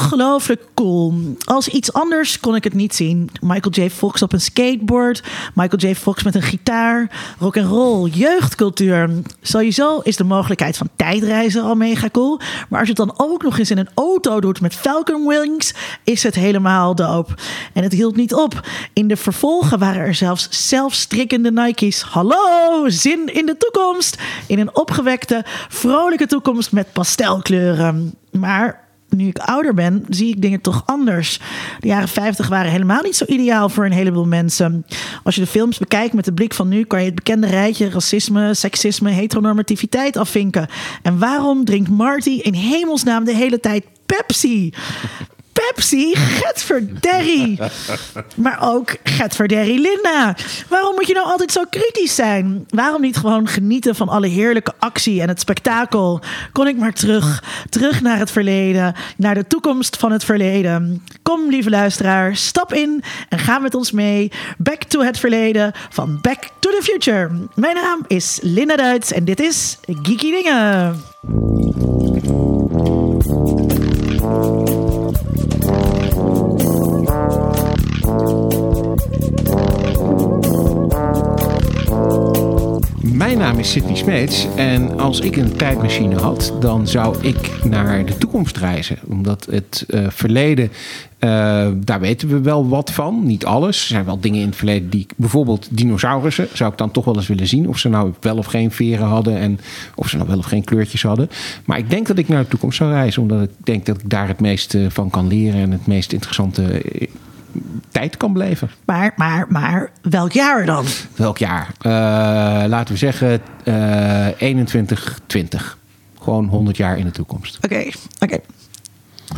ongelooflijk cool. Als iets anders kon ik het niet zien. Michael J. Fox op een skateboard, Michael J. Fox met een gitaar, rock and roll, jeugdcultuur. Sowieso is de mogelijkheid van tijdreizen al mega cool. Maar als je het dan ook nog eens in een auto doet met Falcon Wings, is het helemaal dope. En het hield niet op. In de vervolgen waren er zelfs zelfstrikkende Nike's. Hallo, zin in de toekomst. In een opgewekte, vrolijke toekomst met pastelkleuren. Maar nu ik ouder ben, zie ik dingen toch anders. De jaren 50 waren helemaal niet zo ideaal voor een heleboel mensen. Als je de films bekijkt met de blik van nu, kan je het bekende rijtje racisme, seksisme, heteronormativiteit afvinken. En waarom drinkt Marty in hemelsnaam de hele tijd Pepsi? Pepsi, Getverderrie. Maar ook Getverderrie Linda. Waarom moet je nou altijd zo kritisch zijn? Waarom niet gewoon genieten van alle heerlijke actie en het spektakel? Kon ik maar terug, terug naar het verleden, naar de toekomst van het verleden. Kom, lieve luisteraar, stap in en ga met ons mee. Back to het verleden van Back to the Future. Mijn naam is Linda Duits en dit is Geeky Dingen. Mijn naam is Sidney Smeets en als ik een tijdmachine had, dan zou ik naar de toekomst reizen. Omdat het uh, verleden, uh, daar weten we wel wat van. Niet alles. Er zijn wel dingen in het verleden die, bijvoorbeeld dinosaurussen, zou ik dan toch wel eens willen zien. Of ze nou wel of geen veren hadden en of ze nou wel of geen kleurtjes hadden. Maar ik denk dat ik naar de toekomst zou reizen, omdat ik denk dat ik daar het meeste van kan leren en het meest interessante tijd kan beleven. Maar, maar, maar welk jaar dan? Welk jaar? Uh, laten we zeggen uh, 21, 20. Gewoon 100 jaar in de toekomst. Oké, okay, oké. Okay.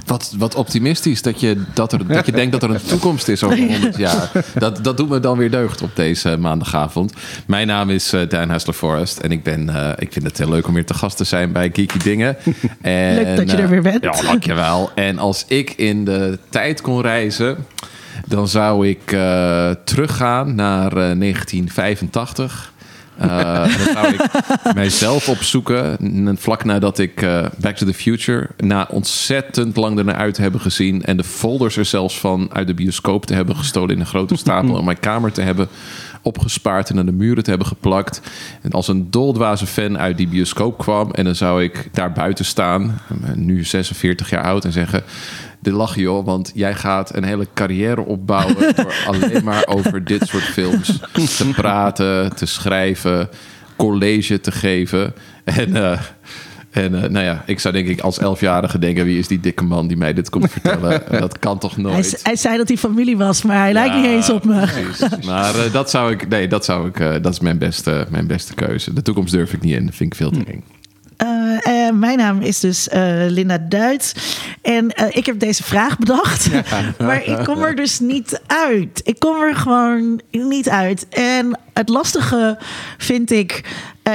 Wat, wat optimistisch dat je, dat, er, dat je denkt dat er een toekomst is over 100 jaar. Dat, dat doet me dan weer deugd op deze maandagavond. Mijn naam is uh, Dan Hessler Forrest. En ik, ben, uh, ik vind het heel leuk om weer te gast te zijn bij Geeky Dingen. En, leuk dat je er weer bent. Ja, dankjewel. En als ik in de tijd kon reizen dan zou ik uh, teruggaan naar uh, 1985. Uh, dan zou ik mijzelf opzoeken. Vlak nadat ik Back to the Future na ontzettend lang ernaar uit te hebben gezien. En de folders er zelfs van uit de bioscoop te hebben gestolen in een grote stapel. in mijn kamer te hebben opgespaard en aan de muren te hebben geplakt. En als een doldwaze fan uit die bioscoop kwam. En dan zou ik daar buiten staan, nu 46 jaar oud, en zeggen de lach joh, want jij gaat een hele carrière opbouwen door alleen maar over dit soort films te praten, te schrijven, college te geven. En, uh, en uh, nou ja, ik zou denk ik als elfjarige denken... wie is die dikke man die mij dit komt vertellen? dat kan toch nooit? Hij, hij, zei dat hij familie was, maar hij ja, lijkt niet eens op me. Precies. Maar uh, dat zou ik... Nee, dat, zou ik, dat is mijn beste, mijn beste keuze. De toekomst durf ik niet in. Dat vind ik veel te eng. Uh, uh, mijn naam is dus uh, Linda Duits. En ik heb deze vraag bedacht. Ja. maar ik kom er dus niet uit. Ik kom er gewoon niet uit. En het lastige vind ik.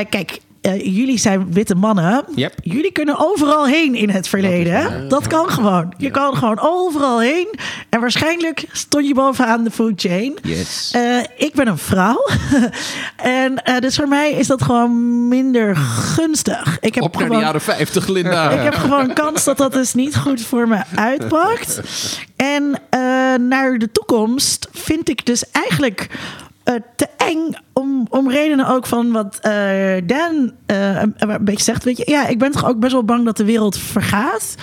kijk, uh, jullie zijn witte mannen. Yep. Jullie kunnen overal heen in het verleden. Dat, dat kan gewoon. Je kan gewoon overal heen. En waarschijnlijk stond je bovenaan de food chain. Yes. Uh, ik ben een vrouw. en dus voor mij is dat gewoon minder gunstig. Ik heb Op gewoon, naar de jaren 50, Linda. ik heb gewoon kans dat dat dus niet goed voor me uitpakt. En naar de toekomst vind ik dus eigenlijk te eng om, om redenen ook van wat uh, Dan uh, een beetje zegt. Weet je, ja, ik ben toch ook best wel bang dat de wereld vergaat.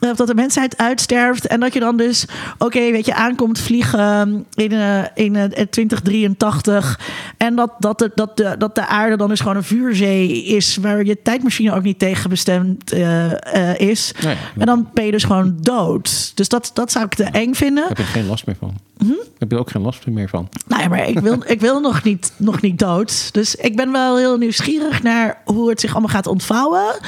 Of dat de mensheid uitsterft. En dat je dan dus, oké, okay, weet je, aankomt vliegen in, in, in 2083. En dat, dat, de, dat, de, dat de aarde dan dus gewoon een vuurzee is. Waar je tijdmachine ook niet tegen bestemd is. Nee, en dan ben je dus gewoon dood. Dus dat, dat zou ik te eng vinden. Daar heb je geen last meer van. Hm? Heb je ook geen last meer van? Nee, maar ik wil, ik wil nog, niet, nog niet dood. Dus ik ben wel heel nieuwsgierig naar hoe het zich allemaal gaat ontvouwen.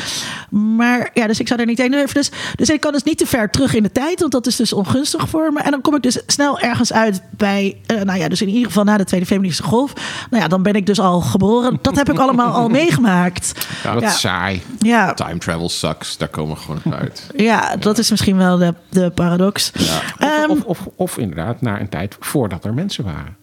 Maar ja, dus ik zou er niet heen durven. Dus, dus ik kan dus niet te ver terug in de tijd, want dat is dus ongunstig voor me. En dan kom ik dus snel ergens uit bij, uh, nou ja, dus in ieder geval na de Tweede Feministische Golf. Nou ja, dan ben ik dus al geboren. Dat heb ik allemaal al meegemaakt. Ja, dat ja. is saai. Ja. Time travel sucks. Daar komen we gewoon uit. Ja, dat is misschien wel de, de paradox. Ja. Of, of, of, of inderdaad naar een tijd voordat er mensen waren.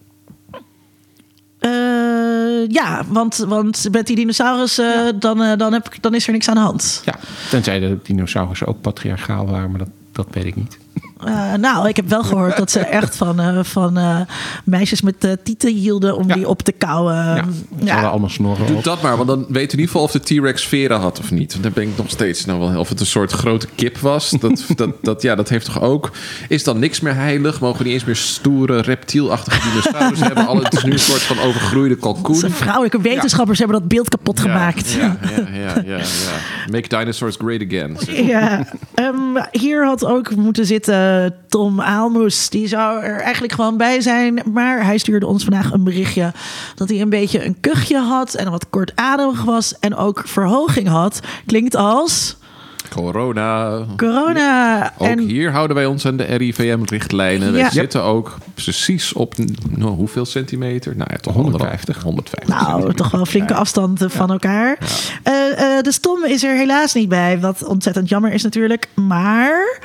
Uh, ja, want, want met die dinosaurussen, ja. dan, uh, dan, heb ik, dan is er niks aan de hand. Ja, tenzij de dinosaurussen ook patriarchaal waren, maar dat dat weet ik niet. Eh, nou, ik heb wel gehoord dat ze echt van, eh, van eh, meisjes met uh, tieten hielden om Ja. die op te kauwen. Ja, Ja, ze hadden allemaal snorren Doe op. dat maar, want dan weet in ieder geval of de T-Rex veren had of niet. Want dan ben ik nog steeds nou wel. Of het een soort grote kip was. Dat, dat, dat, ja, dat heeft toch ook. Is dan niks meer heilig? Mogen we niet eens meer stoere, reptielachtige dinosaurus hebben? Alle, het is nu een soort van overgroeide kalkoen. Onze vrouwelijke wetenschappers hebben dat beeld kapot gemaakt. Ja, ja, ja, ja, ja. Make dinosaurs great again. Ja, ehm, hier had ook moeten zitten Tom Aalmoes. Die zou er eigenlijk gewoon bij zijn. Maar hij stuurde ons vandaag een berichtje dat hij een beetje een kuchje had en wat kortademig was en ook verhoging had. Klinkt als Corona. corona. Ook en hier houden wij ons aan de RIVM-richtlijnen. Ja. We zitten ook precies op nou, hoeveel centimeter? Nou ja, toch 150. 150. Nou, toch wel flinke afstanden van elkaar. Eh, eh, de Stom is er helaas niet bij, wat ontzettend jammer is natuurlijk. Maar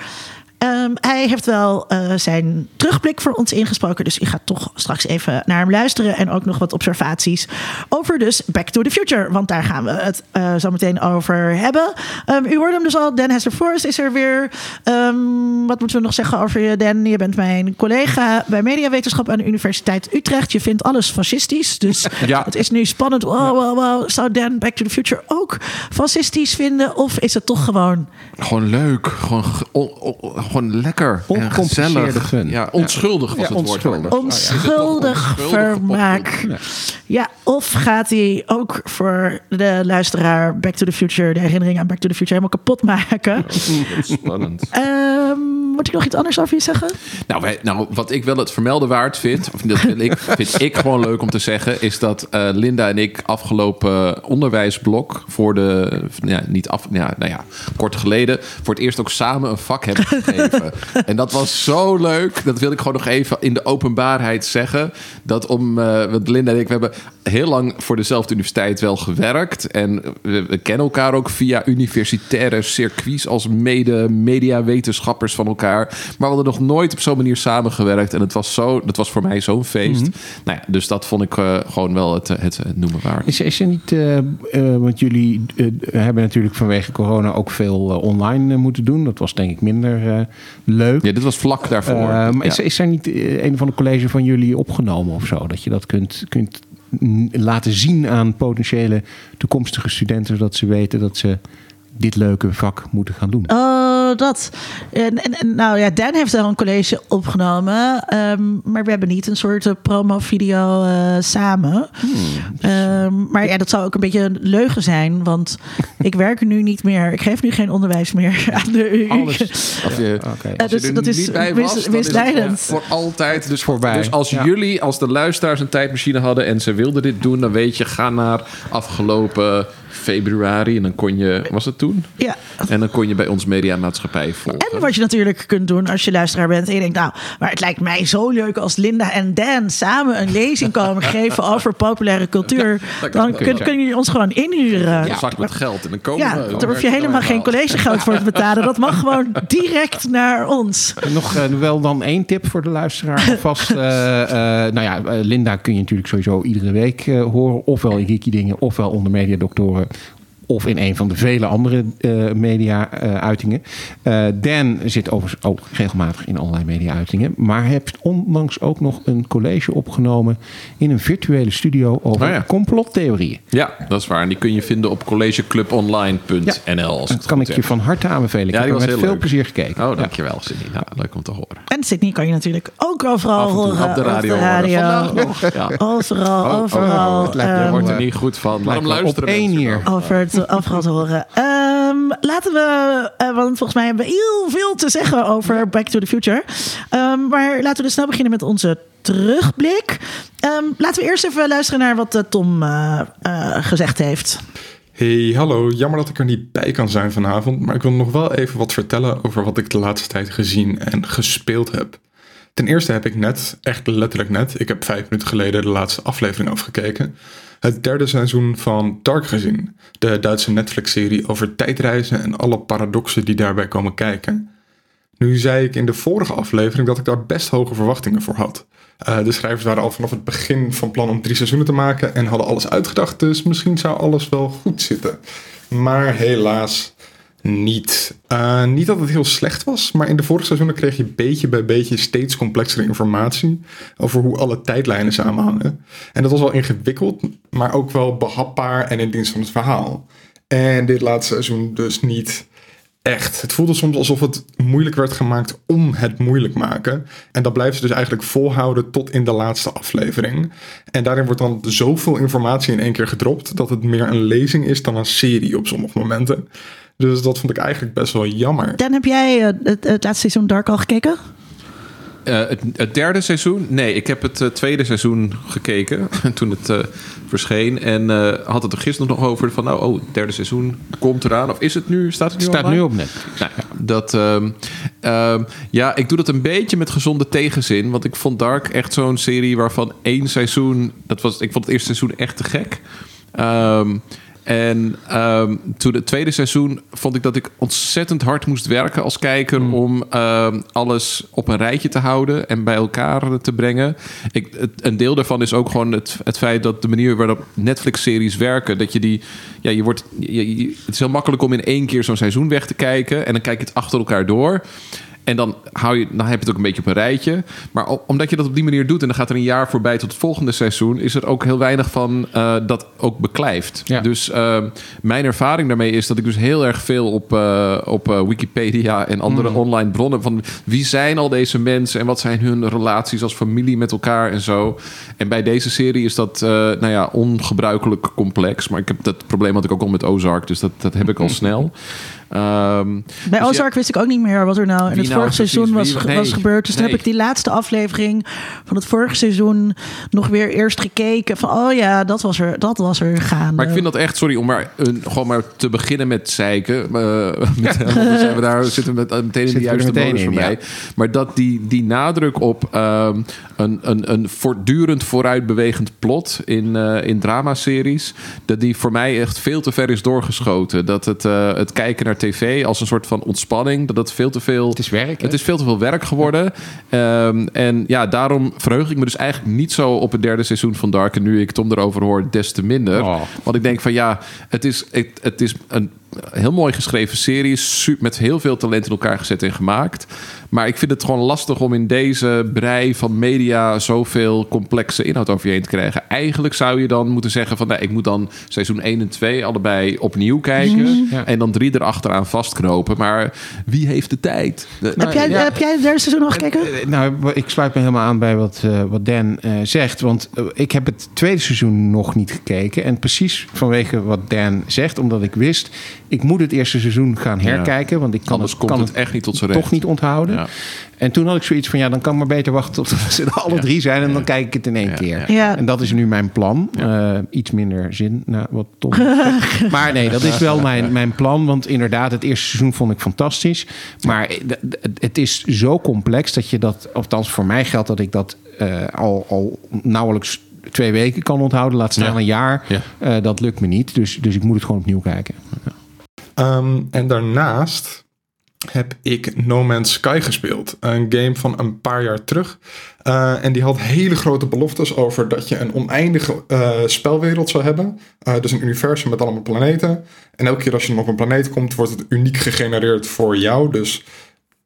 ehm, hij heeft wel eh, zijn terugblik voor ons ingesproken. Dus ik ga toch straks even naar hem luisteren. En ook nog wat observaties over dus Back to the Future. Want daar gaan we het eh, zo meteen over hebben. Ehm, u hoorde hem dus al. Dan Hester Forrest is er weer. Ehm, wat moeten we nog zeggen over je, Dan? Je bent mijn collega bij Mediawetenschap aan de Universiteit Utrecht. Je vindt alles fascistisch. Dus Ja. het is nu spannend. Wow, wow, wow. Zou Dan Back to the Future ook fascistisch vinden? Of is het toch gewoon... Gewoon leuk. Gewoon, ge- on- on- gewoon lekker. En Ongecompliceerde gezellig. fun. Ja, onschuldig was Ja, het onschuldig. woord. Onschuldig onschuldig vermaak. Ja, of gaat hij ook voor de luisteraar Back to the Future, de herinnering aan Back to the Future, helemaal kapot maken? Spannend. Ehm, moet ik nog iets anders over je zeggen? Nou, wij, nou, wat ik wel het vermelden waard vind, of dat vind ik, vind ik gewoon leuk om te zeggen, is dat eh, Linda en ik afgelopen onderwijsblok voor de, ja, niet af, ja, nou ja, kort geleden, voor het eerst ook samen een vak hebben gegeven. en dat was zo leuk. Dat wil ik gewoon nog even in de openbaarheid zeggen. Dat om, eh, want Linda en ik, we hebben heel lang voor dezelfde universiteit wel gewerkt. En we, we kennen elkaar ook via universitaire circuits als mede mediawetenschappers van elkaar. Maar we hadden nog nooit op zo'n manier samengewerkt. En het was, zo, dat was voor mij zo'n feest. nou ja, dus dat vond ik eh, gewoon wel het, het, het noemen waard. Is, is er niet, eh, eh, want jullie eh, hebben natuurlijk vanwege corona ook veel eh, online eh, moeten doen. Dat was denk ik minder eh, leuk. Ja, dit was vlak daarvoor. Eh, maar is, Ja. is er niet eh, een van de college van jullie opgenomen of zo? Dat je dat kunt, kunt laten zien aan potentiële toekomstige studenten, zodat ze weten dat ze dit leuke vak moeten gaan doen. Oh, dat. En, en, en, nou ja, Dan heeft daar een college opgenomen. ehm, maar we hebben niet een soort eh, promo-video eh, samen. Ehm, maar ja, dat zou ook een beetje een leugen zijn. Want ik werk nu niet meer. Ik geef nu geen onderwijs meer aan de U. Alles. Als je, Oké. als je dus er dat is misleidend. voor altijd. Dus, Voorbij. dus als Ja. jullie, als de luisteraars een tijdmachine hadden en ze wilden dit doen, dan weet je, ga naar afgelopen februari en dan kon je, was het toen? Ja. En dan kon je bij ons mediamaatschappij volgen. En wat je natuurlijk kunt doen als je luisteraar bent en je denkt, nou, maar het lijkt mij zo leuk als Linda en Dan samen een lezing komen geven over populaire cultuur. dan kan kun, kunnen jullie ons gewoon inhuren. een zak met geld en dan komen Ja, we. Dan daar hoef je helemaal geen collegegeld voor te betalen. Dat mag gewoon direct naar ons. Nog eh, wel dan één tip voor de luisteraar. Alvast, eh, eh, nou ja, Linda kun je natuurlijk sowieso iedere week eh, horen. Ofwel in Geeky Dingen, ofwel onder Mediadoktoren. but Of in een van de vele andere eh, media-uitingen. Dan zit overigens ook regelmatig in allerlei media-uitingen. Maar hij heeft onlangs ook nog een college opgenomen in een virtuele studio over Oh ja. complottheorieën. Ja, dat is waar. En die kun je vinden op collegeclubonline.nl. ik Dat het kan ik je van harte aanbevelen. Ik Ja, heb er was met heel veel leuk. plezier gekeken. Oh, dankjewel, Cindy. Nou, leuk om te horen. En Sydney kan je natuurlijk ook overal horen. op de radio. Op de radio. horen. Vandaag nog. Ja. Overal, Oh, overal. oh, het lijkt- ehm, Daar wordt er niet goed van. Waarom wel op luisteren één hier. over het overal te horen. Ehm, laten we, eh, want volgens mij hebben we heel veel te zeggen over Back to the Future. Ehm, maar laten we dus snel beginnen met onze terugblik. Ehm, laten we eerst even luisteren naar wat eh, Tom eh, gezegd heeft. Hey, hallo. Jammer dat ik er niet bij kan zijn vanavond, maar ik wil nog wel even wat vertellen over wat ik de laatste tijd gezien en gespeeld heb. Ten eerste heb ik net, echt letterlijk net, ik heb vijf minuten geleden de laatste aflevering afgekeken, het derde seizoen van Dark gezien. De Duitse Netflix-serie over tijdreizen en alle paradoxen die daarbij komen kijken. Nu zei ik in de vorige aflevering dat ik daar best hoge verwachtingen voor had. Eh, de schrijvers waren al vanaf het begin van plan om drie seizoenen te maken en hadden alles uitgedacht, dus misschien zou alles wel goed zitten. Maar helaas, niet. Eh, niet dat het heel slecht was, maar in de vorige seizoenen kreeg je beetje bij beetje steeds complexere informatie over hoe alle tijdlijnen samenhangen. En dat was wel ingewikkeld, maar ook wel behapbaar en in dienst van het verhaal. En dit laatste seizoen dus niet echt. Het voelde soms alsof het moeilijk werd gemaakt om het moeilijk maken. En dat blijven ze dus eigenlijk volhouden tot in de laatste aflevering. En daarin wordt dan zoveel informatie in één keer gedropt dat het meer een lezing is dan een serie op sommige momenten. Dus dat vond ik eigenlijk best wel jammer. Dan heb jij eh, het, het laatste seizoen Dark al gekeken? Eh, het, het derde seizoen? Nee, ik heb het eh, tweede seizoen gekeken toen het eh, verscheen. En eh, had het er gisteren nog over van, nou, oh, het derde seizoen komt eraan. Of is het nu? Staat het nu Staat online? nu op net. Nou, ja, dat, ehm, ehm, ja, ik doe dat een beetje met gezonde tegenzin. Want ik vond Dark echt zo'n serie waarvan één seizoen... Dat was, ik vond het eerste seizoen echt te gek. Ehm, en ehm, toen het tweede seizoen vond ik dat ik ontzettend hard moest werken als kijker Hmm. om ehm, alles op een rijtje te houden en bij elkaar te brengen. Ik, het, een deel daarvan is ook gewoon het, het feit dat de manier waarop Netflix-series werken, dat je die, ja, je wordt, je- je- het is heel makkelijk om in één keer zo'n seizoen weg te kijken en dan kijk je het achter elkaar door. En dan, hou je, dan heb je het ook een beetje op een rijtje. Maar omdat je dat op die manier doet en dan gaat er een jaar voorbij tot het volgende seizoen, is er ook heel weinig van eh, dat ook beklijft. Ja. Dus eh, mijn ervaring daarmee is dat ik dus heel erg veel op, eh, op eh, Wikipedia en andere online bronnen van wie zijn al deze mensen en wat zijn hun relaties als familie met elkaar en zo. En bij deze serie is dat nou ja, ongebruikelijk complex. Maar ik heb dat probleem had ik ook al met Ozark, dus dat, dat heb ik al snel. Ehm, Bij dus Ozark wist ik ook niet meer wat er nou in het nou vorige precies seizoen was, nee, gebeurd. Dus toen nee. heb ik die laatste aflevering van het vorige seizoen nog weer eerst gekeken. Van oh ja, dat was er, dat was er gaan. Maar ik vind dat echt, sorry, om maar een, gewoon maar te beginnen met zeiken. eh, met, want dan zijn we daar zitten we met, meteen in de juiste modus voor mij. Maar dat die, die nadruk op ehm, een, een, een voortdurend vooruitbewegend plot in, eh in dramaseries, dat die voor mij echt veel te ver is doorgeschoten. Dat het, eh, het kijken naar tv als een soort van ontspanning, dat het veel te veel... Het is werk. hè? Het is veel te veel werk geworden. Ehm, en ja, daarom verheug ik me dus eigenlijk niet zo op het derde seizoen van Dark. En nu ik Tom erover hoor, des te minder. Oh. Want ik denk van ja, het is, het, het is een heel mooi geschreven serie. Met heel veel talent in elkaar gezet en gemaakt. Maar ik vind het gewoon lastig om in deze brei van media zoveel complexe inhoud over je heen te krijgen. Eigenlijk zou je dan moeten zeggen van nou, ik moet dan seizoen 1 en 2 allebei opnieuw kijken. Ja. En dan drie erachteraan vastknopen. Maar wie heeft de tijd? De- heb, jij, ja. heb jij het derde seizoen nog gekeken? Eh, Nou, ik sluit me helemaal aan bij wat, eh, wat Dan eh, zegt. Want eh, ik heb het tweede seizoen nog niet gekeken. En precies vanwege wat Dan zegt, omdat ik wist... ik moet het eerste seizoen gaan herkijken. Want ik kan Anders het, komt kan het echt niet tot zijn recht. toch niet onthouden. Ja. En toen had ik zoiets van, ja, dan kan ik maar beter wachten tot ze er alle drie zijn. En dan kijk ik het in één Ja, keer. ja. En dat is nu mijn plan. Eh, iets minder zin, nou, wat Tom zegt. Maar nee, dat is wel mijn, mijn plan. Want inderdaad, het eerste seizoen vond ik fantastisch. Maar het is zo complex dat je dat... Althans, voor mij geldt dat ik dat eh, al, al nauwelijks twee weken kan onthouden. Laat staan Ja. een jaar. Ja. Eh, dat lukt me niet. Dus, dus ik moet het gewoon opnieuw kijken. Ehm, en daarnaast heb ik No Man's Sky gespeeld. Een game van een paar jaar terug. Eh, en die had hele grote beloftes over dat je een oneindige eh, spelwereld zou hebben. Eh, dus een universum met allemaal planeten. En elke keer als je op een planeet komt, wordt het uniek gegenereerd voor jou. Dus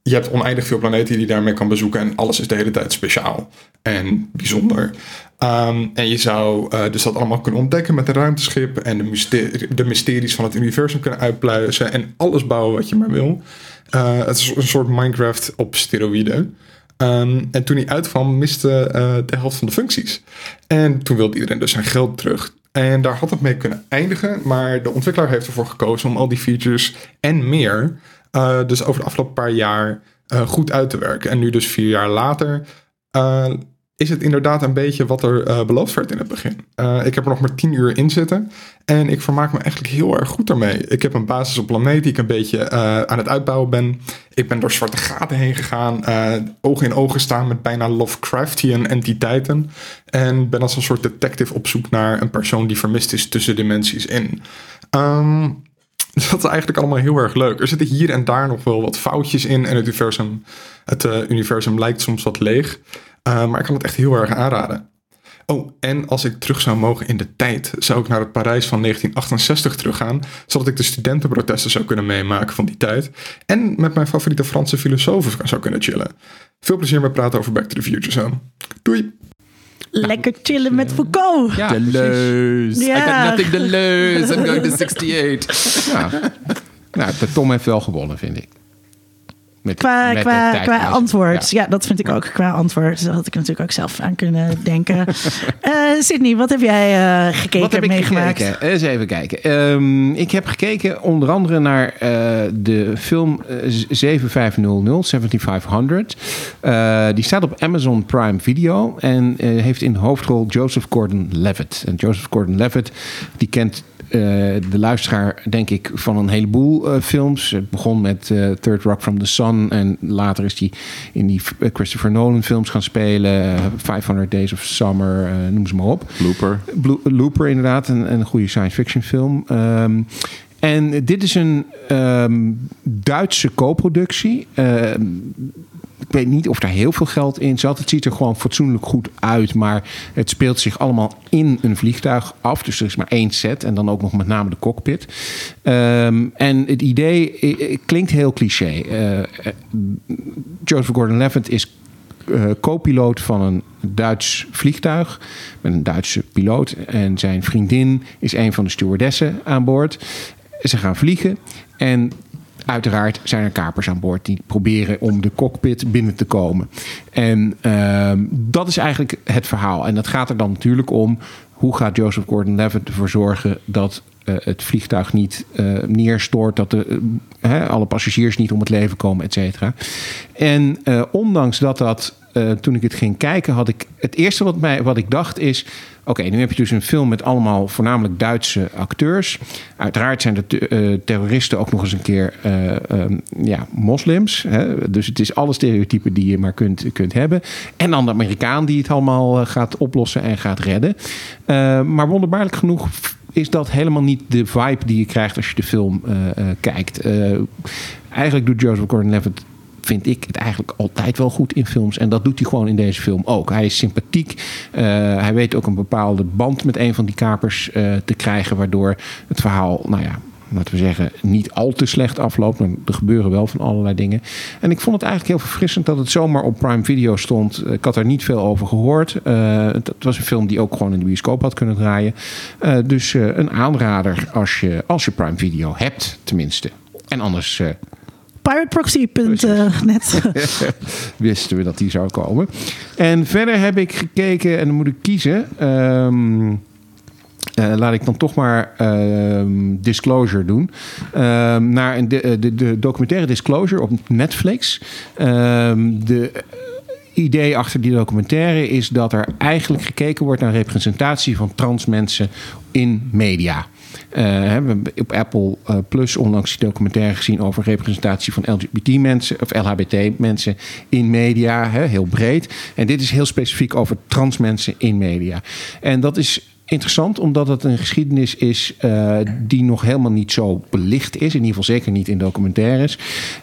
je hebt oneindig veel planeten die je daarmee kan bezoeken. En alles is de hele tijd speciaal en bijzonder. Ehm, en je zou eh, dus dat allemaal kunnen ontdekken met een ruimteschip. En de, de mysteries van het universum kunnen uitpluizen. En alles bouwen wat je maar wil. Eh, het is een soort Minecraft op steroïden. Ehm, en toen hij uitkwam, miste eh, de helft van de functies. En toen wilde iedereen dus zijn geld terug. En daar had het mee kunnen eindigen. Maar de ontwikkelaar heeft ervoor gekozen om al die features en meer. dus over de afgelopen paar jaar goed uit te werken. En nu dus vier jaar later. Is het inderdaad een beetje wat er eh, beloofd werd in het begin. Eh, ik heb er nog maar tien uur in zitten. En ik vermaak me eigenlijk heel erg goed daarmee. Ik heb een basis op planeet die ik een beetje eh, aan het uitbouwen ben. Ik ben door zwarte gaten heen gegaan. oog in ogen staan met bijna Lovecraftian entiteiten. En ben als een soort detective op zoek naar een persoon die vermist is tussen dimensies in. Ehm, dat is eigenlijk allemaal heel erg leuk. Er zitten hier en daar nog wel wat foutjes in. En het universum, het, universum lijkt soms wat leeg. Eh, maar ik kan het echt heel erg aanraden. Oh, en als ik terug zou mogen in de tijd, zou ik naar het Parijs van 1968 teruggaan, zodat ik de studentenprotesten zou kunnen meemaken van die tijd. En met mijn favoriete Franse filosofen zou kunnen chillen. Veel plezier met praten over Back to the Future zo. Doei! Lekker chillen met Foucault. Ja, De precies. leus. I Ja. got nothing to lose. I'm going to 68. Ja. Nou, de Tom heeft wel gewonnen, vind ik. Met, Qua, met qua, qua antwoord. Ja. Ja. dat vind ik ook. Qua antwoord. Daar had ik natuurlijk ook zelf aan kunnen denken. Eh Sydney, wat heb jij eh, gekeken Wat heb ik meegemaakt? gekeken? Eens even kijken. Ehm, ik heb gekeken onder andere naar eh, de film eh, 7500, 7500. Eh, die staat op Amazon Prime Video en eh, heeft in hoofdrol Joseph Gordon-Levitt. En Joseph Gordon-Levitt, die kent eh, de luisteraar, denk ik, van een heleboel eh, films. Het begon met eh, Third Rock from the Sun. En later is hij in die eh, Christopher Nolan films gaan spelen. eh, 500 Days of Summer, eh, noem ze maar op. Looper. Blue- Looper inderdaad, een, een goede science fiction film. Ehm, en dit is een ehm, Duitse co-productie. Ehm, ik weet niet of daar heel veel geld in zat. Het ziet er gewoon fatsoenlijk goed uit. Maar het speelt zich allemaal in een vliegtuig af. Dus er is maar één set. En dan ook nog met name de cockpit. Ehm, en het idee klinkt heel cliché. Eh, eh, Joseph Gordon-Levitt is eh, co-piloot van een Duits vliegtuig met een Duitse piloot. En zijn vriendin is een van de stewardessen aan boord. Ze gaan vliegen en uiteraard zijn er kapers aan boord die proberen om de cockpit binnen te komen. En ehm, dat is eigenlijk het verhaal. En dat gaat er dan natuurlijk om hoe gaat Joseph Gordon-Levitt ervoor zorgen dat eh, het vliegtuig niet eh, neerstort, dat de, eh, alle passagiers niet om het leven komen, et cetera. En ondanks dat dat, toen ik het ging kijken, had ik het eerste wat, mij, wat ik dacht is. Oké, nu heb je dus een film met allemaal voornamelijk Duitse acteurs. Uiteraard zijn de eh, terroristen ook nog eens een keer eh, ehm, ja, moslims. Hè? Dus het is alle stereotypen die je maar kunt, kunt hebben. En dan de Amerikaan die het allemaal eh, gaat oplossen en gaat redden. Maar wonderbaarlijk genoeg is dat helemaal niet de vibe die je krijgt als je de film kijkt. Eigenlijk doet Joseph Gordon-Levitt vind ik het eigenlijk altijd wel goed in films. En dat doet hij gewoon in deze film ook. Hij is sympathiek. Eh, hij weet ook een bepaalde band met een van die kapers eh, te krijgen. Waardoor het verhaal, nou ja, laten we zeggen, niet al te slecht afloopt. Maar er gebeuren wel van allerlei dingen. En ik vond het eigenlijk heel verfrissend dat het zomaar op Prime Video stond. Ik had er niet veel over gehoord. Eh, het was een film die ook gewoon in de bioscoop had kunnen draaien. Eh, dus eh, een aanrader als je, als je Prime Video hebt, tenminste. En anders eh, Pirateproxy.net. wisten we dat die zou komen. En verder heb ik gekeken, en dan moet ik kiezen. ehm, eh, laat ik dan toch maar ehm, Disclosure doen. Ehm, naar een de, de, de documentaire Disclosure op Netflix. De idee achter die documentaire is dat er eigenlijk gekeken wordt naar representatie van trans mensen in media. Eh, hè, we hebben op Apple eh, Plus onlangs die documentaire gezien over representatie van LGBT-mensen of LHBT-mensen in media, heel breed. En dit is heel specifiek over trans mensen in media. En dat is interessant omdat het een geschiedenis is eh, die nog helemaal niet zo belicht is. In ieder geval zeker niet in documentaires.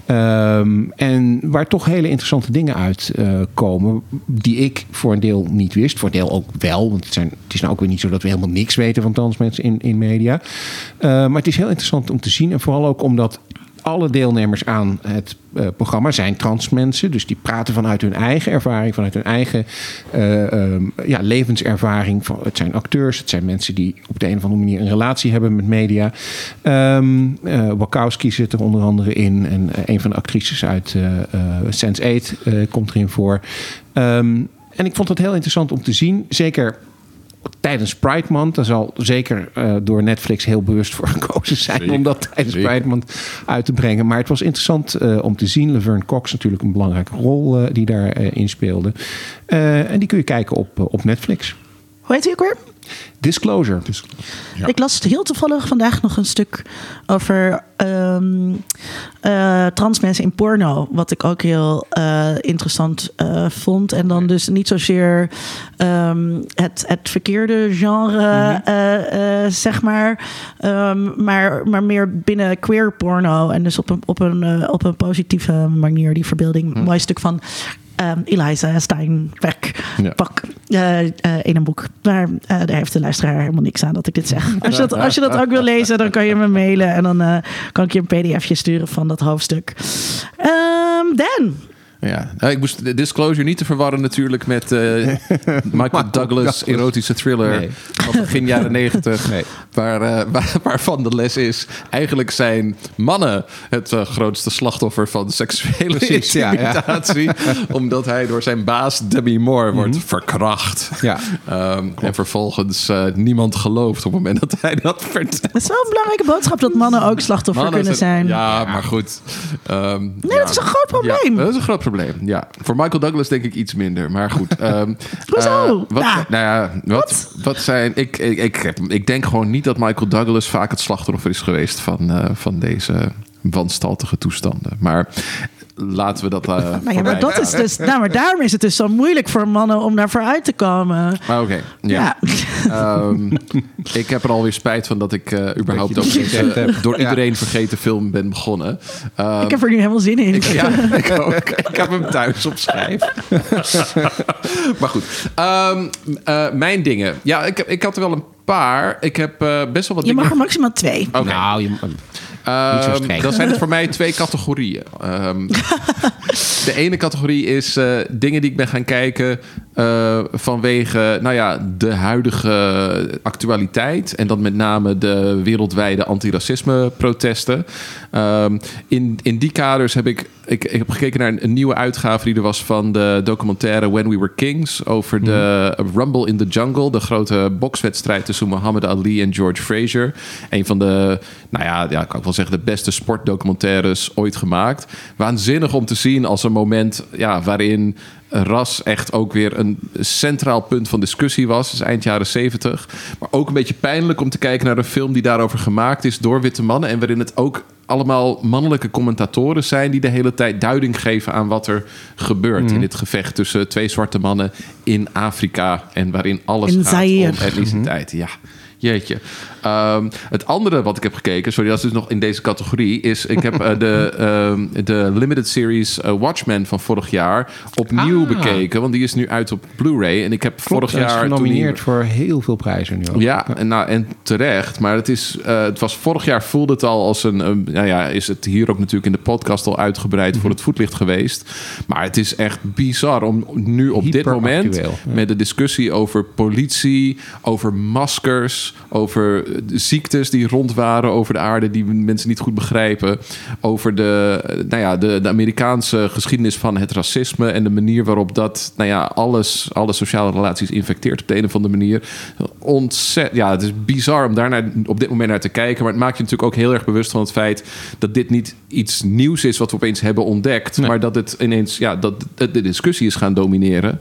Ehm, en waar toch hele interessante dingen uitkomen die ik voor een deel niet wist. Voor een deel ook wel. Want het, zijn, het is nou ook weer niet zo dat we helemaal niks weten van transmensen in, in media. Eh, maar het is heel interessant om te zien. En vooral ook omdat alle deelnemers aan het eh, programma zijn trans mensen. Dus die praten vanuit hun eigen ervaring, vanuit hun eigen eh, ehm, ja, levenservaring. Het zijn acteurs, het zijn mensen die op de een of andere manier een relatie hebben met media. Ehm eh, Wachowski zit er onder andere in. En een van de actrices uit Sense8 eh, komt erin voor. Ehm, en ik vond het heel interessant om te zien. Zeker tijdens Pride Month. Daar zal zeker eh, door Netflix heel bewust voor gekozen zijn Zeker. om dat tijdens Zeker. Pride Month uit te brengen. Maar het was interessant eh, om te zien. Laverne Cox natuurlijk een belangrijke rol eh, die daarin in speelde. Eh, en die kun je kijken op, op Netflix. Hoe heet hij ook weer? Disclosure. Ja. Ik las heel toevallig vandaag nog een stuk over ehm, eh, trans mensen in porno. Wat ik ook heel eh, interessant eh, vond. En dan dus niet zozeer ehm, het, het verkeerde genre, eh, eh, zeg maar. Ehm, maar, maar meer binnen queer porno. En dus op een, op een, op een positieve manier die verbeelding. Mooi stuk van ehm, Eliza Steinbeck Ja. pak eh, eh, in een boek. Maar eh, daar heeft de luisteraar helemaal niks aan dat ik dit zeg. Als je dat, als je dat ook wil lezen, dan kan je me mailen. En dan kan ik je een pdfje sturen van dat hoofdstuk. Ehm Dan, Ja, nou, ik moest de Disclosure niet te verwarren natuurlijk met eh, Michael Douglas erotische thriller Nee. van begin jaren negentig. Nee. Waar, eh, waar, waarvan de les is, eigenlijk zijn mannen het eh, grootste slachtoffer van seksuele Precies, ja, ja. intimidatie. omdat hij door zijn baas Demi Moore wordt verkracht. Ja. Ehm, en vervolgens eh, niemand gelooft op het moment dat hij dat vertelt. het is wel een belangrijke boodschap dat mannen ook slachtoffer Mannen kunnen zijn- zijn. Ja, maar goed. Ehm, Nee, ja. dat is een groot probleem. Ja, dat is een groot probleem. Ja, voor Michael Douglas denk ik iets minder. Maar goed. ehm, Hoezo? eh, wat, Ja. Nou ja, wat, wat zijn. Ik, ik, ik, ik denk gewoon niet dat Michael Douglas vaak het slachtoffer is geweest van, eh, van deze wanstaltige toestanden. Maar laten we dat. eh Nou ja, maar dat is dus, nou, maar daarom is het dus zo moeilijk voor mannen om daarvoor uit te komen. Maar oké. ja. Ehm, ik heb er alweer spijt van dat ik eh, überhaupt Dat deze hebt. door Ja. iedereen vergeten film ben begonnen. Ehm, ik heb er nu helemaal zin in. Ja, ik ook. Ik heb hem thuis op schijf. maar goed. Ehm, eh, mijn dingen. Ja, ik, heb, ik had er wel een paar. Ik heb eh, best wel wat Je dingen... mag er maximaal twee. Oké. Nou, je, Ehm, dan zijn het voor mij twee categorieën. Ehm, de ene categorie is eh, dingen die ik ben gaan kijken eh, vanwege nou ja, de huidige actualiteit. En dan met name de wereldwijde antiracisme-protesten. Ehm, in, in die kaders heb ik, ik, ik heb gekeken naar een, een nieuwe uitgave die er was van de documentaire When We Were Kings. Over de Rumble in the Jungle. De grote bokswedstrijd tussen Muhammad Ali en George Fraser. Een van de, nou ja, ja, kan ik wel zeggen, de beste sportdocumentaires ooit gemaakt. Waanzinnig om te zien als een moment ja, waarin ras echt ook weer een centraal punt van discussie was. Is eind jaren zeventig. Maar ook een beetje pijnlijk om te kijken naar een film die daarover gemaakt is door witte mannen. En waarin het ook allemaal mannelijke commentatoren zijn die de hele tijd duiding geven aan wat er gebeurt in dit gevecht tussen twee zwarte mannen in Afrika en waarin alles In gaat Zaire. om etniciteit. Ja. Jeetje. Ehm, het andere wat ik heb gekeken, sorry, dat is dus nog in deze categorie, is ik heb eh, de, ehm, de limited series eh, Watchmen van vorig jaar opnieuw Ah. bekeken, want die is nu uit op Blu-ray en ik heb vorig jaar toen genomineerd voor heel veel prijzen nu ook. ja, en, nou, en terecht. Maar het, is, eh, het was vorig jaar voelde het al als een. een- nou ja, is het hier ook natuurlijk in de podcast al uitgebreid voor het voetlicht geweest. Maar het is echt bizar om nu op dit moment. Ja. met de discussie over politie, over maskers, over de ziektes die rond waren over de aarde die mensen niet goed begrijpen. Over de, nou ja, de, de Amerikaanse geschiedenis van het racisme en de manier waarop dat nou ja, alles, alle sociale relaties infecteert op de een of andere manier. Ontzettend, ja, het is bizar om daar op dit moment naar te kijken. Maar het maakt je natuurlijk ook heel erg bewust van het feit dat dit niet iets nieuws is wat we opeens hebben ontdekt. Maar dat het ineens, ja, dat de discussie is gaan domineren.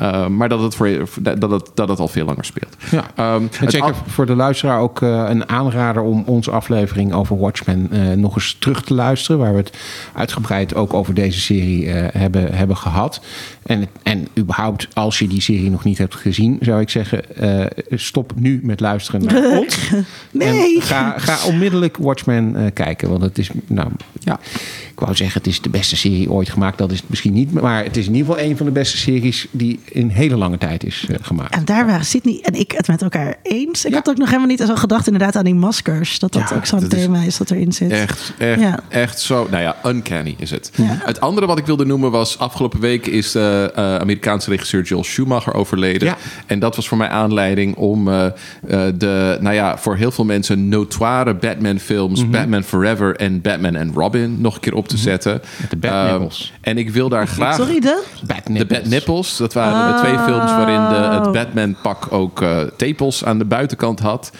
Uh, maar dat het, voor, dat, het, dat het al veel langer speelt. Ja. Um, En zeker voor de luisteraar ook uh, een aanrader om onze aflevering over Watchmen uh, nog eens terug te luisteren. Waar we het uitgebreid ook over deze serie hebben, hebben gehad. En, en überhaupt, als je die serie nog niet hebt gezien, zou ik zeggen: uh, stop nu met luisteren naar ons. Nee. En ga, ga onmiddellijk Watchmen uh, kijken. Want het is, nou ja, ik wou zeggen, het is de beste serie ooit gemaakt. Dat is het misschien niet. Maar het is in ieder geval een van de beste series die in hele lange tijd is uh, gemaakt. En daar waren Sydney en ik het met elkaar eens. Ik ja. had ook nog helemaal niet zo gedacht inderdaad aan die maskers. Dat dat ja, ook zo'n thema is, is dat erin zit. Echt, echt, ja. echt zo. Nou ja, uncanny is het. Ja. Het andere wat ik wilde noemen was... afgelopen week is de uh, Amerikaanse regisseur Joel Schumacher overleden. Ja. En dat was voor mij aanleiding om uh, de... nou ja, voor heel veel mensen notoire Batman films... Mhm. Mm -hmm. Batman Forever en Batman and Robin... nog een keer op te Mhm. zetten. De Batnipples. en ik wil daar graag... Sorry, de? De Batnipples. Dat waren oh. de twee films waarin de, het Batman-pak ook tepels aan de buitenkant had.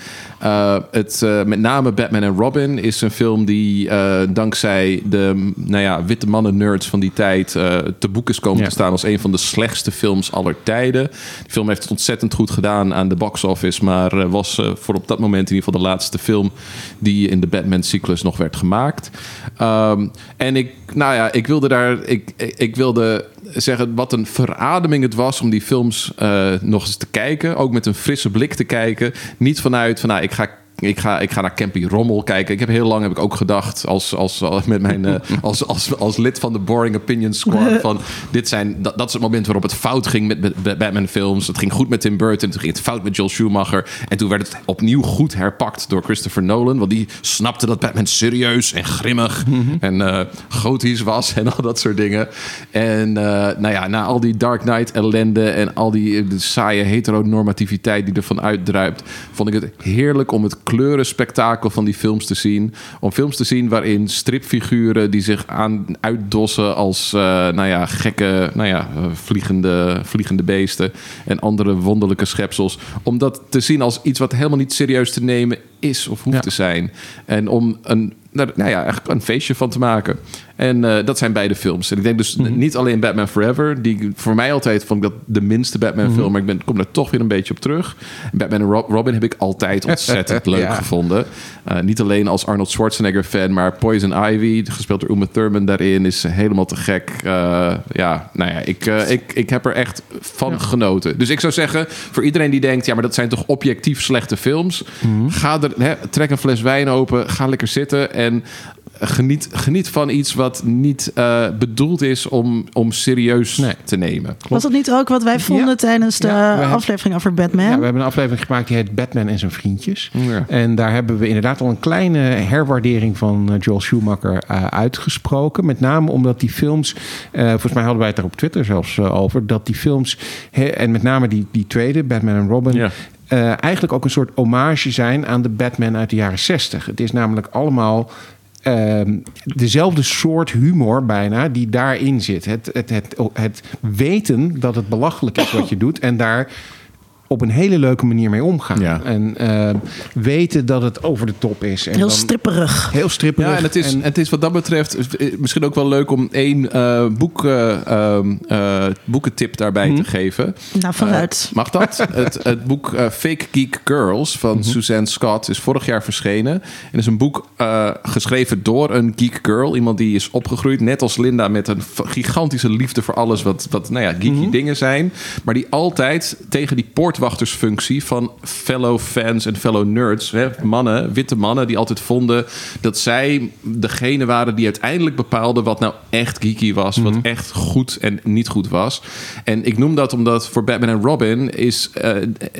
Uh, het, uh, met name Batman en Robin is een film die uh, dankzij de nou ja, witte mannen-nerds van die tijd te boek is komen Ja. te staan als een van de slechtste films aller tijden. De film heeft het ontzettend goed gedaan aan de box office, maar was voor op dat moment in ieder geval de laatste film die in de Batman-cyclus nog werd gemaakt. Um, en ik, nou ja, ik wilde daar, ik, ik wilde zeggen wat een verademing het was om die films uh, nog eens te kijken. Ook met een frisse blik te kijken. Niet vanuit van nou, ik ga ik ga, ik ga naar Campy Rommel kijken. Ik heb heel lang heb ik ook gedacht als, als, als met mijn, uh, als, als, als lid van de Boring Opinion Squad van dit zijn dat, dat is het moment waarop het fout ging met, met Batman films. Het ging goed met Tim Burton, toen ging het fout met Joel Schumacher en toen werd het opnieuw goed herpakt door Christopher Nolan, want die snapte dat Batman serieus en grimmig mm -hmm. en uh, gotisch was en al dat soort dingen. En uh, nou ja, na al die Dark Knight ellende en al die saaie heteronormativiteit die ervan uitdruipt, vond ik het heerlijk om het kleurenspektakel van die films te zien. Om films te zien waarin stripfiguren die zich aan uitdossen als uh, nou ja, gekke, nou ja, vliegende, vliegende beesten en andere wonderlijke schepsels. Om dat te zien als iets wat helemaal niet serieus te nemen is of hoeft ja. te zijn. En om een, nou ja, eigenlijk een feestje van te maken. En uh, dat zijn beide films. En ik denk dus mm -hmm. niet alleen Batman Forever, die voor mij altijd vond ik dat de minste Batman film, mm -hmm. maar ik ben, kom er toch weer een beetje op terug. Batman en Robin heb ik altijd ontzettend leuk ja. gevonden. Uh, niet alleen als Arnold Schwarzenegger fan, maar Poison Ivy, gespeeld door Uma Thurman daarin, is helemaal te gek. Uh, ja, nou ja, ik, ik, ik heb er echt van ja. genoten. Dus ik zou zeggen, voor iedereen die denkt, ja, maar dat zijn toch objectief slechte films, mm -hmm. ga er, hè, trek een fles wijn open, ga lekker zitten en geniet, geniet van iets wat niet uh, bedoeld is om, om serieus nee. te nemen. Klopt. Was dat niet ook wat wij vonden ja. tijdens de ja, aflevering over Batman? Ja, we hebben een aflevering gemaakt die heet Batman en zijn vriendjes. Ja. En daar hebben we inderdaad al een kleine herwaardering van uh, Joel Schumacher uh, uitgesproken. Met name omdat die films, uh, volgens mij hadden wij het er op Twitter zelfs over, dat die films, he, en met name die, die tweede, Batman en Robin, uh, eigenlijk ook een soort hommage zijn aan de Batman uit de jaren 60. Het is namelijk allemaal uh, dezelfde soort humor bijna die daarin zit. Het, het, het, het weten dat het belachelijk is wat je doet en daar op een hele leuke manier mee omgaan. Ja. En uh, weten dat het over de top is. En heel dan, stripperig. Heel stripperig. Ja, en het is, en, het is wat dat betreft misschien ook wel leuk om één uh, boek, uh, boekentip daarbij Mhm. te geven. Nou, vooruit. mag dat? het, het boek Fake Geek Girls van Mhm. mm -hmm. Suzanne Scott is vorig jaar verschenen. En is een boek geschreven door een geek girl. Iemand die is opgegroeid, net als Linda, met een gigantische liefde voor alles wat, wat nou ja, geeky Mhm. mm -hmm. dingen zijn. Maar die altijd tegen die poortwachtersfunctie van fellow fans en fellow nerds, hè, mannen, witte mannen, die altijd vonden dat zij degene waren die uiteindelijk bepaalden wat nou echt geeky was, Mhm. wat echt goed en niet goed was. En ik noem dat omdat voor Batman en Robin is, uh,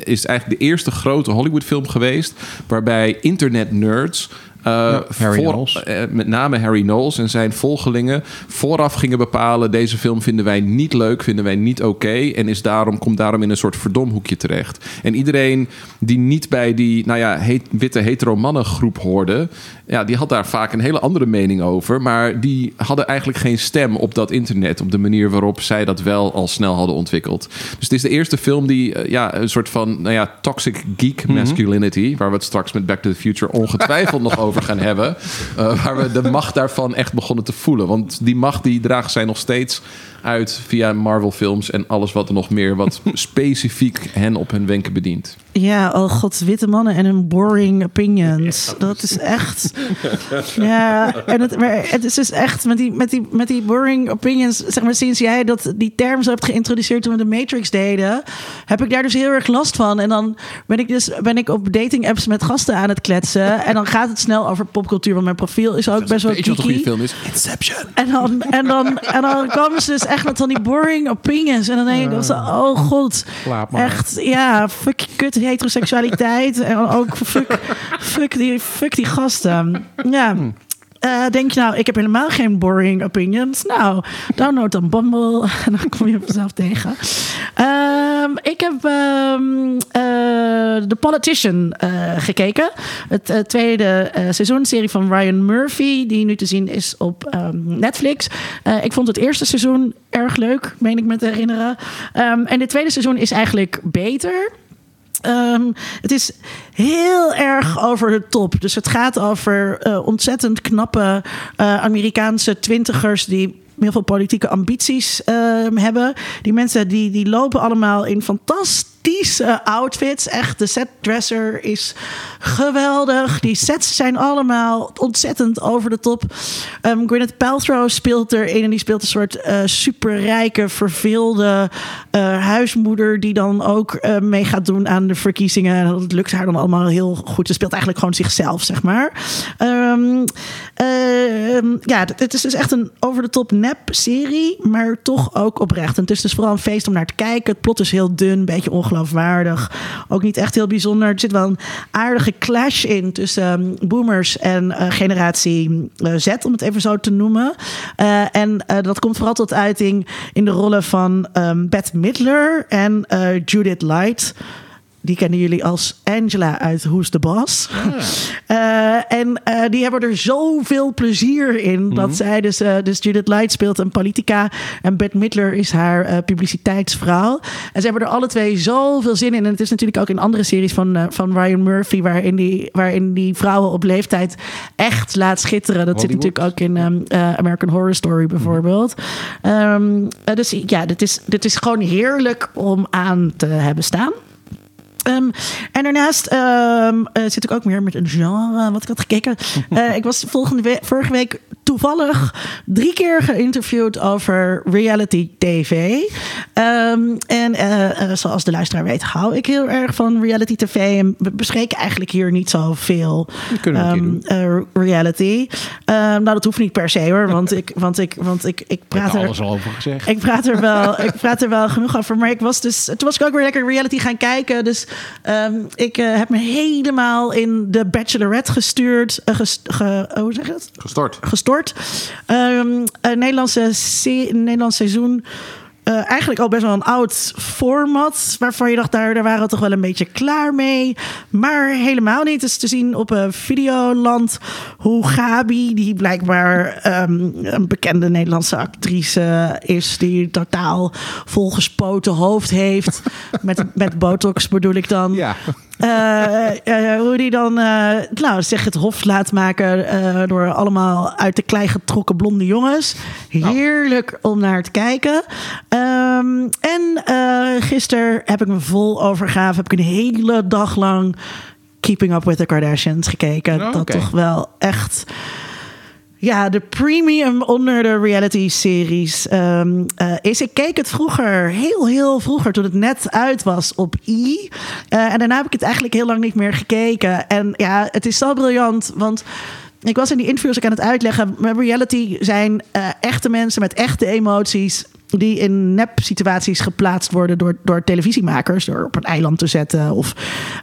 is eigenlijk de eerste grote Hollywood-film geweest waarbij internet nerds. Uh, ja, Harry voor, uh, met name Harry Knowles en zijn volgelingen vooraf gingen bepalen: deze film vinden wij niet leuk, vinden wij niet oké. Okay, en is daarom, komt daarom in een soort verdomhoekje terecht. En iedereen die niet bij die nou ja, heet, witte hetero mannengroep hoorde, ja, die had daar vaak een hele andere mening over. Maar die hadden eigenlijk geen stem op dat internet, op de manier waarop zij dat wel al snel hadden ontwikkeld. Dus het is de eerste film die uh, ja, een soort van nou ja, toxic geek masculinity, mm -hmm. waar we het straks met Back to the Future ongetwijfeld nog over gaan hebben. Uh, waar we de macht daarvan echt begonnen te voelen. Want die macht die dragen zij nog steeds uit via Marvel films en alles wat er nog meer wat specifiek hen op hun wenken bedient. Ja, oh god, witte mannen en hun boring opinions. Ja, dat is echt. ja, en het, maar het is dus echt met die, met, die, met die boring opinions, zeg maar, sinds jij dat die term zo hebt geïntroduceerd toen we de Matrix deden, heb ik daar dus heel erg last van. En dan ben ik dus ben ik op dating apps met gasten aan het kletsen. En dan gaat het snel over popcultuur, want mijn profiel is ook dat best wel. Weet je wat een goede film is? Inception. En dan, en dan, en dan komen ze dus echt met van die boring opinions. En dan denk ik, oh god, echt, ja, fuck kut heteroseksualiteit. en ook fuck, fuck, die, fuck die gasten. Ja. Uh, denk je nou, ik heb helemaal geen boring opinions. Nou, download dan Bumble en dan kom je vanzelf tegen. Um, ik heb um, uh, The Politician uh, gekeken. Het tweede seizoen, serie van Ryan Murphy, die nu te zien is op um, Netflix. ik vond het eerste seizoen erg leuk, meen ik me te herinneren. en dit tweede seizoen is eigenlijk beter. Um, het is heel erg over de top. Dus het gaat over uh, ontzettend knappe uh, Amerikaanse twintigers die heel veel politieke ambities uh, hebben. Die mensen die, die lopen allemaal in fantastisch epische outfits. Echt, de setdresser is geweldig. Die sets zijn allemaal ontzettend over de top. Um, Gwyneth Paltrow speelt erin en die speelt een soort uh, superrijke, verveelde uh, huismoeder die dan ook uh, mee gaat doen aan de verkiezingen. En dat lukt haar dan allemaal heel goed. Ze speelt eigenlijk gewoon zichzelf, zeg maar. Um, ja, het is dus echt een over de top nep serie, maar toch ook oprecht. En het is dus vooral een feest om naar te kijken. Het plot is heel dun, een beetje Ook niet echt heel bijzonder. Er zit wel een aardige clash in tussen um, boomers en uh, generatie uh, Z, om het even zo te noemen. Uh, en dat komt vooral tot uiting in de rollen van um, Bette Midler en Judith Light. Die kennen jullie als Angela uit Who's the Boss. Ja. Uh, en uh, die hebben er zoveel plezier in. Mm -hmm. Dat zij dus, uh, dus Judith Light speelt een politica. En Bette Midler is haar publiciteitsvrouw. En ze hebben er alle twee zoveel zin in. En het is natuurlijk ook in andere series van, van Ryan Murphy. Waarin die, waarin die vrouwen op leeftijd echt laat schitteren. Dat Hollywood. zit natuurlijk ook in um, American Horror Story bijvoorbeeld. Mm -hmm. um, dus ja, dit is, dit is gewoon heerlijk om aan te hebben staan. Um, en daarnaast um, uh, zit ik ook meer met een genre wat ik had gekeken. Uh, ik was volgende we vorige week toevallig drie keer geïnterviewd over reality TV. Um, en uh, zoals de luisteraar weet, hou ik heel erg van reality TV. En we bespreken eigenlijk hier niet zoveel um, reality. nou, dat hoeft niet per se hoor, want ik, want ik, want ik, ik praat er alles al over gezegd. Ik praat er wel, ik praat er wel genoeg over. Maar ik was dus, toen was ik ook weer lekker reality gaan kijken. Dus um, ik uh, heb me helemaal in de Bachelorette gestuurd. Uh, ges, ge, hoe zeg je het? Gestort. Gestort. Een Nederlandse, een Nederlands seizoen. Uh, eigenlijk al best wel een oud format. Waarvan je dacht, daar, daar waren we toch wel een beetje klaar mee. Maar helemaal niet. Is te zien op een Videoland hoe Gabi, die blijkbaar um, een bekende Nederlandse actrice is. Die totaal volgespoten hoofd heeft. met, met botox bedoel ik dan. Ja. Uh, hoe die dan uh, nou, zeg het hof laat maken door allemaal uit de klei getrokken blonde jongens. Heerlijk om naar te kijken. Um, en gisteren heb ik me vol overgave. Heb ik een hele dag lang Keeping Up with the Kardashians gekeken. Oh, dat toch wel echt ja, de premium onder de reality-series um, uh, is. Ik keek het vroeger, heel, heel vroeger, toen het net uit was op I. Uh, en daarna heb ik het eigenlijk heel lang niet meer gekeken. En ja, het is zo briljant, want ik was in die interviews ook aan het uitleggen. Reality zijn uh, echte mensen met echte emoties die in nep-situaties geplaatst worden door, door televisiemakers. Door op een eiland te zetten of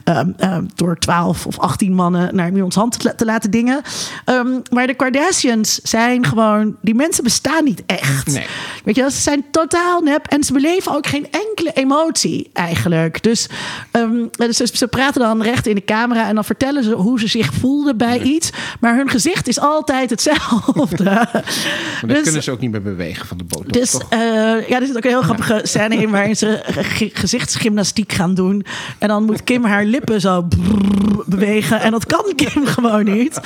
um, um, door 12 of 18 mannen naar iemands hand te, te laten dingen. Um, maar de Kardashians zijn gewoon... Die mensen bestaan niet echt. Nee. Weet je, ze zijn totaal nep en ze beleven ook geen enkele emotie eigenlijk. Dus, dus ze praten dan recht in de camera en dan vertellen ze hoe ze zich voelden bij nee. iets. Maar hun gezicht is altijd hetzelfde. maar daar dus, kunnen ze ook niet meer bewegen van de boot. Dus, uh, ja, er zit ook een heel grappige scène in waarin ze gezichtsgymnastiek gaan doen. En dan moet Kim haar lippen zo bewegen. En dat kan Kim gewoon niet.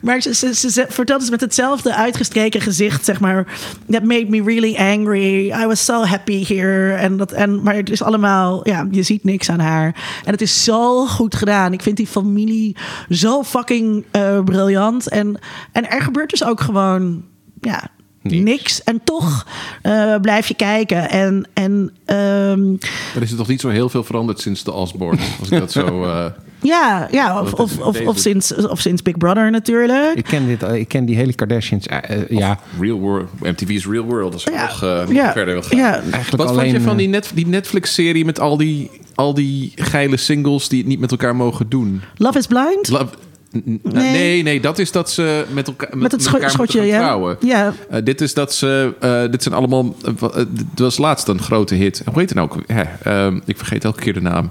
Maar ze, ze, ze, vertelt dus met hetzelfde uitgestreken gezicht, zeg maar. That made me really angry. I was so happy here. En dat, en, maar het is allemaal, ja, je ziet niks aan haar. En het is zo goed gedaan. Ik vind die familie zo fucking uh, briljant. En, en er gebeurt dus ook gewoon, ja, Niks. Niks. En toch uh, blijf je kijken. En, en, um... er is er toch niet zo heel veel veranderd sinds de Osborne, als ik dat zo... Uh... Ja, ja of, of, of, of, sinds, of sinds Big Brother natuurlijk. Ik ken, dit, ik ken die hele Kardashians. Uh, ja. Real World, MTV's Real World. Dat is ja. nog, uh, ja. verder wil gaan. Ja. Eigenlijk Wat alleen, vond je van die, net, die Netflix-serie met al die, al die geile singles die het niet met elkaar mogen doen? Love is Blind? Love, Nee. nee, nee, dat is dat ze met, elkaar, met, met het met elkaar schotje, ja. trouwen. Ja. Uh, dit is dat ze, uh, dit zijn allemaal, uh, dit was laatst een grote hit. Hoe heet het nou ook? Hè, ik vergeet elke keer de naam.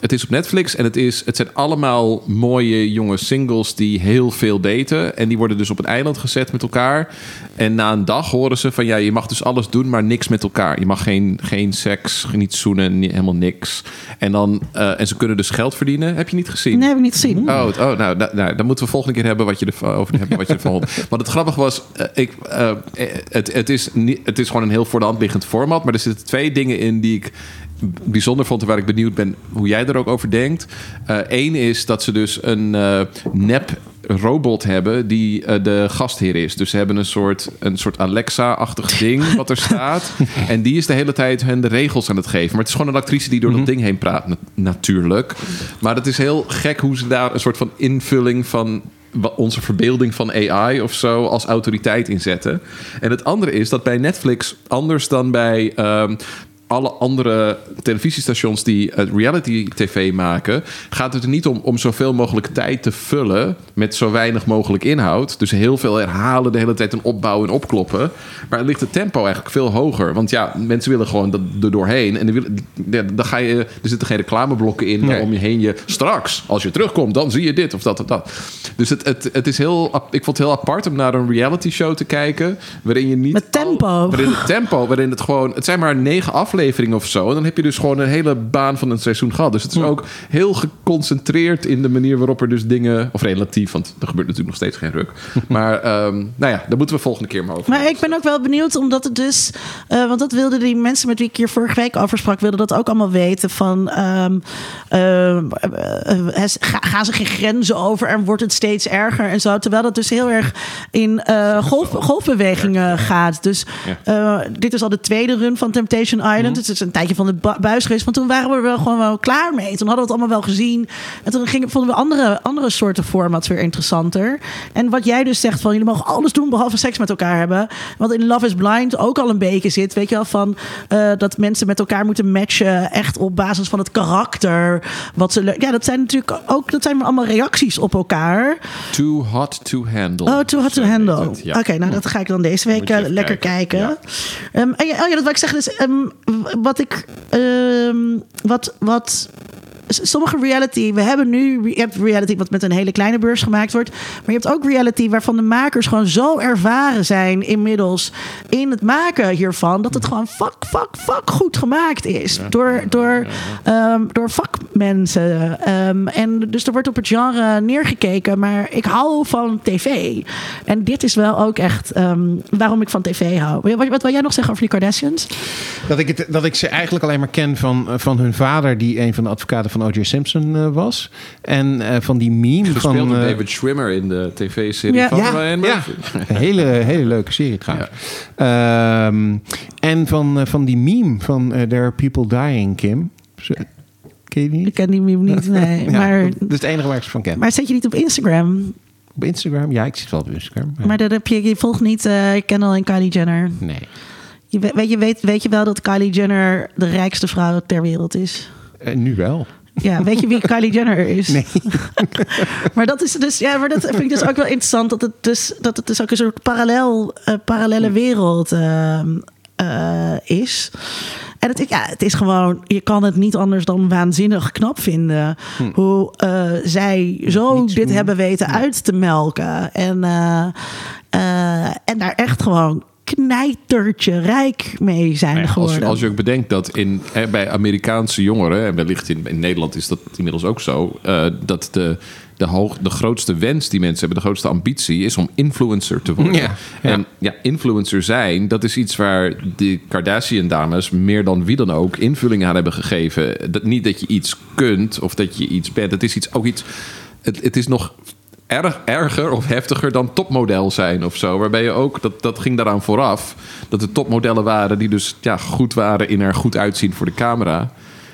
het is op Netflix en het, is, het zijn allemaal mooie jonge singles die heel veel daten. En die worden dus op een eiland gezet met elkaar. En na een dag horen ze van ja, je mag dus alles doen, maar niks met elkaar. Je mag geen, geen seks, niet zoenen, niet, helemaal niks. En, dan, en ze kunnen dus geld verdienen. Heb je niet gezien? Nee, heb ik niet gezien. Oh, oh nou, nou, dan moeten we volgende keer hebben wat je ervan over hebben wat je ervan vond. Want het grappige was, uh, ik, uh, het, het, is niet, het is gewoon een heel voor de hand liggend format, maar er zitten twee dingen in die ik bijzonder vond en waar ik benieuwd ben hoe jij er ook over denkt. Eén is dat ze dus een eh, nep robot hebben die eh, de gastheer is. Dus ze hebben een soort, een soort Alexa-achtig ding wat er staat. En die is de hele tijd hen de regels aan het geven. Maar het is gewoon een actrice die door dat ding heen praat, na- natuurlijk. Maar het is heel gek hoe ze daar een soort van invulling van onze verbeelding van AI of zo als autoriteit inzetten. En het andere is dat bij Netflix, anders dan bij ehm, alle andere televisiestations die eh, reality tv maken, gaat het er niet om om zoveel mogelijk tijd te vullen met zo weinig mogelijk inhoud. Dus heel veel herhalen de hele tijd en opbouwen en opkloppen. Maar ligt het tempo eigenlijk veel hoger. Want ja, mensen willen gewoon dat er doorheen. En dan, willen, ja, dan ga je, er zitten geen reclameblokken in Nee. om je heen je straks, als je terugkomt, dan zie je dit of dat of dat. Dus het, het, het is heel, ik vond het heel apart om naar een reality show te kijken, waarin je niet Met tempo. al- waarin het tempo, waarin het gewoon, het zijn maar negen afleveringen of zo, en dan heb je dus gewoon een hele baan van een seizoen gehad. Dus het is ook heel geconcentreerd in de manier waarop er dus dingen, of relatief, want er gebeurt natuurlijk nog steeds geen ruk. Maar ehm, nou ja, daar moeten we volgende keer maar over. Maar ik ben ook wel benieuwd, omdat het dus... eh, want dat wilden die mensen met wie ik hier vorige week over sprak... wilden dat ook allemaal weten van... ehm, eh, eh, ga- gaan ze geen grenzen over en wordt het steeds erger en zo. Terwijl dat dus heel erg in eh, golf, golfbewegingen gaat. Dus eh, dit is al de tweede run van Temptation Island. Het is een tijdje van de bu- buis geweest. Want toen waren we er wel gewoon wel klaar mee. Toen hadden we het allemaal wel gezien. En toen gingen, vonden we andere, andere soorten formats weer interessanter. En wat jij dus zegt van jullie mogen alles doen behalve seks met elkaar hebben. Wat in Love is Blind ook al een beetje zit. Weet je wel van eh, dat mensen met elkaar moeten matchen. Echt op basis van het karakter. Wat ze. Ja, dat zijn natuurlijk ook dat zijn allemaal reacties op elkaar. Too hot to handle. Oh, too hot to handle. ja. Oké, nou dat ga ik dan deze week eh, lekker kijken. kijken. Ja. Ehm, en ja, oh ja, dat wil ik zeggen. Dus, wat ik. ehm, wat. wat Sommige reality, we hebben nu je hebt reality wat met een hele kleine beurs gemaakt wordt. Maar je hebt ook reality waarvan de makers gewoon zo ervaren zijn inmiddels in het maken hiervan. Dat het gewoon fuck, fuck, fuck goed gemaakt is. Door, door, ehm, door vakmensen. Ehm, en dus er wordt op het genre neergekeken. Maar ik hou van tv. En dit is wel ook echt ehm, waarom ik van tv hou. Wat, wat wil jij nog zeggen over die Kardashians? Dat ik, het, dat ik ze eigenlijk alleen maar ken van, eh, van hun vader, die een van de advocaten van O.J. Simpson eh, was. En eh, van die meme Gespeeld van. door eh, David Schwimmer in de tv-serie Ja. van ja, Ryan ja. Murphy. Een hele, hele leuke serie trouwens. Ehm, en van, eh, van die meme van eh, There are people dying, Kim. Zo- Ken je die Ik niet? ken die meme niet, nee. Ja, maar, dat is het enige waar ik ze van ken. maar zet je niet op Instagram? Op Instagram? Ja, ik zit wel op Instagram. Ja. Maar dat heb je, je volgt niet eh Kendall en Kylie Jenner. Nee. Je, we- weet, je, weet, weet je wel dat Kylie Jenner de rijkste vrouw ter wereld is? Eh, nu wel. Ja, weet je wie Kylie Jenner is? Nee. maar dat is dus, ja, maar dat vind ik dus ook wel interessant dat het dus, dat het dus ook een soort parallel, eh, parallele wereld ehm, eh, is. En het, ja, het is gewoon, je kan het niet anders dan waanzinnig knap vinden. Hoe eh, zij zo Niets dit hebben weten uit te melken. En, en daar echt gewoon knijtertje rijk mee zijn Nou ja, als, je, geworden. als je ook bedenkt dat in, hè, bij Amerikaanse jongeren, en wellicht in, in Nederland is dat inmiddels ook zo, eh, dat de, de, hoog, de grootste wens die mensen hebben, de grootste ambitie, is om influencer te worden. Ja, ja. En ja, influencer zijn, dat is iets waar de Kardashian-dames meer dan wie dan ook invulling aan hebben gegeven. Dat, niet dat je iets kunt of dat je iets bent. Het is iets, ook iets. Het, het is nog erg erger of heftiger dan topmodel zijn of zo. Waarbij je ook, dat, dat ging daaraan vooraf, dat er topmodellen waren die dus ja, goed waren in er goed uitzien voor de camera.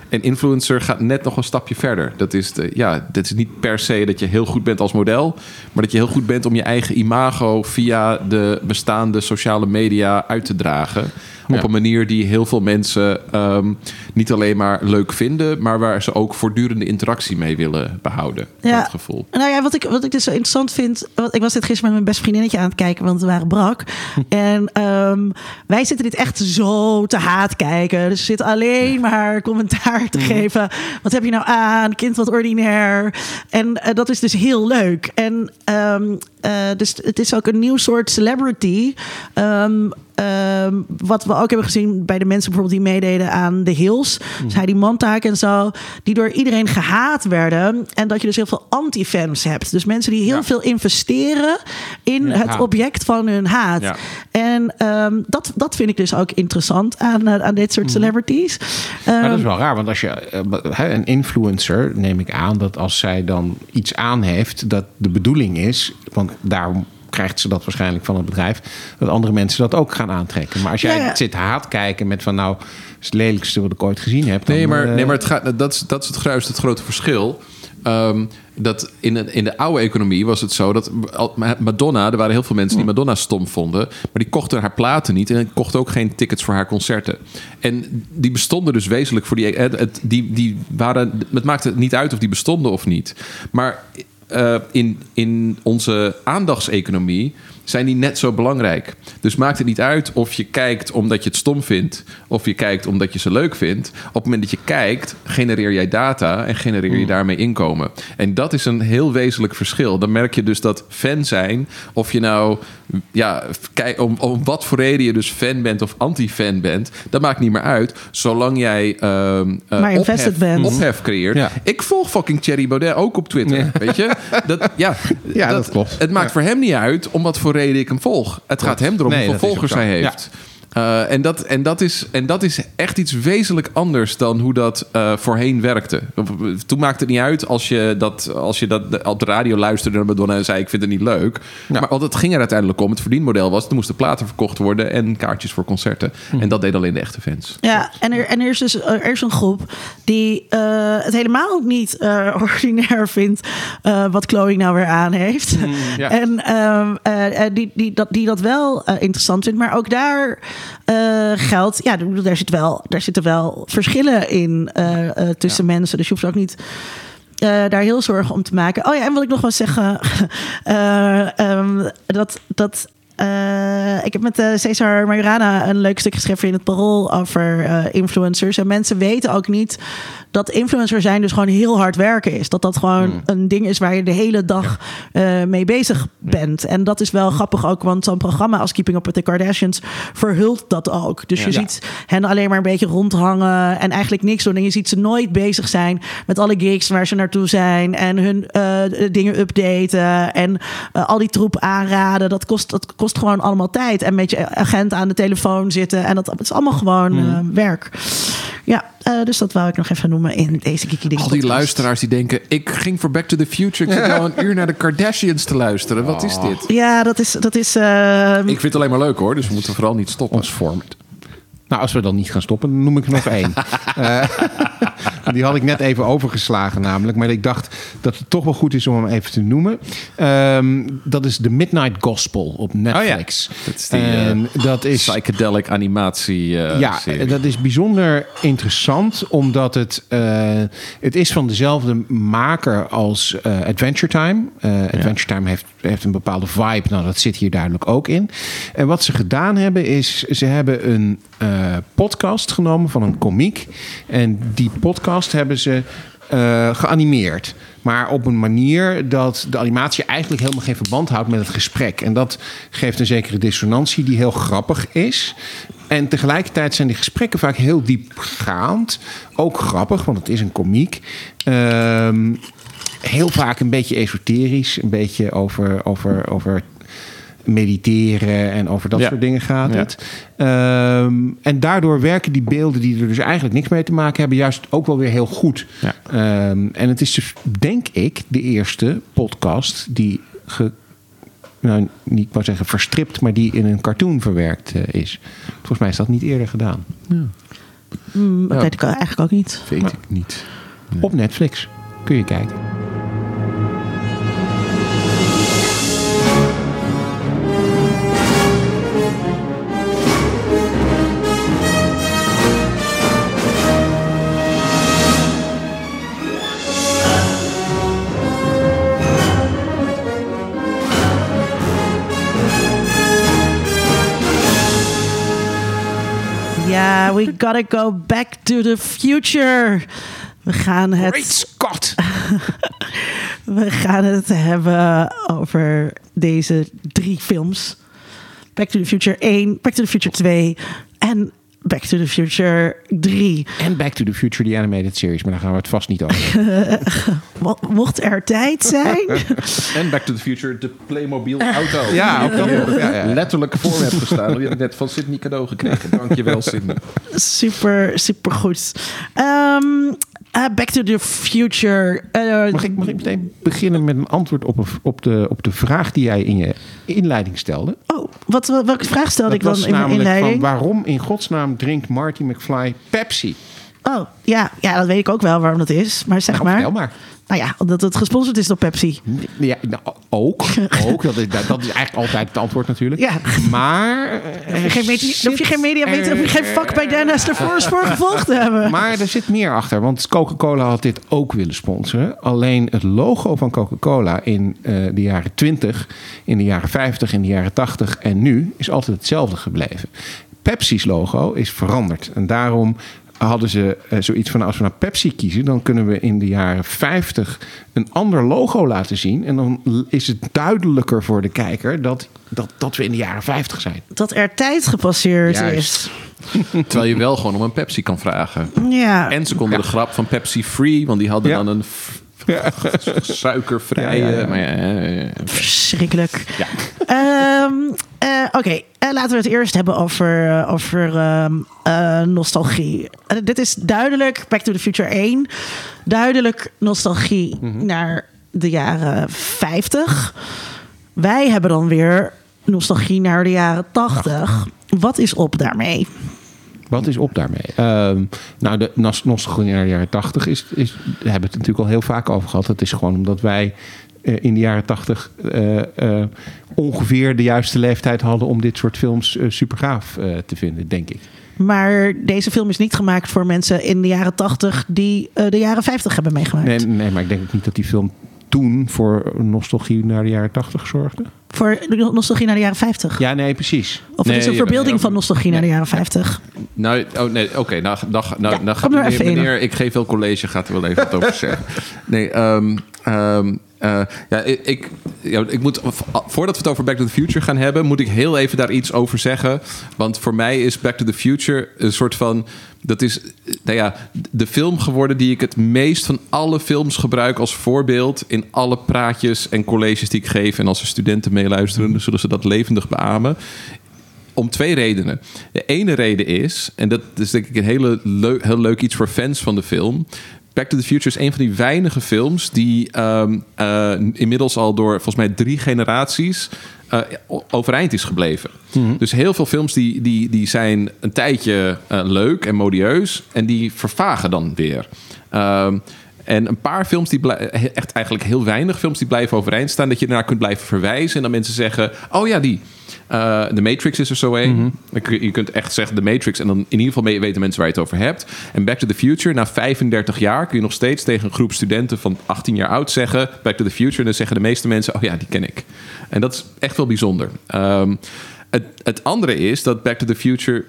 En influencer gaat net nog een stapje verder. Dat is, de, ja, dat is niet per se dat je heel goed bent als model, maar dat je heel goed bent om je eigen imago via de bestaande sociale media uit te dragen. Op een manier die heel veel mensen ehm, niet alleen maar leuk vinden, maar waar ze ook voortdurende interactie mee willen behouden. Ja. Dat gevoel. Nou ja, wat ik, wat ik dus zo interessant vind. Want ik was dit gisteren met mijn beste vriendinnetje aan het kijken, want we waren brak. en ehm, wij zitten dit echt zo te haat kijken. Dus we zitten alleen maar commentaar te geven. Wat heb je nou aan? Kind wat ordinair. En eh, dat is dus heel leuk. En ehm, eh, dus het is ook een nieuw soort celebrity. ehm, ehm, wat we ook hebben gezien bij de mensen bijvoorbeeld die meededen aan The Hills. Mm. Zij die Montag en zo, die door iedereen gehaat werden. En dat je dus heel veel anti-fans hebt. Dus mensen die heel Ja. veel investeren in het haat. object van hun haat. Ja. En ehm, dat, dat vind ik dus ook interessant aan, eh, aan dit soort celebrities. Maar dat Ehm, is wel raar, want als je eh, een influencer, neem ik aan, dat als zij dan iets aan heeft, dat de bedoeling is, want daarom krijgt ze dat waarschijnlijk van het bedrijf, dat andere mensen dat ook gaan aantrekken. Maar als jij Ja, ja. zit haat kijken met van nou, het is het lelijkste wat ik ooit gezien heb. dan, Nee, maar, eh, nee, maar het gaat, dat, is, dat is het juist het grote verschil. Ehm, dat in, een- in de oude economie was het zo dat Madonna, er waren heel veel mensen die Madonna stom vonden, maar die kochten haar platen niet en kochten ook geen tickets voor haar concerten. En die bestonden dus wezenlijk voor die. Het, het- die, die waren, het maakte niet uit of die bestonden of niet. Maar eh, in, in onze aandachtseconomie zijn die net zo belangrijk. Dus maakt het niet uit of je kijkt omdat je het stom vindt... of je kijkt omdat je ze leuk vindt. Op het moment dat je kijkt, genereer jij data... en genereer je daarmee inkomen. En dat is een heel wezenlijk verschil. Dan merk je dus dat fan zijn... of je nou, ja, kijk, om, om wat voor reden je dus fan bent... of anti-fan bent, dat maakt niet meer uit... zolang jij Maar invested ophef, bent. ophef creëert. Ja. Ik volg fucking Thierry Baudet ook op Twitter, Ja. weet je? Dat, ja, Ja, dat klopt. Het maakt voor hem niet uit om wat voor reden ik hem volg. Het gaat hem erom Nee, hoeveel volgers hij heeft. Eh, en, dat, en, dat is, en dat is echt iets wezenlijk anders dan hoe dat eh, voorheen werkte. Toen maakte het niet uit als je dat, als je dat op de radio luisterde naar Madonna en zei: Ik vind het niet leuk. Ja. Maar want het ging er uiteindelijk om. Het verdienmodel was: er moesten platen verkocht worden en kaartjes voor concerten. Hm. En dat deed alleen de echte fans. Ja, en er, en er is dus er is een groep die eh, het helemaal niet eh, ordinair vindt eh, wat Chloe nou weer aan heeft. ja. En ehm, eh, eh, die, die, dat, die dat wel eh, interessant vindt. Maar ook daar eh, geldt, ja, daar, zit wel, daar zitten wel verschillen in eh, eh, tussen mensen. Dus je hoeft ook niet. daar heel zorgen om te maken. Oh ja, en wat ik nog wel zeggen. eh, ehm, dat. dat ik heb met Cesar Majorana een leuk stuk geschreven in het Parool over influencers. En mensen weten ook niet dat influencer zijn dus gewoon heel hard werken is. Dat dat gewoon een ding is waar je de hele dag eh, mee bezig bent. En dat is wel grappig ook, want zo'n programma als Keeping Up With The Kardashians verhult dat ook. Dus je ziet hen alleen maar een beetje rondhangen en eigenlijk niks doen. En je ziet ze nooit bezig zijn met alle gigs waar ze naartoe zijn en hun eh, dingen updaten en eh, al die troep aanraden. Dat kost, dat kost gewoon allemaal tijd. En met je agent aan de telefoon zitten. En dat, dat is allemaal gewoon eh, werk. Ja, eh, dus dat wou ik nog even noemen in deze Kiki Ding Al die luisteraars die denken: Ik ging voor Back to the Future. Ik zit nou een uur naar de Kardashians te luisteren. Wat is dit? Ja, dat is. Dat is eh, Ik vind het alleen maar leuk hoor, dus we moeten vooral niet stoppen. ons format. Nou, als we dan niet gaan stoppen, dan noem ik er nog één. Eh, die had ik net even overgeslagen namelijk. Maar ik dacht dat het toch wel goed is om hem even te noemen. Ehm, dat is The Midnight Gospel op Netflix. Dat is die, eh, dat is... Psychedelic animatie. eh, ja, serie. dat is bijzonder interessant, omdat het, eh, het is van dezelfde maker als Adventure Time. Adventure Time heeft, heeft een bepaalde vibe, nou dat zit hier duidelijk ook in. En wat ze gedaan hebben is, ze hebben een eh, podcast genomen van een komiek. En die podcast hebben ze eh, geanimeerd. Maar op een manier dat de animatie eigenlijk helemaal geen verband houdt met het gesprek. En dat geeft een zekere dissonantie die heel grappig is. En tegelijkertijd zijn die gesprekken vaak heel diepgaand. Ook grappig, want het is een komiek. Ehm, heel vaak een beetje esoterisch. Een beetje over, over, over mediteren en over dat Ja. soort dingen gaat Ja. het. Ehm, en daardoor werken die beelden die er dus eigenlijk niks mee te maken hebben, juist ook wel weer heel goed. Ja. Ehm, en het is dus, denk ik, de eerste podcast die ge, nou, niet maar zeggen verstript, maar die in een cartoon verwerkt eh, is. Volgens mij is dat niet eerder gedaan. mm, dat Ja. weet ik eigenlijk ook niet. Weet ik niet. Op Netflix kun je kijken. Ja, we gotta go back to the future. We gaan het. Great Scott! We gaan het hebben over deze drie films. Back to the Future 1, Back to the Future 2 en Back to the Future 3. En Back to the Future, die animated series. Maar daar gaan we het vast niet over. Mo- Mocht er tijd zijn. En Back to the Future, de Playmobil auto. Ja, ook dat nog. Ja, ja. Letterlijk voor me heb gestaan. Die heb ik net van Sydney cadeau gekregen. Dankjewel, Sydney. super, super goed. Ehm, eh, Back to the Future. eh, Mag ik, mag ik meteen beginnen met een antwoord op, op, de, op de vraag die jij in je inleiding stelde? Oh, wat, wat- welke vraag stelde ik dan in mijn van inleiding? waarom in godsnaam drinkt Marty McFly Pepsi? Oh, ja, ja, dat weet ik ook wel waarom dat is. Maar zeg Nou, maar. Nou ja, omdat het gesponsord is door Pepsi. Ja, nou, ook. ook dat, is, dat is eigenlijk altijd het antwoord natuurlijk. Ja. Maar... eh, Hoef je geen media, hoef je geen media weten, je geen vak bij Dennis de Force voor gevolgd te hebben. Maar er zit meer achter, want Coca-Cola had dit ook willen sponsoren. Alleen het logo van Coca-Cola in eh, de jaren 20, in de jaren 50, in de jaren 80 en nu is altijd hetzelfde gebleven. Pepsi's logo is veranderd. En daarom hadden ze eh, zoiets van: als we naar Pepsi kiezen, dan kunnen we in de jaren 50 een ander logo laten zien. En dan is het duidelijker voor de kijker dat, dat, dat we in de jaren 50 zijn. Dat er tijd gepasseerd Juist. Terwijl je wel gewoon om een Pepsi kan vragen. is. Ja. En ze konden de grap van Pepsi Free, want die hadden Ja. dan een f- suikervrije... Ja, ja, ja. Maar ja, ja, ja. Verschrikkelijk. Ja. Eh, Oké, eh, laten we het eerst hebben over, eh, over ehm, eh, nostalgie. Dit is duidelijk Back to the Future 1. Duidelijk nostalgie naar de jaren 50. Wij hebben dan weer nostalgie naar de jaren 80. Wat is op daarmee? Wat is op daarmee? Ehm, nou, de nos- nostalgie naar de jaren 80 is, is, daar hebben we het natuurlijk al heel vaak over gehad. Dat is gewoon omdat wij in de jaren 80 eh, eh, ongeveer de juiste leeftijd hadden om dit soort films eh, super gaaf eh, te vinden, denk ik. Maar deze film is niet gemaakt voor mensen in de jaren 80 die eh, de jaren 50 hebben meegemaakt. Nee, nee, maar ik denk ook niet dat die film toen voor nostalgie naar de jaren 80 zorgde. Voor nostalgie naar de jaren 50. Ja, nee, precies. Of Nee, het is een verbeelding van nostalgie naar de jaren 50. Nou, oh nee, oké. nou, nou, nou, Ja, nou gaat er meneer, meneer, ik geef wel college, gaat er wel even wat over zeggen. Nee, ehm, ehm, eh, ja, ik, ja, ik moet, voordat we het over Back to the Future gaan hebben, moet ik heel even daar iets over zeggen. Want voor mij is Back to the Future een soort van, dat is, nou ja, de film geworden die ik het meest van alle films gebruik als voorbeeld in alle praatjes en colleges die ik geef. En als er studenten meeluisteren, dan zullen ze dat levendig beamen om twee redenen. De ene reden is, en dat is denk ik een hele heel leuk iets voor fans van de film. Back to the Future is een van die weinige films die ehm, eh, inmiddels al door volgens mij drie generaties eh, overeind is gebleven. Dus heel veel films die, die, die zijn een tijdje eh, leuk en modieus en die vervagen dan weer. Ehm, en een paar films, die echt eigenlijk heel weinig films, die blijven overeind staan. Dat je naar kunt blijven verwijzen. En dan mensen zeggen: Oh ja, die. Eh The Matrix is er zo een. Kun je- kunt echt zeggen The Matrix. En dan in ieder geval weten mensen waar je het over hebt. En Back to the Future, na 35 jaar kun je nog steeds tegen een groep studenten van 18 jaar oud zeggen: Back to the Future. En dan zeggen de meeste mensen: Oh ja, die ken ik. En dat is echt wel bijzonder. Ehm, het, het andere is dat Back to the Future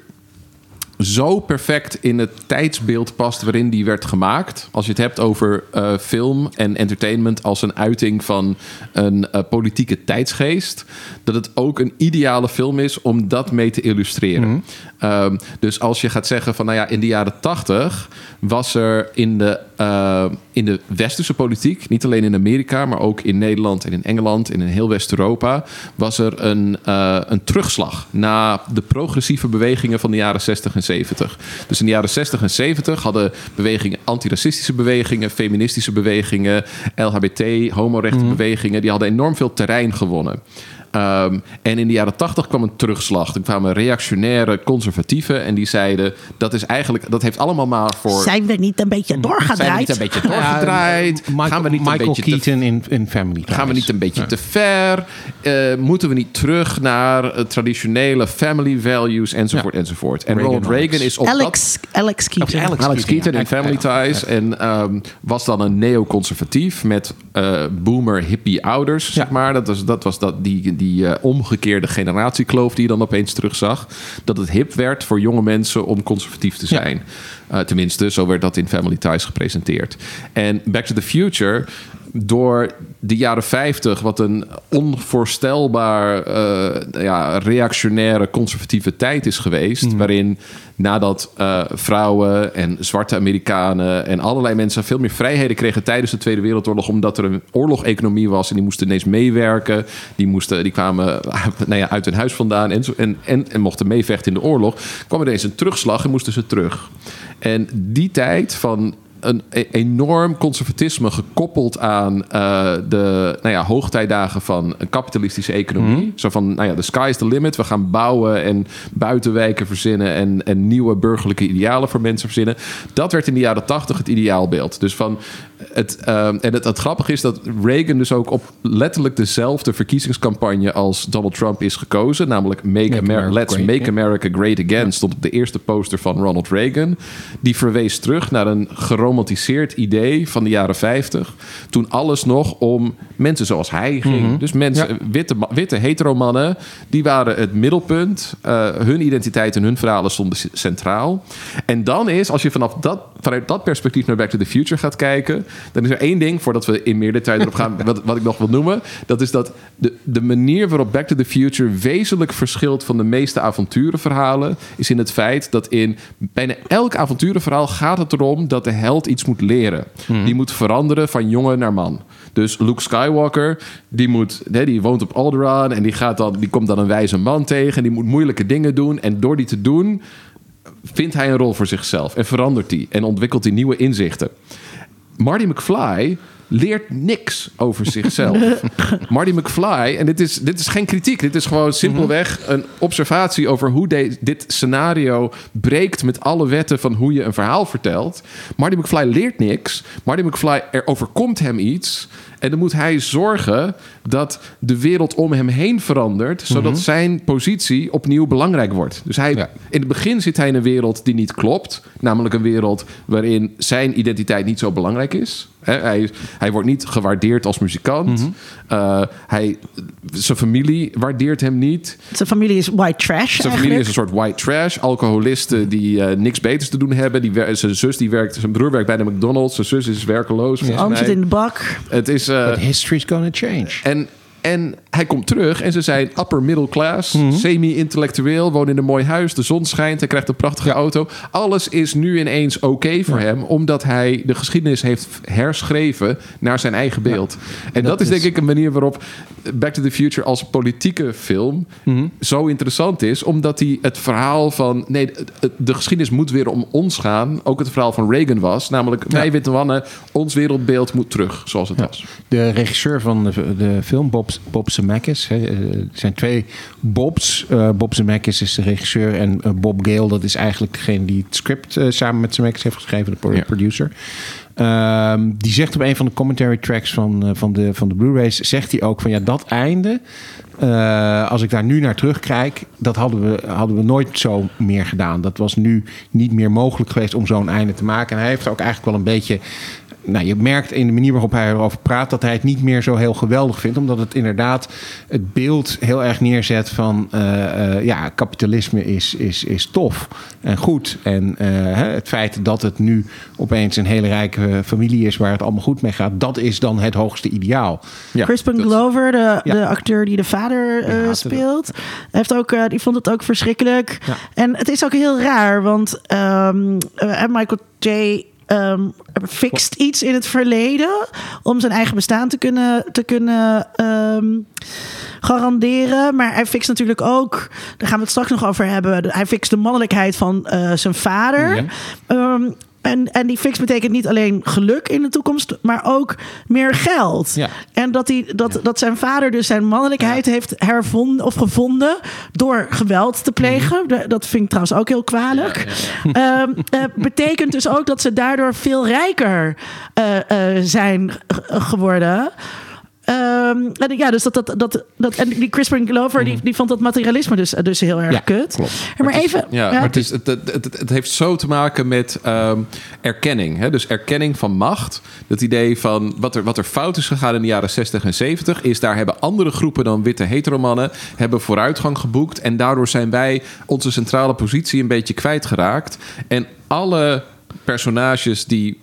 zo perfect in het tijdsbeeld past waarin die werd gemaakt. Als je het hebt over eh, film en entertainment als een uiting van een eh, politieke tijdsgeest, dat het ook een ideale film is om dat mee te illustreren. Ehm, dus als je gaat zeggen van, nou ja, in de jaren tachtig was er in de, eh, in de westerse politiek, niet alleen in Amerika, maar ook in Nederland en in Engeland en in heel West-Europa, was er een, eh, een terugslag na de progressieve bewegingen van de jaren 60 en 70. Dus in de jaren 60 en 70 hadden bewegingen, antiracistische bewegingen, feministische bewegingen, LHBT, homorechtbewegingen, die hadden enorm veel terrein gewonnen. Ehm, en in de jaren 80 kwam een terugslag. Er kwamen reactionaire conservatieven en die zeiden dat is eigenlijk dat heeft allemaal maar voor Zijn we niet een beetje zijn we doorgedraaid? niet een beetje doorgedraaid? Michael, gaan we niet Michael een beetje te Keaton in, in Family Ties. Gaan we niet een beetje te ver? Eh, moeten we niet terug naar eh, traditionele family values enzovoort Ja. enzovoort? En Reagan Ronald Reagan Alex. is op dat... Alex, Alex Keaton. Alex Alex Keaton, Keaton ja. in Family Ja, Ties. En ehm, was dan een neoconservatief met eh, boomer hippie ouders, zeg maar. Dat was, dat was dat, die, die eh, omgekeerde generatiekloof die je dan opeens terugzag. Dat het hip werd voor jonge mensen om conservatief te zijn. Eh, tenminste, zo werd dat in Family Ties gepresenteerd. En Back to the Future door de jaren 50, wat een onvoorstelbaar eh, ja, reactionaire conservatieve tijd is geweest, waarin nadat eh, vrouwen en zwarte Amerikanen en allerlei mensen veel meer vrijheden kregen tijdens de Tweede Wereldoorlog, omdat er een oorlogeconomie was en die moesten ineens meewerken, die, moesten, die kwamen nou ja, uit hun huis vandaan en, en, en mochten meevechten in de oorlog, kwam er ineens een terugslag en moesten ze terug. En die tijd van een e- enorm conservatisme gekoppeld aan eh, de nou ja, hoogtijdagen van een kapitalistische economie. Zo van, nou ja, the sky is the limit. We gaan bouwen en buitenwijken verzinnen en, en nieuwe burgerlijke idealen voor mensen verzinnen. Dat werd in de jaren tachtig het ideaalbeeld. Dus van het, ehm, en het, het grappige is dat Reagan dus ook op letterlijk dezelfde verkiezingscampagne als Donald Trump is gekozen. Namelijk Make Make America, America Let's Great, Make. America Great Again stond op de eerste poster van Ronald Reagan. Die verwees terug naar een geromantiseerd idee van de jaren 50. Toen alles nog om mensen zoals hij ging. Dus mensen, Ja. witte, witte hetero-mannen, die waren het middelpunt. Uh, hun identiteit en hun verhalen stonden centraal. En dan is, als je vanaf dat, vanuit dat perspectief naar Back to the Future gaat kijken, dan is er één ding, voordat we in meer detail erop gaan, wat, wat ik nog wil noemen. Dat is dat de, de manier waarop Back to the Future wezenlijk verschilt van de meeste avonturenverhalen, is in het feit dat in bijna elk avonturenverhaal gaat het erom dat de held iets moet leren. Die moet veranderen van jongen naar man. Dus Luke Skywalker, die, moet, hè, die woont op Alderaan en die, gaat dan, die komt dan een wijze man tegen en die moet moeilijke dingen doen. En door die te doen, vindt hij een rol voor zichzelf en verandert die en ontwikkelt hij nieuwe inzichten. Marty McFly leert niks over zichzelf. Marty McFly, en dit is, dit is geen kritiek, dit is gewoon simpelweg een observatie over hoe de- dit scenario breekt met alle wetten van hoe je een verhaal vertelt. Marty McFly leert niks. Marty McFly, er overkomt hem iets. En dan moet hij zorgen dat de wereld om hem heen verandert, zodat zijn positie opnieuw belangrijk wordt. Dus hij, Ja. in het begin zit hij in een wereld die niet klopt. Namelijk een wereld waarin zijn identiteit niet zo belangrijk is. Hij, hij wordt niet gewaardeerd als muzikant. Eh, hij, zijn familie waardeert hem niet. Zijn familie is white trash Zijn familie eigenlijk. is een soort white trash. Alcoholisten die eh, niks beters te doen hebben. Die, zijn zus die werkt, zijn broer werkt bij de McDonald's. Zijn zus is werkeloos. mij. zit in de bak. Het is... eh, But history's gonna change. en, en hij komt terug en ze zijn upper middle class, Mhm. semi-intellectueel, woont in een mooi huis, de zon schijnt, hij krijgt een prachtige auto. Alles is nu ineens oké voor hem, omdat hij de geschiedenis heeft herschreven naar zijn eigen beeld. En dat, dat is denk ik een manier waarop Back to the Future als politieke film Mhm. zo interessant is, omdat hij het verhaal van nee, de geschiedenis moet weer om ons gaan, ook het verhaal van Reagan was, namelijk wij witte mannen, ons wereldbeeld moet terug zoals het was. De regisseur van de, de film, Bob, Bob Zemeckis. hè, eh, Er zijn twee Bobs. Eh, Bob Zemeckis is de regisseur en eh, Bob Gale, dat is eigenlijk degene die het script samen met Zemeckis heeft geschreven, de Ja. producer. Ehm, die zegt op een van de commentary tracks van, van de, van de Blu-rays, zegt hij ook van ja, dat einde, als ik daar nu naar terugkijk, dat hadden we, hadden we nooit zo meer gedaan. Dat was nu niet meer mogelijk geweest om zo'n einde te maken. En hij heeft ook eigenlijk wel een beetje nou, je merkt in de manier waarop hij erover praat dat hij het niet meer zo heel geweldig vindt. Omdat het inderdaad het beeld heel erg neerzet van eh, eh, ja, kapitalisme is, is, is tof en goed. En eh, hè, het feit dat het nu opeens een hele rijke familie is waar het allemaal goed mee gaat, dat is dan het hoogste ideaal. Ja, Crispin dat- Glover, de, Ja. de acteur die de vader eh, speelt, heeft ook, eh, die vond het ook verschrikkelijk. Ja. En het is ook heel raar, want ehm, eh, Michael J. ehm, fixt iets in het verleden om zijn eigen bestaan te kunnen, te kunnen ehm, garanderen. Maar hij fixt natuurlijk ook, daar gaan we het straks nog over hebben, hij fixt de mannelijkheid van eh, zijn vader. Ja. Ehm, en, en die fix betekent niet alleen geluk in de toekomst, maar ook meer geld. Ja. En dat, hij, dat, dat zijn vader dus zijn mannelijkheid heeft hervonden of gevonden door geweld te plegen. De- Dat vind ik trouwens ook heel kwalijk. Ehm, eh, betekent dus ook dat ze daardoor veel rijker eh, eh, zijn geworden. Ehm, en ja, dus dat, dat, dat, dat, en die Crispin Glover, die, die vond dat materialisme dus, dus heel erg Ja, kut. klopt. Ja, maar even, Ja, maar het, is, het, het, het, het heeft zo te maken met ehm, erkenning. Hè? Dus erkenning van macht. Dat idee van wat er, wat er fout is gegaan in de jaren 60 en 70... is daar hebben andere groepen dan witte heteromannen... hebben vooruitgang geboekt. En daardoor zijn wij onze centrale positie een beetje kwijtgeraakt. En alle personages die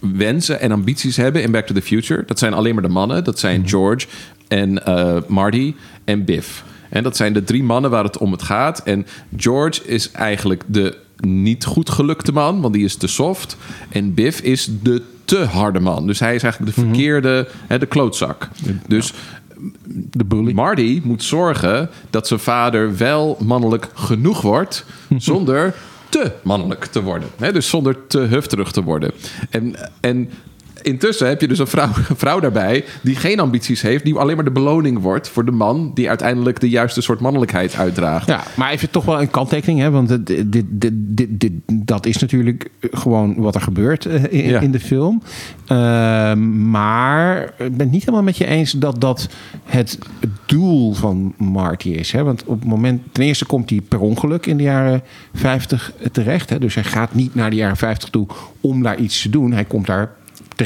wensen en ambities hebben in Back to the Future. Dat zijn alleen maar de mannen. Dat zijn George en eh, Marty en Biff. En dat zijn de drie mannen waar het om het gaat. En George is eigenlijk de niet goed gelukte man, want die is te soft. En Biff is de te harde man. Dus hij is eigenlijk de verkeerde, hè, de klootzak. Dus De bully. Marty moet zorgen dat zijn vader wel mannelijk genoeg wordt, zonder te mannelijk te worden. Hè, dus zonder te hufterig te worden. En, en intussen heb je dus een vrouw, een vrouw daarbij die geen ambities heeft, die alleen maar de beloning wordt voor de man die uiteindelijk de juiste soort mannelijkheid uitdraagt. Ja, maar even toch wel een kanttekening, hè? want dit, dit, dit, dat is natuurlijk gewoon wat er gebeurt eh, in, Ja. in de film. Ehm, maar ik ben het niet helemaal met je eens dat dat het doel van Marty is. Hè? Want op het moment, ten eerste komt hij per ongeluk in de jaren 50 terecht. Hè? Dus hij gaat niet naar de jaren 50 toe om daar iets te doen. Hij komt daar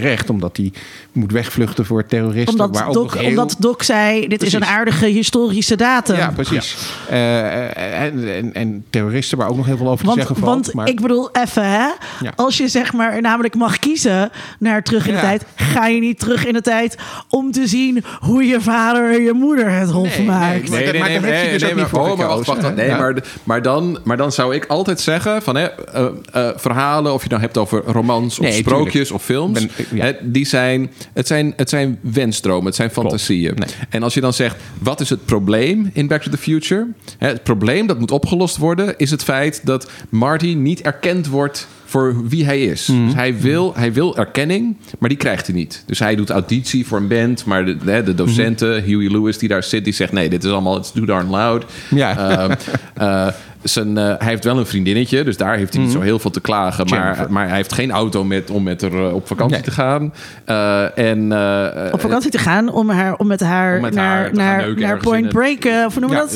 terecht omdat hij moet wegvluchten voor terroristen. Omdat waar ook Doc, nog heel- omdat Doc zei, dit is een aardige historische datum. Ja, precies. Eh, en, en, en terroristen waar ook nog heel veel over te zeggen valt. want maar- ik bedoel, even hè. Ja. Als je zeg maar namelijk mag kiezen naar terug in de Ja. tijd, ga je niet terug in de tijd om te zien hoe je vader en je moeder het hof Nee, maakt. nee, maar- maar daar heeft hij dus ook niet voor oh, maar wacht, wacht, nee, Ja. maar, maar, dan, maar dan zou ik altijd zeggen van hè, eh, eh, verhalen, of je nou hebt over romans of Nee, sprookjes tuurlijk. of films, Ben- ja. die zijn, het zijn, het zijn wensdromen, het zijn fantasieën. Nee. En als je dan zegt, wat is het probleem in Back to the Future? Het probleem dat moet opgelost worden, is het feit dat Marty niet erkend wordt voor wie hij is. Mhm. Dus hij wil, hij wil erkenning, maar die krijgt hij niet. Dus hij doet auditie voor een band, maar de, de, de docenten, Mhm. Huey Lewis die daar zit, die zegt nee, dit is allemaal, it's too darn loud. Ja. Eh, zijn, eh, hij heeft wel een vriendinnetje, dus daar heeft hij niet zo heel veel te klagen. Maar, Mhm. Maar hij heeft geen auto met, om met haar eh, op vakantie Nee. te gaan. Eh, en, eh, op vakantie te gaan om, haar, om met haar Om met naar, haar naar, naar Point Break, of we Ja,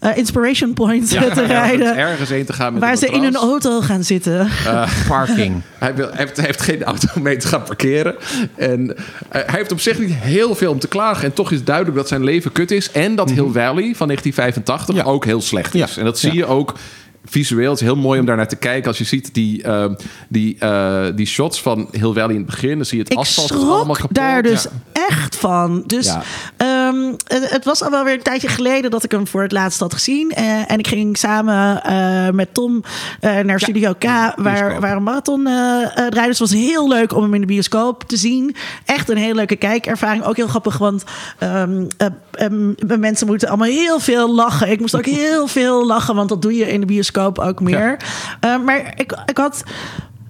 dat? Inspiration Point ja, te rijden. Ergens heen te gaan met Waar ze in een auto gaan zitten. Parking. Hij, wil, hij, heeft, hij heeft geen auto om mee te gaan parkeren. En hij heeft op zich niet heel veel om te klagen. En toch is duidelijk dat zijn leven kut is. En dat Hill Valley van 1985 Ja. ook heel slecht is. Ja. En dat zie Ja. je ook visueel. Het is heel mooi om daar naar te kijken. Als je ziet die, eh, die, eh, die shots van Hill Valley in het begin. Dan zie je het Ik asfalt allemaal schrok kapot. daar dus Ja. echt van. Dus Ja. Ehm, het, het was al wel weer een tijdje geleden dat ik hem voor het laatst had gezien. Eh, en ik ging samen eh, met Tom eh, naar Studio K, waar, waar een marathon draaide. Dus het was heel leuk om hem in de bioscoop te zien. Echt een hele leuke kijkervaring. Ook heel grappig, want ehm, mensen moeten allemaal heel veel lachen. Ik moest ook heel veel lachen, want dat doe je in de bioscoop ook meer. Maar ik, ik had...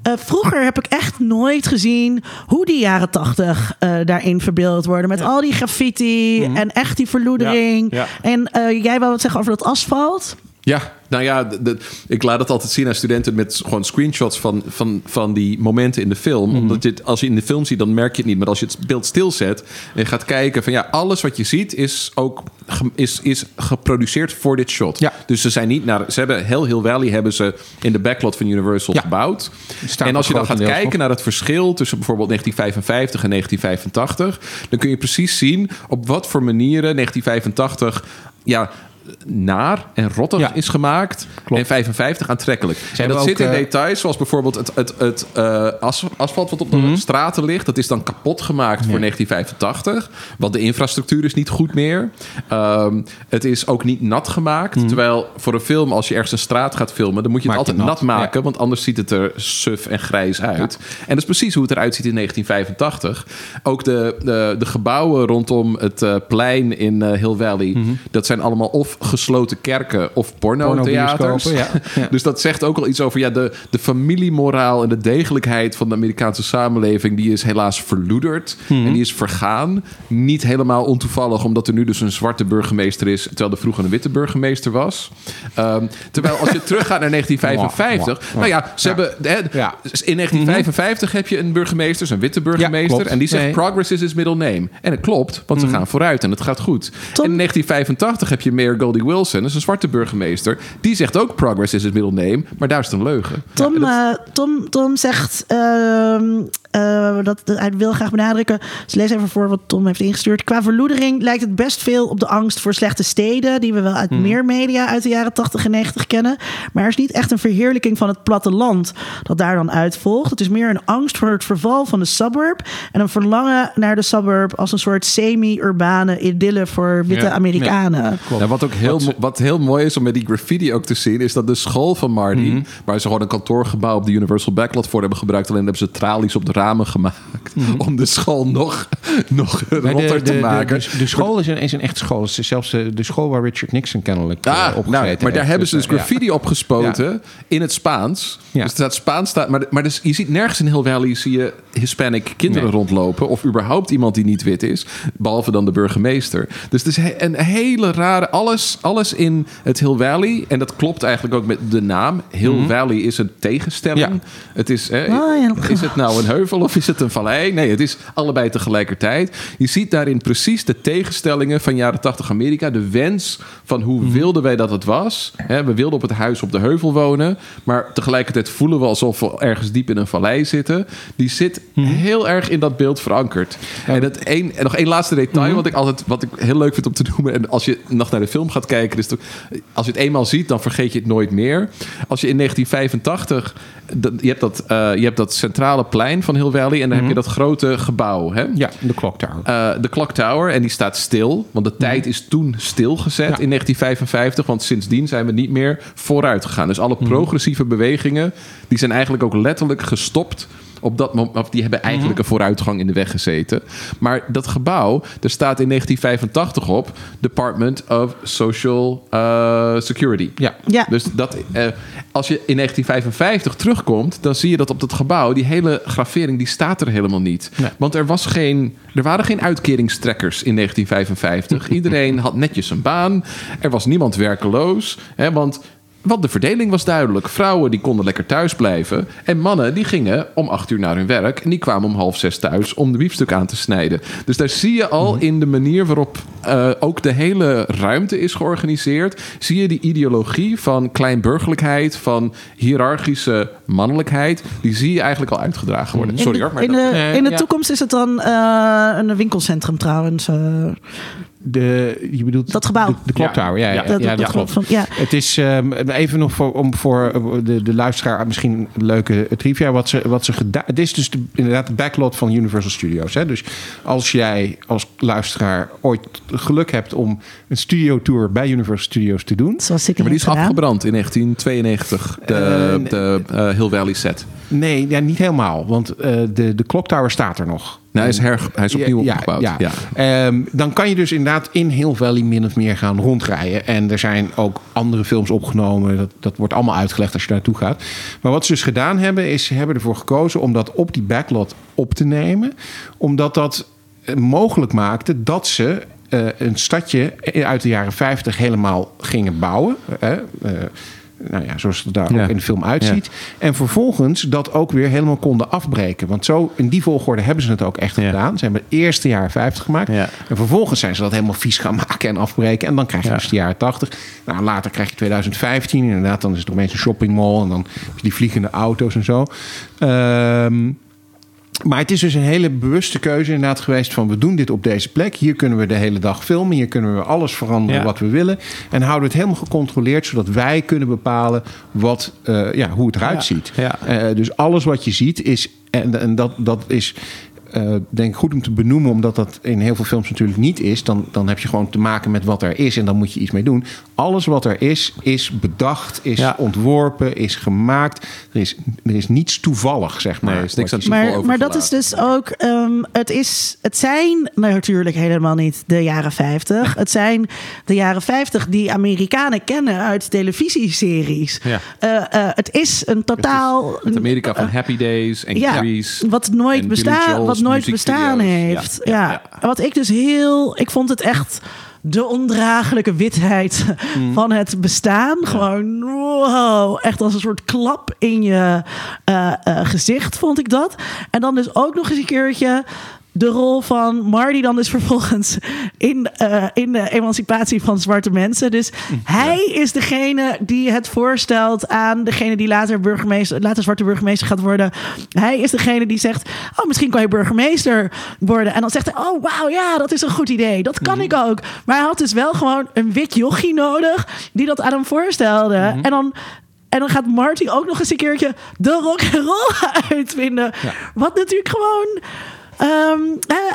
Eh, vroeger heb ik echt nooit gezien hoe die jaren tachtig eh, daarin verbeeld worden. Met al die graffiti en echt die verloedering. Ja, ja. En eh, jij wou wat zeggen over dat asfalt? Ja, nou ja, de- de- ik laat het altijd zien aan studenten met gewoon screenshots van, van, van die momenten in de film. Mhm. Omdat je het, als je in de film ziet, dan merk je het niet. Maar als je het beeld stilzet en je gaat kijken van ja, alles wat je ziet is ook ge- is, is geproduceerd voor dit shot. Ja. Dus ze zijn niet naar. Ze hebben heel Hill Valley hebben ze in de backlot van Universal Ja. gebouwd. En als je dan gaat kijken naar het verschil tussen bijvoorbeeld 1955 en 1985, dan kun je precies zien op wat voor manieren 1985 ja, naar en rottig Ja. is gemaakt. Klopt. En 55 aantrekkelijk. en dat zit in eh, details, zoals bijvoorbeeld het, het, het as- asfalt wat op de Mhm. straten ligt. Dat is dan kapot gemaakt voor 1985. Want de infrastructuur is niet goed meer. Ehm, het is ook niet nat gemaakt. Mhm. Terwijl voor een film, als je ergens een straat gaat filmen... dan moet je het altijd nat, nat, maken. ja. Want anders ziet het er suf en grijs uit. En dat is precies hoe het eruit ziet in 1985. Ook de, de, de gebouwen rondom het eh, plein in Hill Valley... Mhm. dat zijn allemaal of gesloten kerken of pornotheaters. Pornobioscopen, ja. Dus dat zegt ook al iets over ja, de, de familiemoraal en de degelijkheid van de Amerikaanse samenleving. Die is helaas verloederd Mhm. en die is vergaan. Niet helemaal ontoevallig, omdat er nu dus een zwarte burgemeester is, terwijl er vroeger een witte burgemeester was. Ehm, terwijl als je teruggaat naar 1955, Mwah, mwah, nou ja, ze Ja. hebben hè, Ja. in 1955 heb je een burgemeester, een witte burgemeester, en die zegt Nee. progress is his middle name. En het klopt, want ze gaan vooruit en het gaat goed. Tom- En in 1985 heb je mayor Goldie Wilson, dat is een zwarte burgemeester, die zegt ook progress is his middle name, maar daar is het een leugen. Tom, eh, Tom, Tom zegt. ehm, eh, dat, hij wil graag benadrukken. Dus lees even voor wat Tom heeft ingestuurd. Qua verloedering lijkt het best veel op de angst voor slechte steden, die we wel uit meer media uit de jaren 80 en 90 kennen. Maar er is niet echt een verheerlijking van het platteland dat daar dan uitvolgt. Het is meer een angst voor het verval van de suburb en een verlangen naar de suburb als een soort semi-urbane idylle voor witte Ja. Amerikanen. Nou, wat ook heel, wat heel mooi is om met die graffiti ook te zien, is dat de school van Marty, Mhm. waar ze gewoon een kantoorgebouw op de Universal Backlot voor hebben gebruikt, alleen hebben ze tralies op de ramen gemaakt om de school nog, nog rotter Mhm. te maken. De, de school is een, is een echte school. Het is zelfs de, de school waar Richard Nixon kennelijk eh, Ah, opgezeten nou, maar daar hebben ze dus eh, ja. graffiti opgespoten in het Spaans. Ja. Dus er staat Spaans, staat, maar, maar dus, je ziet nergens in Hill Valley zie je Hispanic kinderen Nee. rondlopen. Of überhaupt iemand die niet wit is. Behalve dan de burgemeester. Dus het is een hele rare... Alles, alles in het Hill Valley. En dat klopt eigenlijk ook met de naam. Hill Valley is een tegenstelling. Het is, Oh, ja. is het nou een heuvel of is het een vallei? Nee, het is allebei tegelijkertijd. Je ziet daarin precies de tegenstellingen van jaren 80 Amerika. De wens van hoe wilden wij dat het was. We wilden op het huis op de heuvel wonen. Maar tegelijkertijd voelen we alsof we ergens diep in een vallei zitten. Die zit heel erg in dat beeld verankerd. En, één, en nog één laatste detail wat ik altijd wat ik heel leuk vind om te noemen. En als je nog naar de film gaat kijken. Is ook- als je het eenmaal ziet, dan vergeet je het nooit meer. Als je in 1985... Je hebt, dat, eh, je hebt dat centrale plein van Hill Valley. En dan heb je dat grote gebouw. Hè? Ja, de Clock Tower. Eh, de Clock Tower. En die staat stil. Want de tijd is toen stilgezet Ja. in 1955. Want sindsdien zijn we niet meer vooruit gegaan. Dus alle progressieve bewegingen... die zijn eigenlijk ook letterlijk gestopt... Op dat moment, of die hebben eigenlijk een vooruitgang in de weg gezeten. Maar dat gebouw, er staat in 1985 op... Department of Social eh, Security. ja. Ja. Dus dat, eh, als je in 1955 terugkomt, dan zie je dat op dat gebouw, die hele gravering, die staat er helemaal niet. Nee. Want er, was geen, er waren geen uitkeringstrekkers in 1955. Iedereen had netjes een baan. Er was niemand werkeloos. Hè, want, want de verdeling was duidelijk. Vrouwen die konden lekker thuis blijven. En mannen die gingen om acht uur naar hun werk. En die kwamen om half zes thuis om de biefstuk aan te snijden. Dus daar zie je al in de manier waarop eh, ook de hele ruimte is georganiseerd. Zie je die ideologie van kleinburgerlijkheid, van hiërarchische mannelijkheid. Die zie je eigenlijk al uitgedragen worden. Sorry in hoor. Maar in de, Eh, in de toekomst is het dan eh, een winkelcentrum trouwens. eh, De, je bedoelt Dat gebouw. De, de Clock Ja. Tower, ja, ja, Ja, ja, dat, klopt. Ja. Het is ehm, even nog voor, om voor de, de luisteraar misschien een leuke trivia. Wat ze, wat ze gedaan. Het is dus de, inderdaad de backlot van Universal Studios. Hè? Dus als jij als luisteraar ooit geluk hebt om een studiotour bij Universal Studios te doen. Zoals ik Ja, maar die is gedaan. afgebrand in 1992, de, Eh, de eh, Hill Valley set. Nee, ja, niet helemaal. Want eh, de, de Clock Tower staat er nog. Nou, hij is, her, hij is opnieuw Ja, opgebouwd. Ja, Ja. Ehm, dan kan je dus inderdaad in Hill Valley min of meer gaan rondrijden. En er zijn ook andere films opgenomen. Dat, dat wordt allemaal uitgelegd als je naartoe gaat. Maar wat ze dus gedaan hebben, is ze hebben ervoor gekozen om dat op die backlot op te nemen. Omdat dat eh, mogelijk maakte dat ze eh, een stadje uit de jaren 50 helemaal gingen bouwen. Nou ja, zoals het daar Ja. ook in de film uitziet. En vervolgens dat ook weer helemaal konden afbreken. Want zo in die volgorde hebben ze het ook echt gedaan. Ze hebben het eerste jaar 50 gemaakt. En vervolgens zijn ze dat helemaal vies gaan maken en afbreken. En dan krijg je dus de jaren 80. Nou, later krijg je 2015. Inderdaad, dan is het opeens een shoppingmall. En dan heb je die vliegende auto's en zo. Ehm, maar het is dus een hele bewuste keuze inderdaad geweest van we doen dit op deze plek. Hier kunnen we de hele dag filmen. Hier kunnen we alles veranderen Ja. wat we willen. En houden we het helemaal gecontroleerd zodat wij kunnen bepalen wat, eh, ja, hoe het eruit Ja. ziet. Ja. Eh, dus alles wat je ziet is, en, en dat, dat is eh, denk ik goed om te benoemen, omdat dat in heel veel films natuurlijk niet is. Dan, dan heb je gewoon te maken met wat er is en dan moet je iets mee doen. Alles wat er is, is bedacht, is Ja. ontworpen, is gemaakt. Er is, er is niets toevallig, zeg maar. Nee, is niks aan Maar, maar dat is dus ook. ehm, het, is, het zijn natuurlijk helemaal niet de jaren 50. Het zijn de jaren 50 die Amerikanen kennen uit televisieseries. Ja. Eh, eh, het is een totaal. Het Amerika van Happy Days en ja, Grease. wat nooit, wat nooit bestaan heeft. Ja, Wat ik dus heel. Ik vond het echt de ondraaglijke witheid Mm. van het bestaan. Gewoon wow, echt als een soort klap in je eh, eh, gezicht vond ik dat. En dan dus ook nog eens een keertje de rol van Marty dan dus vervolgens in, eh, in de emancipatie van zwarte mensen. Dus hij is degene die het voorstelt aan degene die later burgemeester, later zwarte burgemeester gaat worden. Hij is degene die zegt: Oh, misschien kan je burgemeester worden. En dan zegt hij: Oh, wauw, ja, dat is een goed idee. Dat kan ik ook. Maar hij had dus wel gewoon een wit jochie nodig die dat aan hem voorstelde. En dan. En dan gaat Marty ook nog eens een keertje de rock and roll uitvinden. Wat natuurlijk gewoon. Ehm,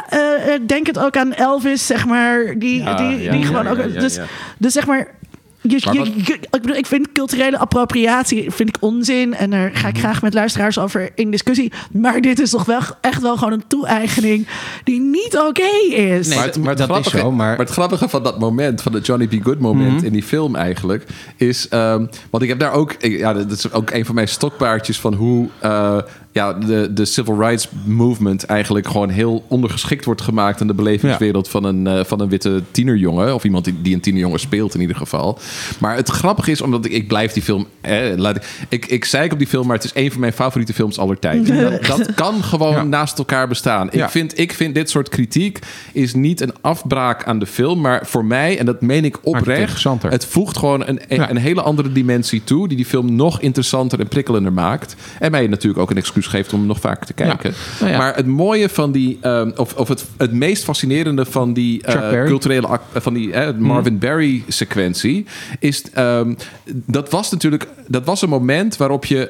eh, eh, denk het ook aan Elvis, zeg maar. Die, Ja, die, ja, die ja, gewoon ja, ook. ja, dus, ja. dus zeg maar. Je, Maar je- wat- je- ik, bedoel, ik vind culturele appropriatie vind ik onzin. En daar ga ik Mhm. graag met luisteraars over in discussie. Maar dit is toch wel echt wel gewoon een toe-eigening die niet oké is. Nee, maar het, maar het dat is grappige, zo, maar- het grappige van dat moment, van het Johnny B. Good moment Mhm. in die film eigenlijk, is... ehm, want ik heb daar ook... Ja, dat is ook een van mijn stokpaardjes van hoe... eh, ja, de, de civil rights movement eigenlijk gewoon heel ondergeschikt wordt gemaakt aan de belevingswereld van, een, eh, van een witte tienerjongen. Of iemand die, die een tienerjongen speelt in ieder geval. Maar het grappige is, omdat ik, ik blijf die film... Eh, laat ik, ik, ik zei op die film, maar het is een van mijn favoriete films aller tijden. Dat, dat kan gewoon Ja. naast elkaar bestaan. Ik, Ja. vind, ik vind dit soort kritiek is niet een afbraak aan de film, maar voor mij, en dat meen ik het oprecht, interessanter. het voegt gewoon een, een hele andere dimensie toe, die die film nog interessanter en prikkelender maakt. En mij natuurlijk ook een excuus geeft om nog vaker te kijken. Nou. Maar het mooie van die, ehm, of, of het, het meest fascinerende van die eh, culturele, ac- van die eh, Marvin Berry sequentie, is ehm, dat was natuurlijk, dat was een moment waarop je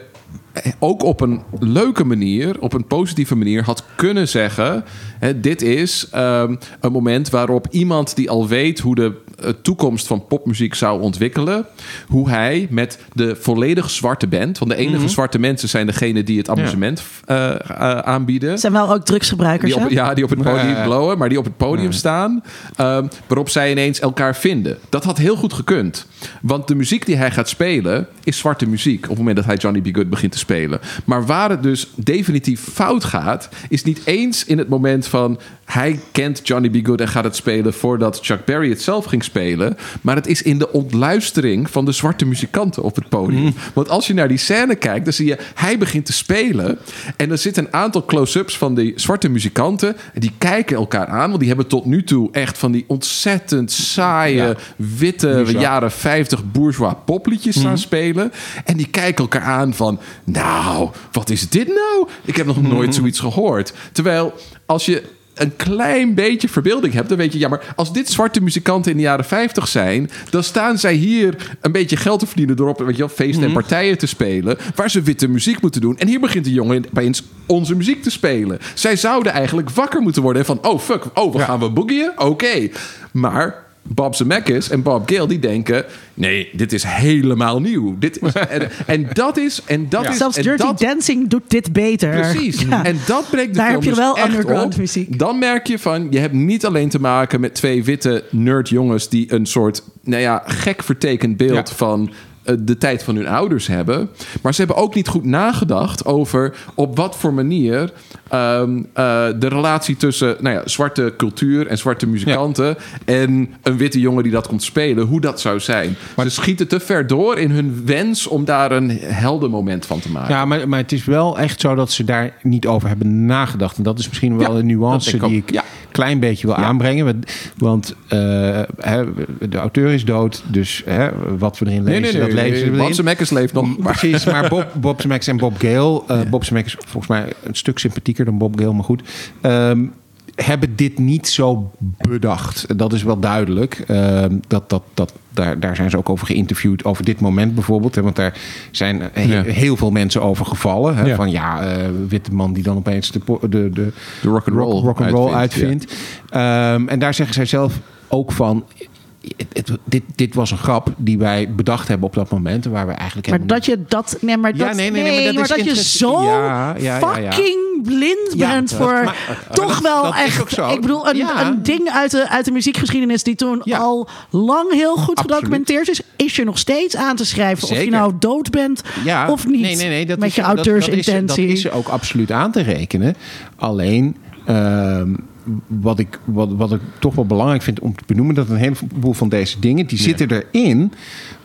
ook op een leuke manier, op een positieve manier had kunnen zeggen: hè, dit is ehm, een moment waarop iemand die al weet hoe de eh, toekomst van popmuziek zou ontwikkelen, hoe hij met de volledig zwarte band, want de enige zwarte mensen zijn degene die het amusement eh, eh, aanbieden. Zijn wel ook drugsgebruikers. Die op, hè? ja, die op het podium Nee. blowen, maar die op het podium staan. ehm, waarop zij ineens elkaar vinden. Dat had heel goed gekund. Want de muziek die hij gaat spelen is zwarte muziek. Op het moment dat hij Johnny B. Good begint te spelen. Maar waar het dus definitief fout gaat, is niet eens in het moment van hij kent Johnny B. Good en gaat het spelen voordat Chuck Berry het zelf ging spelen. Maar het is in de ontluistering van de zwarte muzikanten op het podium. Want als je naar die scène kijkt, dan zie je hij begint te spelen. En er zitten een aantal close-ups van die zwarte muzikanten. En die kijken elkaar aan, want die hebben tot nu toe echt van die ontzettend saaie, Ja. witte jaren 50 bourgeois popliedjes staan spelen. En die kijken elkaar aan van, nou, wat is dit nou? Ik heb nog nooit zoiets gehoord. Terwijl als je een klein beetje verbeelding hebt, dan weet je, ja, maar als dit zwarte muzikanten in de jaren 50 zijn, dan staan zij hier een beetje geld te verdienen door op weet je wel, feesten en partijen te spelen, waar ze witte muziek moeten doen. En hier begint de jongen opeens onze muziek te spelen. Zij zouden eigenlijk wakker moeten worden van, oh fuck, oh, we gaan we boogieën? Oké. Maar Bob Zemeckis en Bob Gale die denken, nee, dit is helemaal nieuw. Dit is, en, en dat is, en dat is, Zelfs en Dirty dat, Dancing doet dit beter. Precies. Ja. En dat breekt de Daar film heb je dus wel echt underground op. muziek. Dan merk je van, je hebt niet alleen te maken met twee witte nerd jongens die een soort, nou ja, gek vertekend beeld Ja. van de tijd van hun ouders hebben. Maar ze hebben ook niet goed nagedacht over op wat voor manier ehm, eh, de relatie tussen nou ja, zwarte cultuur en zwarte muzikanten en een witte jongen die dat komt spelen, hoe dat zou zijn. Maar ze schieten te ver door in hun wens om daar een heldenmoment van te maken. Ja, maar, maar het is wel echt zo dat ze daar niet over hebben nagedacht. En dat is misschien wel Ja, een nuance ik die ik klein beetje wil aanbrengen. Want, eh, de auteur is dood, dus wat we erin lezen, Nee, nee, nee. dat lezen we Bob. Zemeckis leeft nog. Maar Precies, maar Bob, Bob Zemeckis en Bob Gale... eh, Bob Zemeckis is volgens mij een stuk sympathieker dan Bob Gale, maar goed... ehm, hebben dit niet zo bedacht. Dat is wel duidelijk. Ehm, dat, dat, dat, daar, daar zijn ze ook over geïnterviewd. Over dit moment bijvoorbeeld. Hè, want daar zijn he- Ja. heel veel mensen over gevallen. Hè, Ja. Van ja, eh, witte man die dan opeens de, de, de, De rock'n'roll rock, rock'n'roll uitvindt, uitvindt. Ehm, en daar zeggen zij zelf ook van... Het, het- dit, dit was een grap die wij bedacht hebben op dat moment. Waar we eigenlijk Maar dat je dat. Nee, maar Ja, dat, nee, nee, nee, maar dat je zo Ja, ja, ja, ja. fucking blind Ja, bent voor. maar- maar toch dat- wel dat echt. Ik bedoel, een, Ja. een ding uit de, uit de muziekgeschiedenis die toen Ja. al lang heel goed Absoluut. gedocumenteerd is, is je nog steeds aan te schrijven. Of je nou dood bent Ja, of niet. Nee, nee, nee, dat met is, je dat- dat is- auteursintentie. Dat, is ook absoluut aan te rekenen. Alleen, ehm, wat, ik, wat, wat ik toch wel belangrijk vind om te benoemen... dat een heleboel van deze dingen, die zitten erin...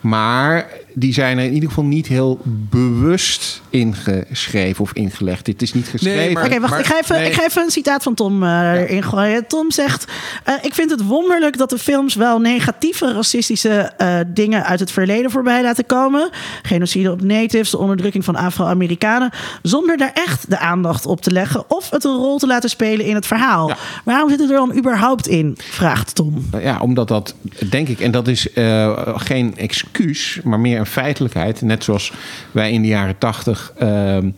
maar die zijn er in ieder geval niet heel bewust ingeschreven of ingelegd. Dit is niet geschreven. Nee, Oké, wacht. ik, ga even, nee. ik ga even een citaat van Tom eh, erin gooien. Tom zegt: eh, Ik vind het wonderlijk dat de films wel negatieve racistische eh, dingen uit het verleden voorbij laten komen. Genocide op natives, de onderdrukking van Afro-Amerikanen. Zonder daar echt de aandacht op te leggen of het een rol te laten spelen in het verhaal. Ja. Waarom zit het er dan überhaupt in? Vraagt Tom. Ja, omdat dat, denk ik, en dat is eh, geen excuus, maar meer een feitelijkheid. Net zoals wij in de jaren tachtig, ehm,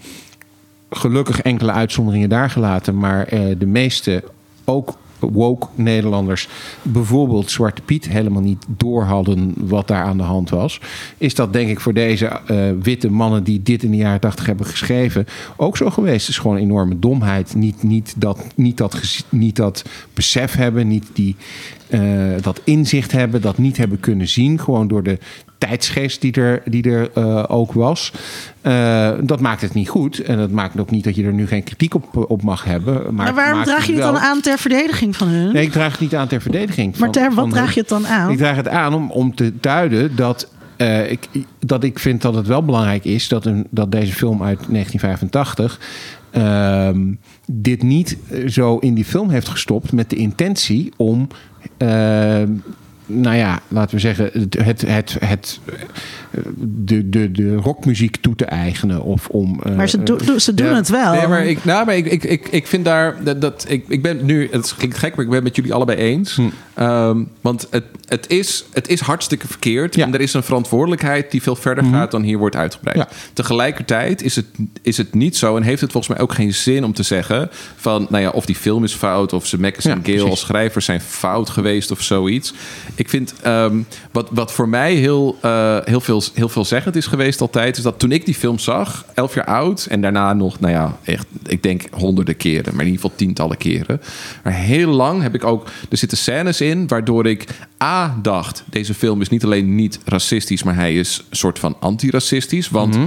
gelukkig enkele uitzonderingen daar gelaten, maar eh, de meeste ook woke Nederlanders, bijvoorbeeld Zwarte Piet, helemaal niet door hadden wat daar aan de hand was. Is dat denk ik voor deze eh, witte mannen die dit in de jaren tachtig hebben geschreven ook zo geweest. Het is gewoon enorme domheid. Niet, niet, dat, niet, dat, niet dat besef hebben, niet die, eh, dat inzicht hebben, dat niet hebben kunnen zien. Gewoon door de tijdsgeest die er, die er eh, ook was. Eh, dat maakt het niet goed. En dat maakt ook niet dat je er nu geen kritiek op, op mag hebben. Maar, Maar waarom draag je het wel- dan aan ter verdediging van hun? Nee, ik draag het niet aan ter verdediging. maar van- ter, wat van draag hun. je het dan aan? Ik draag het aan om, om te duiden dat, eh, ik, dat ik vind dat het wel belangrijk is dat, een, dat deze film uit 1985 ehm, dit niet zo in die film heeft gestopt met de intentie om. ehm, nou ja, laten we zeggen, het, het, het, het, eh, de, de, de rockmuziek toe te eigenen. Of om, eh, maar ze, do- do- ze doen ja. het wel. Nee, maar ik, nou, maar ik, ik, ik, ik vind daar dat, dat ik, ik ben nu, het klinkt gek, maar ik ben het met jullie allebei eens. Hm. Ehm, want het, het, is, het is hartstikke verkeerd. Ja. Mhm. En er is een verantwoordelijkheid die veel verder gaat dan hier wordt uitgebreid. Ja. Tegelijkertijd is het, is het niet zo en heeft het volgens mij ook geen zin om te zeggen van, nou ja, of die film is fout of ze Ja, en Gale als schrijvers zijn fout geweest of zoiets. Ik vind ehm, wat, wat voor mij heel, eh, heel, veel, heel veelzeggend is geweest altijd, is dat toen ik die film zag, elf jaar oud en daarna nog, nou ja, echt, ik denk honderden keren, maar in ieder geval tientallen keren. Maar heel lang heb ik ook, er zitten scènes in waardoor ik A dacht, deze film is niet alleen niet racistisch, maar hij is een soort van antiracistisch. Want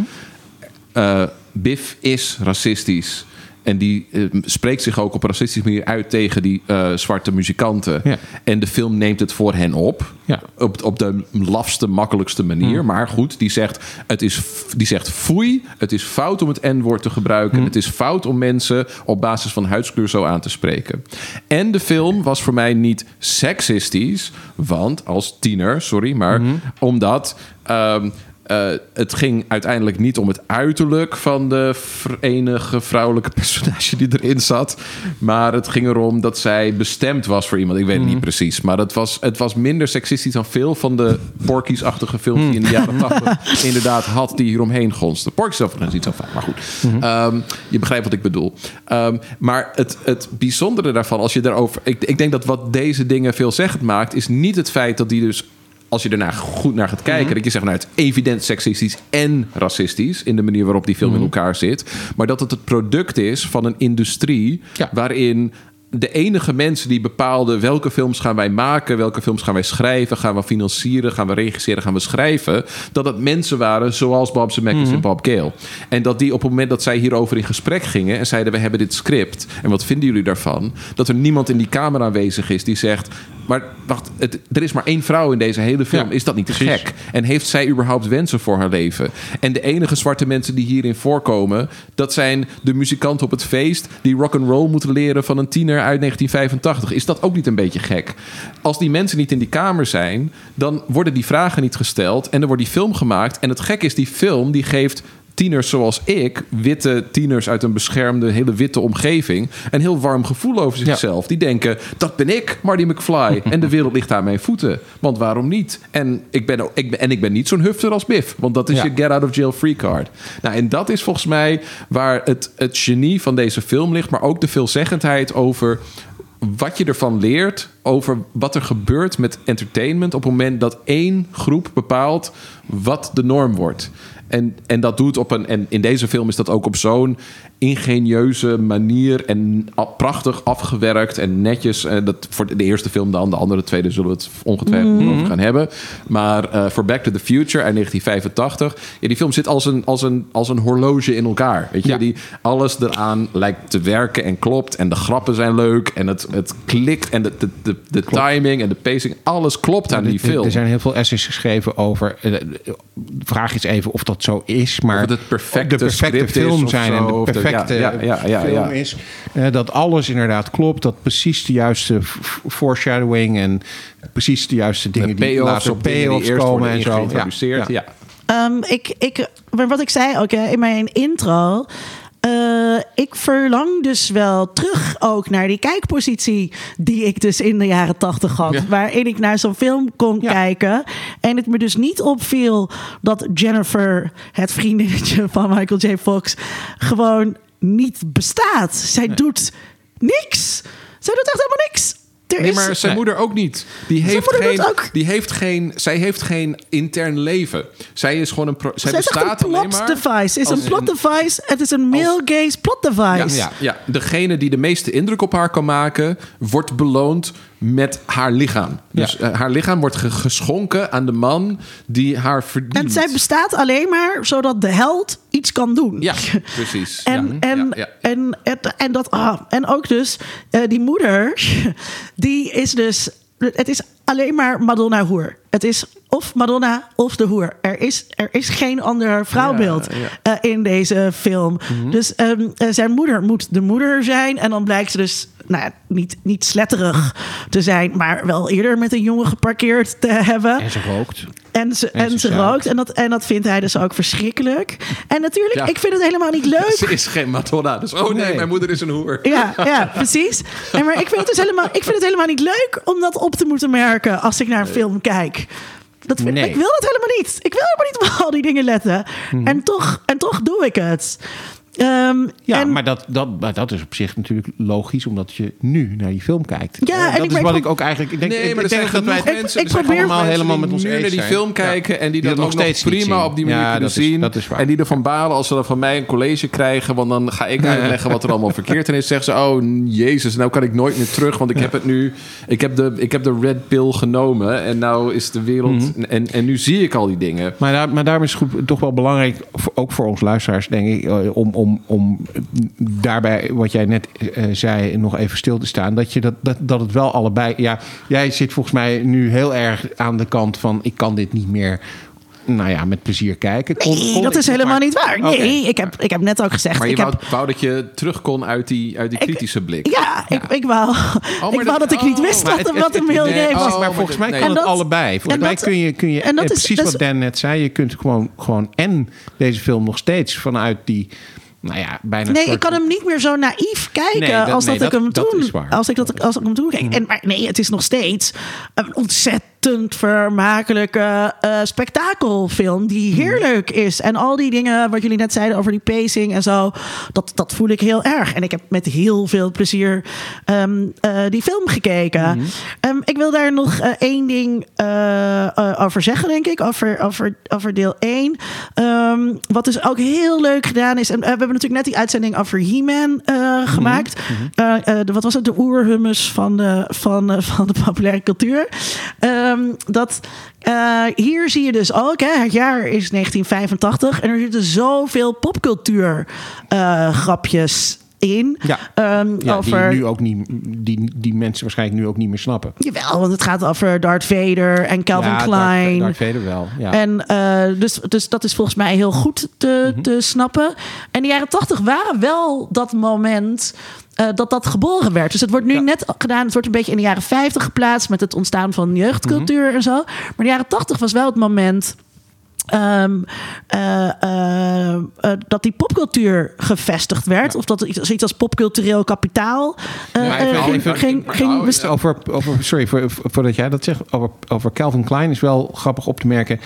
eh, Biff is racistisch. En die eh, spreekt zich ook op een racistische manier uit tegen die eh, zwarte muzikanten. Ja. En de film neemt het voor hen op. Ja. Op, op de lafste, makkelijkste manier. Maar goed, die zegt, het is, die zegt foei. Het is fout om het N-woord te gebruiken. Het is fout om mensen op basis van huidskleur zo aan te spreken. En de film was voor mij niet seksistisch. Want als tiener, sorry, maar omdat... ehm, eh, het ging uiteindelijk niet om het uiterlijk van de enige vrouwelijke personage die erin zat. Maar het ging erom dat zij bestemd was voor iemand. Ik weet het niet precies. Maar het was, het was minder seksistisch dan veel van de Porky's-achtige films die in de jaren 80 inderdaad had die hieromheen gonsten. Porky's is overigens niet zo vaak, maar goed. Ehm, je begrijpt wat ik bedoel. Ehm, maar het, het bijzondere daarvan, als je daarover. Ik, ik denk dat wat deze dingen veelzeggend maakt, is niet het feit dat die dus als je ernaar goed naar gaat kijken, dat je zegt, nou, het is evident seksistisch en racistisch in de manier waarop die film in elkaar zit, maar dat het het product is van een industrie Ja. waarin de enige mensen die bepaalden welke films gaan wij maken, welke films gaan wij schrijven, gaan we financieren, gaan we regisseren, gaan we schrijven, dat het mensen waren zoals Bob Zemeckis en Bob Gale. En dat die op het moment dat zij hierover in gesprek gingen en zeiden we hebben dit script en wat vinden jullie daarvan, dat er niemand in die kamer aanwezig is die zegt, maar wacht, het, er is maar één vrouw in deze hele film. Ja, is dat niet te precies. gek? En heeft zij überhaupt wensen voor haar leven? En de enige zwarte mensen die hierin voorkomen, dat zijn de muzikanten op het feest die rock and roll moeten leren van een tiener uit 1985. Is dat ook niet een beetje gek? Als die mensen niet in die kamer zijn, dan worden die vragen niet gesteld en er wordt die film gemaakt. En het gek is, die film die geeft tieners zoals ik, witte tieners uit een beschermde, hele witte omgeving, een heel warm gevoel over zichzelf. Die denken: dat ben ik, Marty McFly. en de wereld ligt aan mijn voeten. Want waarom niet? En ik ben, ik ben, en ik ben niet zo'n hufter als Biff, want dat is Ja. je get out of jail free card. Nou, en dat is volgens mij waar het, het genie van deze film ligt, maar ook de veelzeggendheid over wat je ervan leert over wat er gebeurt met entertainment op het moment dat één groep bepaalt wat de norm wordt. En, en dat doet op een. En in deze film is dat ook op zo'n ingenieuze manier en prachtig afgewerkt en netjes. En dat voor de eerste film dan, de andere tweede zullen we het ongetwijfeld over gaan hebben. Maar eh, voor Back to the Future uit 1985, ja, die film zit als een, als een, als een horloge in elkaar. Weet je, Ja. die alles eraan lijkt te werken en klopt. En de grappen zijn leuk en het, het klikt en de, de, de, de timing en de pacing, alles klopt aan die film. Er zijn heel veel essays geschreven over. eh, vraag is even of dat zo is. Maar Of het perfecte de perfecte script is film zijn en de perfecte ja, ja, ja, ja, film ja. is. eh, dat alles inderdaad klopt. Dat precies de juiste foreshadowing en precies de juiste dingen de die later op payoffs eerst komen en zo. Ja. Ehm, ik, ik, maar wat ik zei ook hè, in mijn intro. Eh, ik verlang dus wel terug ook naar die kijkpositie die ik dus in de jaren tachtig had. Ja. Waarin ik naar zo'n film kon Ja. kijken. En het me dus niet opviel dat Jennifer, het vriendinnetje van Michael J. Fox, gewoon niet bestaat. Zij doet niks. Zij doet echt helemaal niks. Er Nee, maar zijn moeder ook niet. Die heeft, geen, ook- die heeft geen, zij heeft geen intern leven. Zij is gewoon een. Pro, zij Zij bestaat een alleen plot device. Is een plot device. Het is een male gaze plot device. Ja, ja, degene die de meeste indruk op haar kan maken, wordt beloond met haar lichaam. Dus Ja. eh, haar lichaam wordt ge- geschonken aan de man die haar verdient. En zij bestaat alleen maar zodat de held iets kan doen. Ja, precies. En, ja, en, ja. En, en, en, dat, ah, en ook dus, eh, die moeder, die is dus, het is alleen maar Madonna hoer. Het is of Madonna of de hoer. Er is, er is geen ander vrouwbeeld Ja, ja. eh, in deze film. Dus ehm, eh, zijn moeder moet de moeder zijn. En dan blijkt ze dus nou, ja, niet, niet sletterig te zijn, maar wel eerder met een jongen geparkeerd te hebben. En ze rookt. En ze, en ze rookt. En dat, en dat vindt hij dus ook verschrikkelijk. En natuurlijk, Ja. ik vind het helemaal niet leuk. Ze is geen Madonna. Dus oh nee, Nee. mijn moeder is een hoer. Ja, ja, precies. En maar ik vind, het dus helemaal, ik vind het helemaal niet leuk om dat op te moeten merken als ik naar een film kijk. Dat vind, Nee. Ik wil dat helemaal niet. Ik wil helemaal niet op al die dingen letten. En, toch, en toch doe ik het. Ehm, Ja, en, maar dat, dat, maar dat is op zich natuurlijk logisch, omdat je nu naar die film kijkt. Ja, en dat ik is wat ik ook eigenlijk... Ik denk, Nee, ik, maar ik er denk zijn dat wij Ik- mensen, ik probeer- allemaal mensen helemaal die met ons nu eens naar die zijn. film kijken en die dat, dat ook nog steeds prima zien. op die manier Ja, kunnen dat is- zien. dat is waar. En die ervan balen als ze dan van mij een college krijgen, want dan ga ik uitleggen wat er allemaal verkeerd in is. Zeggen ze, oh jezus, nou kan ik nooit meer terug, want ik heb het nu, ik heb de, ik heb de red pill genomen en nou is de wereld, Mhm. en, en nu zie ik al die dingen. Maar, daar, maar daarom is het goed, toch wel belangrijk, ook voor ons luisteraars, denk ik, eh, om, om, om daarbij wat jij net eh, zei nog even stil te staan. Dat, je dat, dat, dat het wel allebei. Ja, jij zit volgens mij nu heel erg aan de kant van: ik kan dit niet meer. Nou ja, met plezier kijken. Kon- nee, kon dat is helemaal maar- niet waar. Nee, ik, heb, ik heb net ook gezegd. Maar je ik wou, heb, wou dat je terug kon uit die, uit die Ik- kritische blik. ja, ik, ik wou, ik wou dat- dat ik niet oh, wist wat, het- wat het- een mail nee, game oh, was. maar volgens mij nee. kan En het dat- allebei. Volgens en mij dat- kun je, kun je en dat eh, is- precies dat wat is- Dan net zei, je kunt gewoon, gewoon en deze film nog steeds vanuit die, nou ja, bijna Nee, ik kan hem niet meer zo naïef kijken Nee, dat- als nee, dat, ik hem toen, als ik dat als ik hem toen keek. En maar nee, het is nog steeds een ontzettend vermakelijke eh, spektakelfilm die heerlijk is en al die dingen wat jullie net zeiden over die pacing en zo, dat dat voel ik heel erg. En ik heb met heel veel plezier ehm, eh, die film gekeken. Ehm, ik wil daar nog eh, één ding over zeggen, denk ik, over, over, over deel 1. Ehm, wat dus ook heel leuk gedaan is. En we hebben natuurlijk net die uitzending over He-Man eh, gemaakt. De- wat was het? De oerhummus van de, van, van de populaire cultuur. Ehm, dat, eh, hier zie je dus ook, hè, het jaar is 1985. En er zitten zoveel popcultuur eh, grapjes in. Ja. Ehm, Ja, over, die, nu ook niet, die, die mensen waarschijnlijk nu ook niet meer snappen. Jawel, want het gaat over Darth Vader en Calvin ja, Klein. Darth, Darth Vader wel. Ja. En eh, dus, dus dat is volgens mij heel goed te, Mhm. te snappen. En de jaren tachtig waren wel dat moment eh, dat dat geboren werd. Dus het wordt nu Ja. net gedaan. Het wordt een beetje in de jaren 50 geplaatst met het ontstaan van jeugdcultuur Mhm. en zo. Maar de jaren tachtig was wel het moment. Ehm, eh, eh, eh, dat die popcultuur gevestigd werd. Of dat iets, zoiets als popcultureel kapitaal ging, over, over, sorry voor, voordat jij dat zegt. Over, over Calvin Klein is wel grappig op te merken.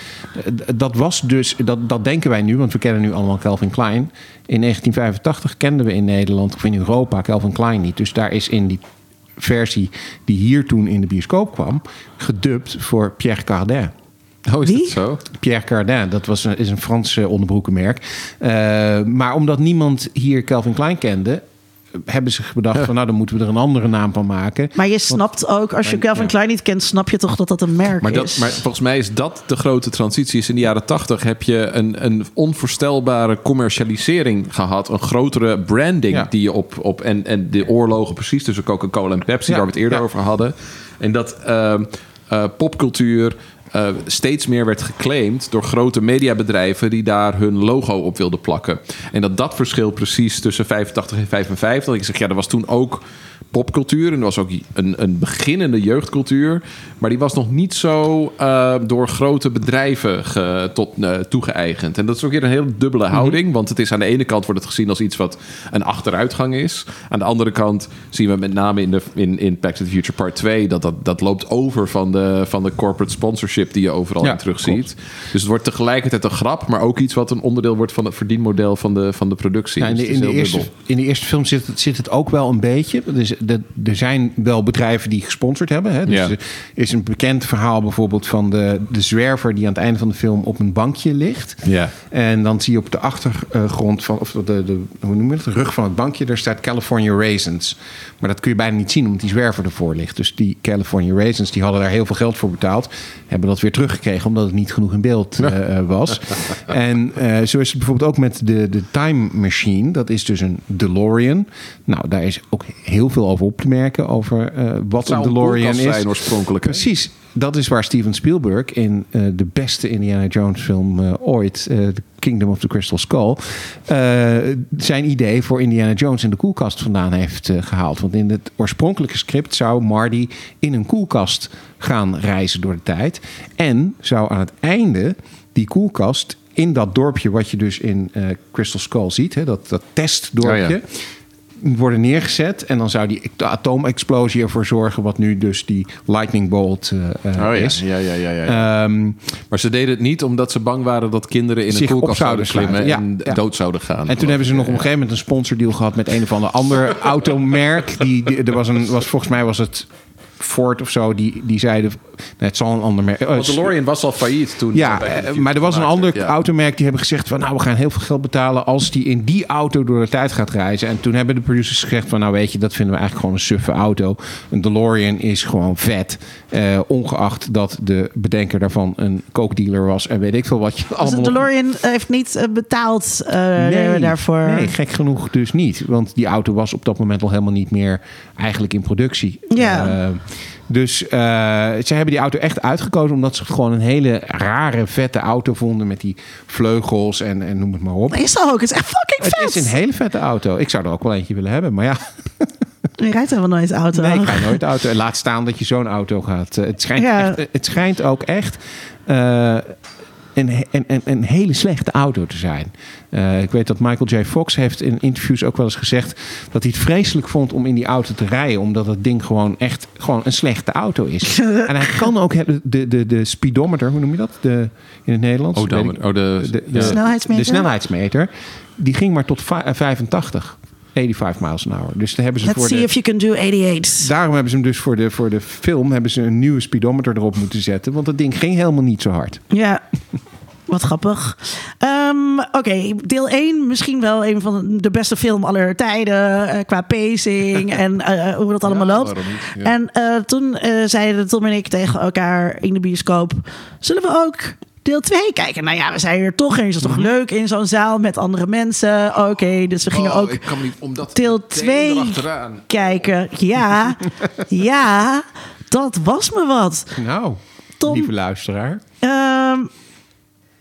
Dat was dus, dat, dat denken wij nu, want we kennen nu allemaal Calvin Klein. In 1985 kenden we in Nederland of in Europa Calvin Klein niet. Dus daar is in die versie die hier toen in de bioscoop kwam, gedubt voor Pierre Cardin. Oh, is Wie? dat zo? Pierre Cardin, dat was een, is een Frans eh, onderbroekenmerk. Eh, maar omdat niemand hier Calvin Klein kende, hebben ze bedacht van nou dan moeten we er een andere naam van maken. Maar je snapt ook, als je Calvin ja. Klein niet kent, snap je toch dat dat een merk Maar, is. dat, maar volgens mij is dat de grote transitie. Is in de jaren tachtig heb je een, een onvoorstelbare commercialisering gehad. Een grotere branding Ja. die je op... op en, en de oorlogen precies tussen Coca-Cola en Pepsi... Ja, waar we het eerder ja. over hadden. En dat ehm, eh, popcultuur... eh, steeds meer werd geclaimd door grote mediabedrijven die daar hun logo op wilden plakken. En dat dat verschil precies tussen 85 en 55. Ik zeg ja, er was toen ook popcultuur en er was ook een, een beginnende jeugdcultuur, maar die was nog niet zo eh, door grote bedrijven ge, tot, eh, toegeëigend. En dat is ook weer een heel dubbele houding, want het is aan de ene kant wordt het gezien als iets wat een achteruitgang is. Aan de andere kant zien we met name in, de, in, in Back to the Future Part 2 dat dat, dat loopt over van de, van de corporate sponsorship die je overal Ja, in terugziet. Dus het wordt tegelijkertijd een grap, maar ook iets wat een onderdeel wordt van het verdienmodel van de, van de productie. Ja, in, Dus de, in, de eerste, in de eerste film zit het, zit het ook wel een beetje. Dus, de, er zijn wel bedrijven die gesponsord hebben. Hè? Dus Ja. er is een bekend verhaal bijvoorbeeld van de, de zwerver... die aan het einde van de film op een bankje ligt. Ja. En dan zie je op de achtergrond van... of de, de, hoe noem je het? De rug van het bankje, daar staat California Raisins. Maar dat kun je bijna niet zien, omdat die zwerver ervoor ligt. Dus die California Raisins, die hadden daar heel veel geld voor betaald. Hebben dat weer teruggekregen, omdat het niet genoeg in beeld eh, eh, was. en eh, zo is het bijvoorbeeld ook met de, de Time Machine. Dat is dus een DeLorean. Nou, daar is ook heel veel over op te merken. Over wat een DeLorean is. zijn oorspronkelijk, hè? Precies. Dat is waar Steven Spielberg in de beste Indiana Jones film ooit, Kingdom of the Crystal Skull, eh, zijn idee voor Indiana Jones in de koelkast vandaan heeft eh, gehaald. Want in het oorspronkelijke script zou Marty in een koelkast gaan reizen door de tijd. En zou aan het einde die koelkast in dat dorpje wat je dus in eh, Crystal Skull ziet, hè, dat, dat testdorpje Oh. Worden neergezet. En dan zou die de atoomexplosie ervoor zorgen, wat nu dus die lightning bolt eh, eh, Oh is. ja, ja, ja, ja, ja. Ehm, maar ze deden het niet omdat ze bang waren dat kinderen in een koelkast zouden sluiten. en ja. dood zouden gaan. en toen hebben ze nog op een gegeven moment een sponsordeal gehad met een of ander ander automerk. Die, die- er was een, was, volgens mij was het Ford of zo, die, die zeiden, nee, het zal een ander merk. oh, Want DeLorean was al failliet toen. Ja, eh, maar er was een ander ja. automerk die hebben gezegd van nou we gaan heel veel geld betalen als die in die auto door de tijd gaat reizen. En toen hebben de producers gezegd van nou weet je dat vinden we eigenlijk gewoon een suffe auto. Een DeLorean is gewoon vet, eh, ongeacht dat de bedenker daarvan een kookdealer was en weet ik veel wat je Dus allemaal. de DeLorean heeft niet eh, betaald eh, Nee, daarvoor. nee, gek genoeg dus niet. Want die auto was op dat moment al helemaal niet meer eigenlijk in productie. Ja. Eh, dus eh, ze hebben die auto echt uitgekozen omdat ze het gewoon een hele rare, vette auto vonden met die vleugels en, en noem het maar op. Is dat ook? Het is echt fucking vet. Het is een hele vette auto. Ik zou er ook wel eentje willen hebben, maar ja, Je rijdt helemaal nooit auto. nee, ik ga nooit auto. En Laat staan dat je zo'n auto gaat. Eh, Het schijnt, Ja. echt, het schijnt ook echt eh, een, een, een, een hele slechte auto te zijn. Eh, ik weet dat Michael J. Fox heeft in interviews ook wel eens gezegd dat hij het vreselijk vond om in die auto te rijden, omdat het ding gewoon echt gewoon een slechte auto is. en hij kan ook hebben de, de, de speedometer, hoe noem je dat de, in het Nederlands? Oh, oh de, de, ja. snelheidsmeter? De snelheidsmeter. Die ging maar tot va- eh, 85. 85 miles an hour. Dus daar hebben ze Let's voor see de, if you can do 88. Daarom hebben ze hem dus voor de, voor de film hebben ze een nieuwe speedometer erop moeten zetten. Want dat ding ging helemaal niet zo hard. Ja. Wat grappig. Ehm, Oké, deel 1 misschien wel een van de beste film aller tijden eh, qua pacing en eh, hoe dat allemaal Ja, loopt. niet? Ja. En eh, toen eh, zeiden Tom en ik tegen elkaar in de bioscoop: zullen we ook deel 2 kijken? Nou ja, we zijn er toch eens. Dat is toch leuk in zo'n zaal met andere mensen. Oké, dus we gingen Mhm. Oh, ook ik kan niet omdat deel meteen 2 erachteraan. kijken. Ja, ja, dat was me wat. Nou, Tom. lieve luisteraar. Ehm,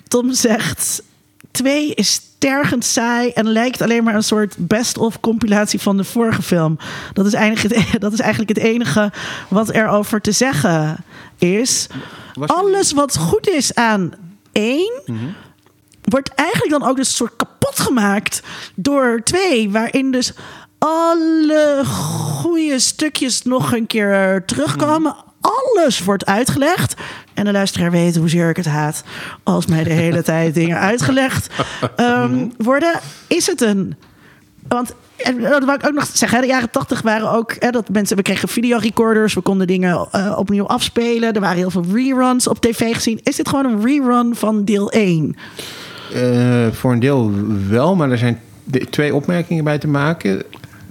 Tom zegt: 2 is tergend saai en lijkt alleen maar een soort best-of compilatie van de vorige film. Dat is, eigenlijk het, dat is eigenlijk het enige wat er over te zeggen is. Was je- Alles wat goed is aan 1 wordt eigenlijk dan ook dus een soort kapot gemaakt door 2, waarin dus alle goede stukjes nog een keer terugkomen. Alles wordt uitgelegd. En de luisteraar weet hoezeer ik het haat als mij de hele tijd dingen uitgelegd ehm, worden. Is het een. Want en dat wou ik ook nog zeggen. De jaren tachtig waren ook hè, dat mensen. We kregen videorecorders, we konden dingen eh, opnieuw afspelen. Er waren heel veel reruns op tv gezien. Is dit gewoon een rerun van deel 1? Eh, voor een deel wel, maar er zijn twee opmerkingen bij te maken.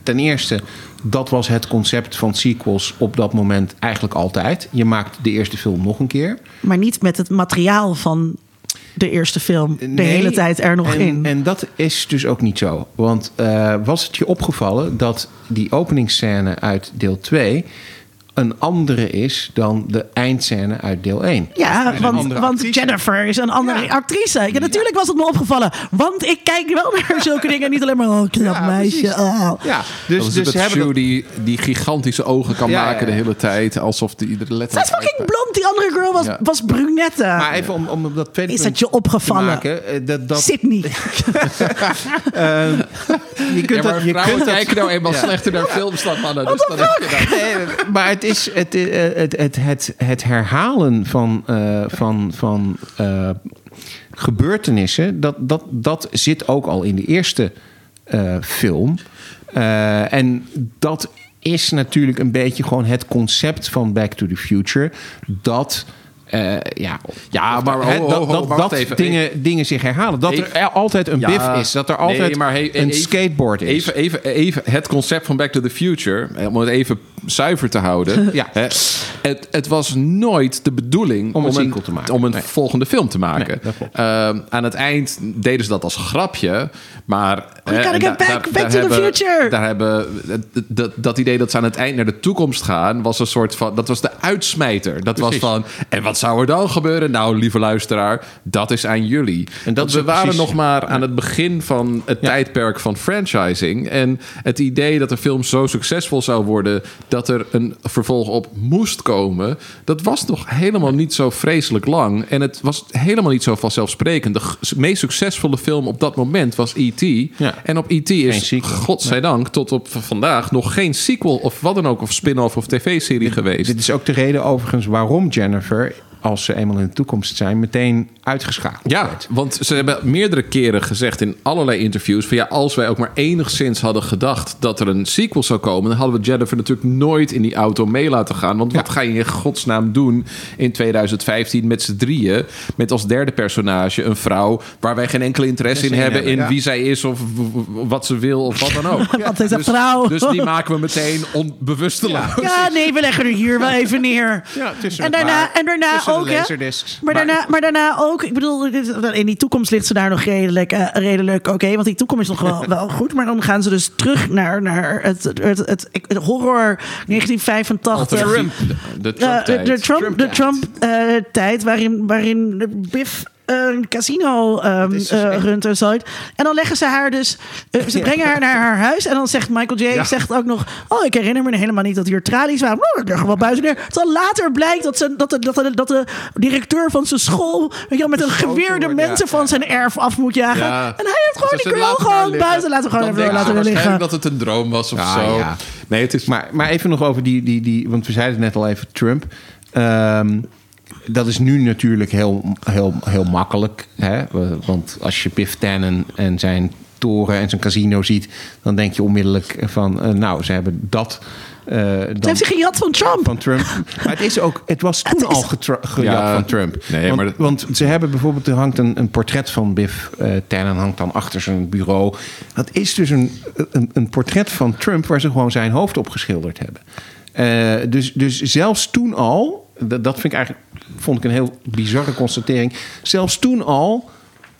Ten eerste, dat was het concept van sequels op dat moment eigenlijk altijd. Je maakt de eerste film nog een keer. Maar niet met het materiaal van de eerste film. De Nee, hele tijd er nog en, in. En dat is dus ook niet zo. Want eh, was het je opgevallen dat die openingsscène uit deel 2 een andere is dan de eindscène uit deel 1? Ja, want, want. Jennifer is een andere Ja. actrice. Ja, natuurlijk was het me opgevallen. Want ik kijk wel naar zulke dingen. Niet alleen maar, oh, knap Ja, meisje. oh. Ja, Dus, dus, dus hebben dat- die, die gigantische ogen kan Ja, maken ja. de hele tijd. Alsof die iedere letter... Zij is fucking blond. Die andere girl was, Ja. was brunette. Maar even om, om dat tweede Is dat je opgevallen? maken. eh, dat, dat, Sydney. je kunt Ja, maar dat, je kunt dat- kijken nou eenmaal slechter naar films dan mannen. Dus dan heb je dat. Nee, maar het is eh, het, het, het, het herhalen van, eh, van, van eh, gebeurtenissen, dat, dat, dat zit ook al in de eerste film. En dat is natuurlijk een beetje gewoon het concept van Back to the Future. Dat. Eh, ja, Ja, maar hè, ho, ho, dat, ho, dat, wacht dat even. dingen, dingen zich herhalen. Dat Even- er altijd een Ja, biff is. Dat er altijd nee, maar hey, een even- skateboard is. Even, even, even het concept van Back to the Future, om het even zuiver te houden. Ja. Hè, het, het was nooit de bedoeling Om een om sequel te maken. Om een Nee. volgende film te maken. Nee. Ehm, aan het eind deden ze dat als grapje, maar... We gotta get back, daar- back daar to the hebben- future. Daar hebben, dat, dat, dat idee dat ze aan het eind naar de toekomst gaan, was een soort van... Dat was de uitsmijter. Dat Precies. was van, en wat zou er dan gebeuren? Nou, lieve luisteraar, dat is aan jullie. En dat we waren precies- nog maar aan het begin van het tijdperk van franchising. En het idee dat de film zo succesvol zou worden dat er een vervolg op moest komen, dat was nog helemaal niet zo vreselijk lang. En het was helemaal niet zo vanzelfsprekend. De meest succesvolle film op dat moment was E.T. Ja. En op E.T. Is, godzijdank, tot op vandaag nog geen sequel of wat dan ook, of spin-off of tv-serie geweest. Dit is ook de reden overigens waarom Jennifer, als ze eenmaal in de toekomst zijn, meteen uitgeschakeld Ja, werd. want ze hebben meerdere keren gezegd in allerlei interviews... van ja, als wij ook maar enigszins hadden gedacht dat er een sequel zou komen... dan hadden we Jennifer natuurlijk nooit in die auto mee laten gaan. Want wat Ja. ga je in godsnaam doen in 2015 met z'n drieën... met als derde personage een vrouw waar wij geen enkele interesse in in hebben... hebben, in ja. wie zij is of wat ze wil of wat dan ook. Wat is een dus, vrouw? Dus die maken we meteen onbewusteloos. Ja, nee, we leggen er hier wel even neer. Ja, en het daarna, maar- en daarna ook, hè? laserdiscs. Maar, daarna, maar daarna ook, ik bedoel, in die toekomst ligt ze daar nog redelijk, eh, redelijk oké. want die toekomst is nog wel, wel goed. Maar dan gaan ze dus terug naar, naar het, het, het, horror 1985. Trump. De, Eh, Trump-tijd. de Trump, de Trump-tijd. Trump-tijd, waarin, waarin de Biff eh, een casino ehm is dus eh, echt- runt en zo. En dan leggen ze haar dus... eh, ze brengen haar naar haar huis. En dan zegt Michael J. Ja. zegt ook nog... Oh, ik herinner me helemaal niet dat hier tralies waren. Oh, ik er wel buiten neer. Terwijl later blijkt dat, ze, dat, de, dat, de, dat de directeur van zijn school... Weet je wel, met een geweer de ja, mensen van zijn erf af moet jagen. Ja. En hij heeft gewoon Dus die girl laten gewoon liggen. buiten laten we gewoon even laten we liggen. waarschijnlijk dat het een droom was of Ja, zo. ja. Nee, het is... Maar, maar even nog over die, die, die, want we zeiden het net al even, Trump. Ehm, dat is nu natuurlijk heel, heel, heel makkelijk. Hè? Want als je Biff Tannen en zijn toren en zijn casino ziet... dan denk je onmiddellijk van, eh, nou, ze hebben dat... eh, Ze dan heeft zich gejat van Trump. van Trump. Maar het is ook, het was toen Het is- al gejat Ja, van Trump. nee, want, maar- want ze hebben bijvoorbeeld, er hangt een, een portret van Biff eh Tannen hangt dan achter zijn bureau. Dat is dus een, een, een portret van Trump waar ze gewoon zijn hoofd op geschilderd hebben. Eh, dus, dus zelfs toen al, dat, dat vind ik eigenlijk, vond ik een heel bizarre constatering. Zelfs toen al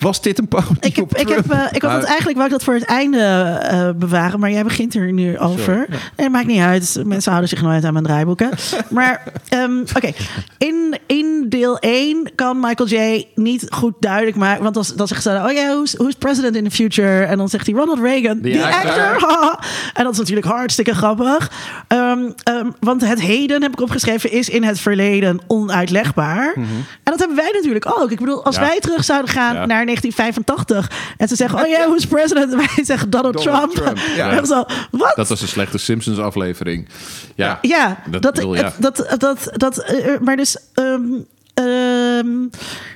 was dit een parodie Ik, heb, op ik, Trump. heb, eh, ik had het eigenlijk wou ik dat voor het einde eh, bewaren, maar jij begint er nu over. En maakt niet uit. Mensen houden zich nooit aan mijn draaiboeken. maar ehm, oké, in, in deel 1 kan Michael J. niet goed duidelijk maken. Want dan, dan zegt ze, oh ja, who's, who's president in the future? En dan zegt hij Ronald Reagan, Die actor. en dat is natuurlijk hartstikke grappig. Ehm, ehm, want het heden, heb ik opgeschreven, is in het verleden onuitlegbaar. En dat hebben wij natuurlijk ook. Ik bedoel, als Mhm. Ja. wij terug zouden gaan Ja. naar 1985 en ze zeggen, oh ja, who's president? En wij zeggen Donald, Donald Trump. Trump, ja. En dan zo, wat? Dat was een slechte Simpsons aflevering. Ja, ja, dat dat, bedoel, ja. dat, dat, dat, dat, eh, maar dus, ehm, ehm,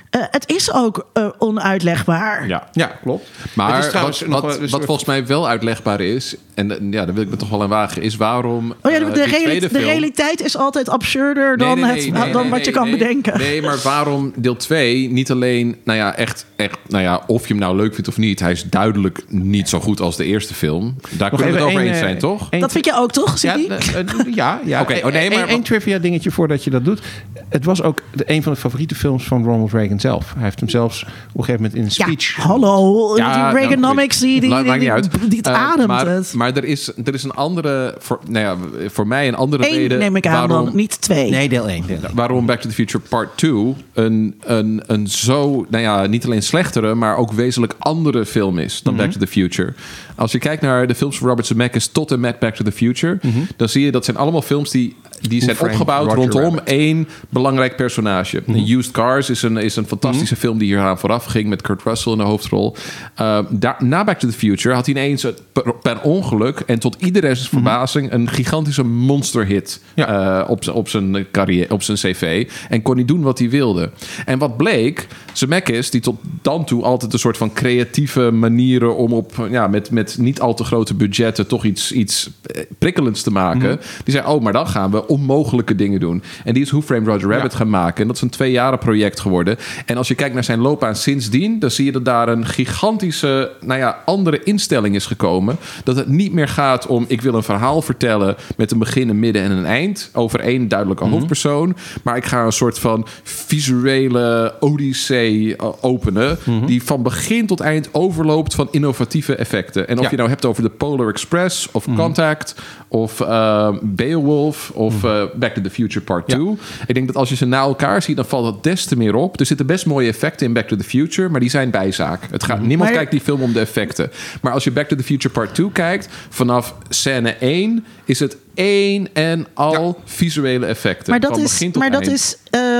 eh, het is ook eh, onuitlegbaar. Ja. Ja, klopt. Maar Het is trouwens wat, wat, wat volgens mij wel uitlegbaar is, en eh, ja, daar wil ik me toch wel aan wagen, is waarom. Oh ja, eh, de, reali- tweede de film- realiteit is altijd absurder Nee, dan, nee, het, nee, nee, dan nee, wat je nee, kan nee. bedenken. Nee, maar waarom deel 2 niet alleen, nou ja, echt, echt, nou ja, of je hem nou leuk vindt of niet, hij is duidelijk niet zo goed als de eerste film. Daar Nog kunnen we het over eens eh, zijn, toch? Dat vind je ook, toch, Ja, eh, eh, ja, ja. Oké, oh nee, maar Eén- trivia dingetje voordat je dat doet. Het was ook de, een van de favoriete films van Ronald Reagan zelf. Hij heeft hem zelfs op een gegeven moment in een Ja, speech... hallo. Ja, die nou, Reaganomics, die, die, die, maakt niet uit. die, die het Eh, ademt maar, het. Maar er is, er is een andere, voor, nou ja, voor mij een andere Eén reden. neem ik aan waarom, dan, niet twee. Nee, deel 1. Deel één. waarom Back to the Future Part 2 een, een, een zo, nou ja, niet alleen slechtere, maar ook wezenlijk andere film is dan Back to the Future. Als je kijkt naar de films van Robert Zemeckis tot en met Back to the Future, dan zie je dat zijn allemaal films die, die zijn opgebouwd Roger rondom Rabbit. één belangrijk personage. Used Cars is een, is een fantastische film die hieraan vooraf ging met Kurt Russell in de hoofdrol. Uh, daar, na Back to the Future had hij ineens het per, per ongeluk en tot iedereen's verbazing een gigantische monsterhit Ja. eh, op, op zijn carrière, op zijn cv. En kon hij doen wat hij wilde. En wat bleek, Zemeckis, die tot dan toe altijd een soort van creatieve manieren om op, ja, met, met niet al te grote budgetten toch iets, iets eh, prikkelends te maken. Die zei, oh, maar dan gaan we onmogelijke dingen doen. En die is Who Framed Roger Rabbit gaan maken. En dat is een twee jaren project geworden. En als je kijkt naar zijn loopbaan sindsdien, dan zie je dat daar een gigantische, nou ja, andere instelling is gekomen. Dat het niet meer gaat om, ik wil een verhaal vertellen met een begin, een midden en een eind. Over één duidelijke hoofdpersoon. Maar ik ga een soort van visuele odyssee eh, openen. Die van begin tot eind overloopt van innovatieve effecten. En of Ja. je nou hebt over de Polar Express of Contact of eh, Beowulf of eh, Back to the Future Part 2. Ik denk dat als je ze na elkaar ziet, dan valt dat des te meer op. Er zitten best mooie effecten in Back to the Future, maar die zijn bijzaak. Het gaat, niemand Maar- kijkt die film om de effecten. Maar als je Back to the Future Part 2 kijkt, vanaf scène 1 is het één en al visuele effecten. Maar dat van is, begin tot maar dat is ehm,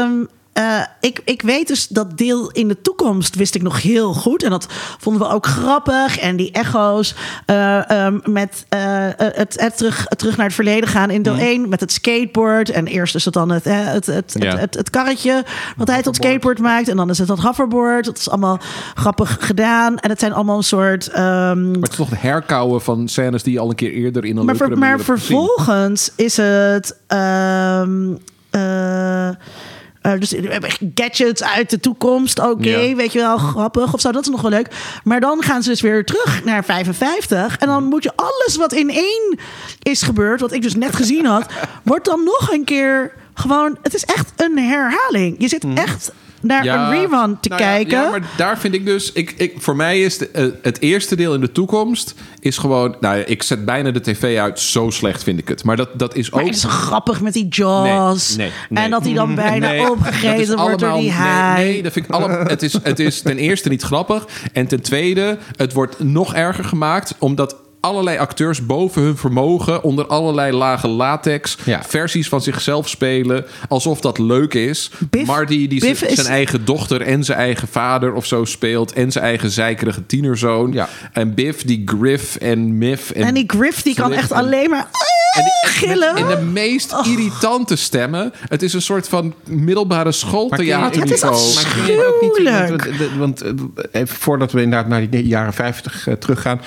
eh, ik, ik weet dus dat deel in de toekomst wist ik nog heel goed. En dat vonden we ook grappig. En die echo's eh, ehm, met eh, het, het, terug, het terug naar het verleden gaan in deel Mhm. 1 met het skateboard. En eerst is het dan het, het, het, Ja. het, het, het karretje wat hij tot skateboard maakt. En dan is het dat hoverboard. Dat is allemaal grappig gedaan. En het zijn allemaal een soort... ehm, Maar het is toch het herkauwen van scènes die je al een keer eerder in een maar, ver- maar vervolgens is het. ehm, eh, dus we hebben gadgets uit de toekomst, oké, Ja. weet je wel, grappig of zo, dat is nog wel leuk. Maar dan gaan ze dus weer terug naar 55. En dan moet je alles wat in één is gebeurd, wat ik dus net gezien had, wordt dan nog een keer gewoon. Het is echt een herhaling. Je zit echt naar een rerun te nou kijken. Ja, maar daar vind ik dus... Ik, ik, voor mij is de, eh, het eerste deel in de toekomst... is gewoon... Nou, ik zet bijna de tv uit. Zo slecht vind ik het. Maar dat, dat is Maar ook... het is grappig met die Jaws. Nee, nee, nee. En dat hij dan bijna opgegeten wordt door allemaal- die haai. Nee, dat vind ik alle, het, is, het is ten eerste niet grappig. En ten tweede, het wordt nog erger gemaakt... omdat allerlei acteurs boven hun vermogen... onder allerlei lage latex... Ja. versies van zichzelf spelen... alsof dat leuk is. Biff- Marty die Biff zijn, is- eigen dochter en zijn eigen vader of zo speelt... en zijn eigen zeikerige tienerzoon. Ja. En Biff die Griff en Miff... En, En die Griff die kan echt en- alleen maar en die- en gillen. In de meest irritante stemmen. Het is een soort van middelbare schooltheater. Het is Maar kun je het ook niet- Afschuwelijk. Want, want, eh, even voordat we inderdaad naar die jaren 50 eh, teruggaan.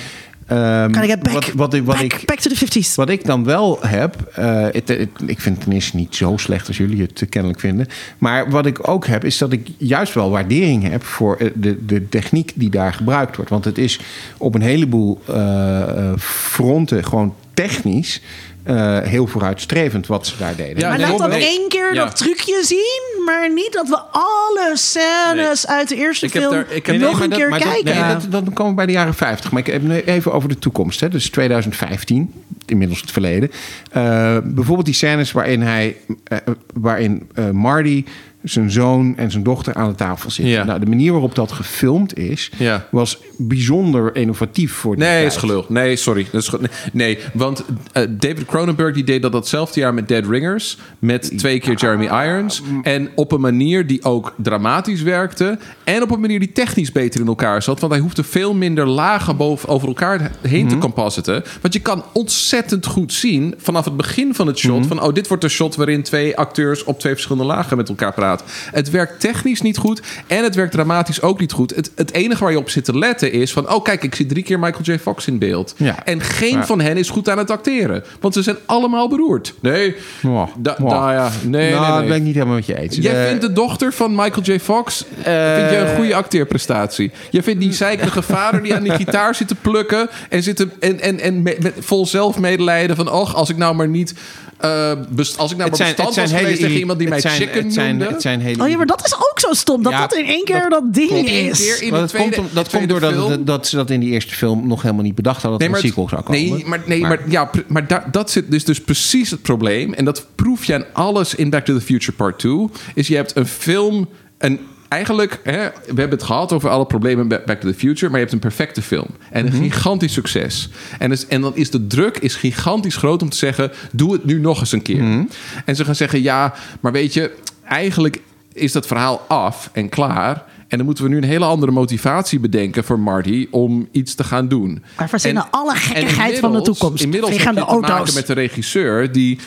Ehm, Kan ik het back, wat, wat, ik- wat back, ik, back to the 50s. Wat ik dan wel heb, eh, het, het- ik vind het ten eerste niet zo slecht als jullie het eh, kennelijk vinden. Maar wat ik ook heb, is dat ik juist wel waardering heb voor eh, de, de techniek die daar gebruikt wordt. Want het is op een heleboel eh, eh, fronten gewoon technisch eh, heel vooruitstrevend wat ze daar deden. Ja, maar nee, laat dan één keer Ja. dat trucje zien, maar niet dat we alle scènes uit de eerste Ik heb film daar- ik heb- nog nee, een keer dat- kijken. nee, dat- dan komen we bij de jaren 50. Maar ik heb nu even over de toekomst. Hè. Dus 2015, inmiddels het verleden. Eh, bijvoorbeeld die scènes waarin, hij, eh, waarin eh, Marty zijn zoon en zijn dochter aan de tafel zitten. Ja. Nou, de manier waarop dat gefilmd is, Ja. was bijzonder innovatief voor die Nee, tijd. is gelul. Nee, sorry. Dat is ge- nee, want eh, David Cronenberg die deed dat datzelfde jaar met Dead Ringers. Met twee keer Jeremy Irons. En op een manier die ook dramatisch werkte. En op een manier die technisch beter in elkaar zat. Want hij hoefde veel minder lagen boven, over elkaar heen te compositen. Want je kan ontzettend goed zien vanaf het begin van het shot. Van, oh, dit wordt een shot waarin twee acteurs op twee verschillende lagen met elkaar praten. Staat. Het werkt technisch niet goed en het werkt dramatisch ook niet goed. Het, het enige waar je op zit te letten is van... oh kijk, ik zie drie keer Michael J. Fox in beeld. Ja. En geen Ja. van hen is goed aan het acteren. Want ze zijn allemaal beroerd. Nee, Mwah, da, nou ja, nee, nou, nee, dat ben ik niet helemaal met je eens. Jij Eh, vindt de dochter van Michael J. Fox vind je een goede acteerprestatie. Je vindt die zeikerige vader die aan die gitaar zit te plukken en zit te, en, en, en met, met vol zelfmedelijden van och, als ik nou maar niet eh, best, als ik nou maar bestand was geweest tegen iemand die mij het zijn- chicken het zijn, noemde. Het zijn hele Oh ja, maar dat is ook zo stom. Dat Ja, dat in één keer dat dat, ding is. keer in dat komt, tweede, dat komt doordat film. het- dat ze dat in die eerste film nog helemaal niet bedacht hadden. Dat er een het- sequel zou komen. Nee, maar, nee, maar, ja, maar dat zit dus, dus precies het probleem. En dat proef je aan alles in Back to the Future Part 2. Is je hebt een film... Een, eigenlijk, hè, we hebben het gehad over alle problemen bij Back to the Future... maar je hebt een perfecte film. En een gigantisch succes. En, dus, en dan is de druk is gigantisch groot om te zeggen... doe het nu nog eens een keer. En ze gaan zeggen, ja, maar weet je... eigenlijk is dat verhaal af en klaar... En dan moeten we nu een hele andere motivatie bedenken voor Marty om iets te gaan doen. Maar verzinnen En- alle gekkigheid van de toekomst. Inmiddels Vliegende je te maken auto's. met de regisseur die,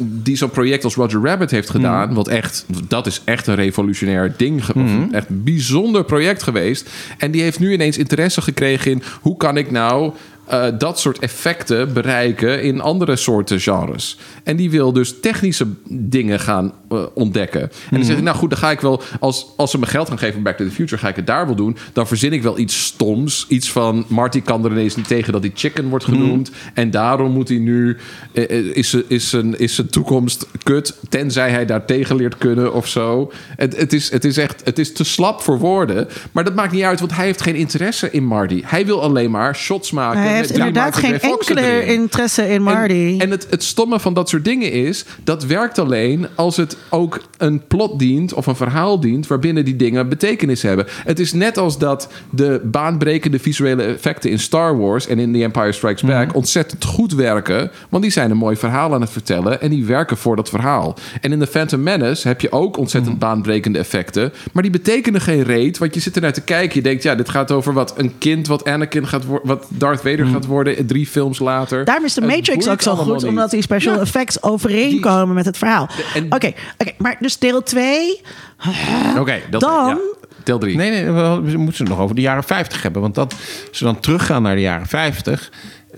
die zo'n project als Roger Rabbit heeft gedaan. Hmm. Wat echt, dat is echt een revolutionair ding. of Echt een bijzonder project geweest. En die heeft nu ineens interesse gekregen in hoe kan ik nou eh, dat soort effecten bereiken in andere soorten genres. En die wil dus technische dingen gaan eh, ontdekken. En dan zeg ik, nou goed, dan ga ik wel, als, als ze me geld gaan geven voor Back to the Future, ga ik het daar wel doen. Dan verzin ik wel iets stoms. Iets van, Marty kan er ineens niet tegen dat hij chicken wordt genoemd. En daarom moet hij nu, eh, is, is, zijn, is zijn toekomst kut, tenzij hij daar tegen leert kunnen of zo. Het, het, is, het is echt, het is te slap voor woorden. Maar dat maakt niet uit, want hij heeft geen interesse in Marty. Hij wil alleen maar shots maken. Heeft inderdaad geen enkele interesse in Marty. En, en het, het stomme van dat soort dingen is... dat werkt alleen als het ook een plot dient... of een verhaal dient waarbinnen die dingen betekenis hebben. Het is net als dat de baanbrekende visuele effecten in Star Wars... en in The Empire Strikes Back Mhm. ontzettend goed werken... want die zijn een mooi verhaal aan het vertellen... en die werken voor dat verhaal. En in The Phantom Menace heb je ook ontzettend Mhm. baanbrekende effecten... maar die betekenen geen reet, want je zit er naar te kijken... je denkt, ja, dit gaat over wat een kind wat Anakin gaat worden... wat Darth Vader gaat worden drie films later. Daarom is de Matrix ook zo goed, niet. omdat die special Ja. effects overeenkomen met het verhaal. Oké, oké, maar dus deel 2. Oké, Dan- ja. Deel 3. Nee, nee, we we moeten het nog over de jaren 50 hebben. Want dat, als we dan teruggaan naar de jaren 50...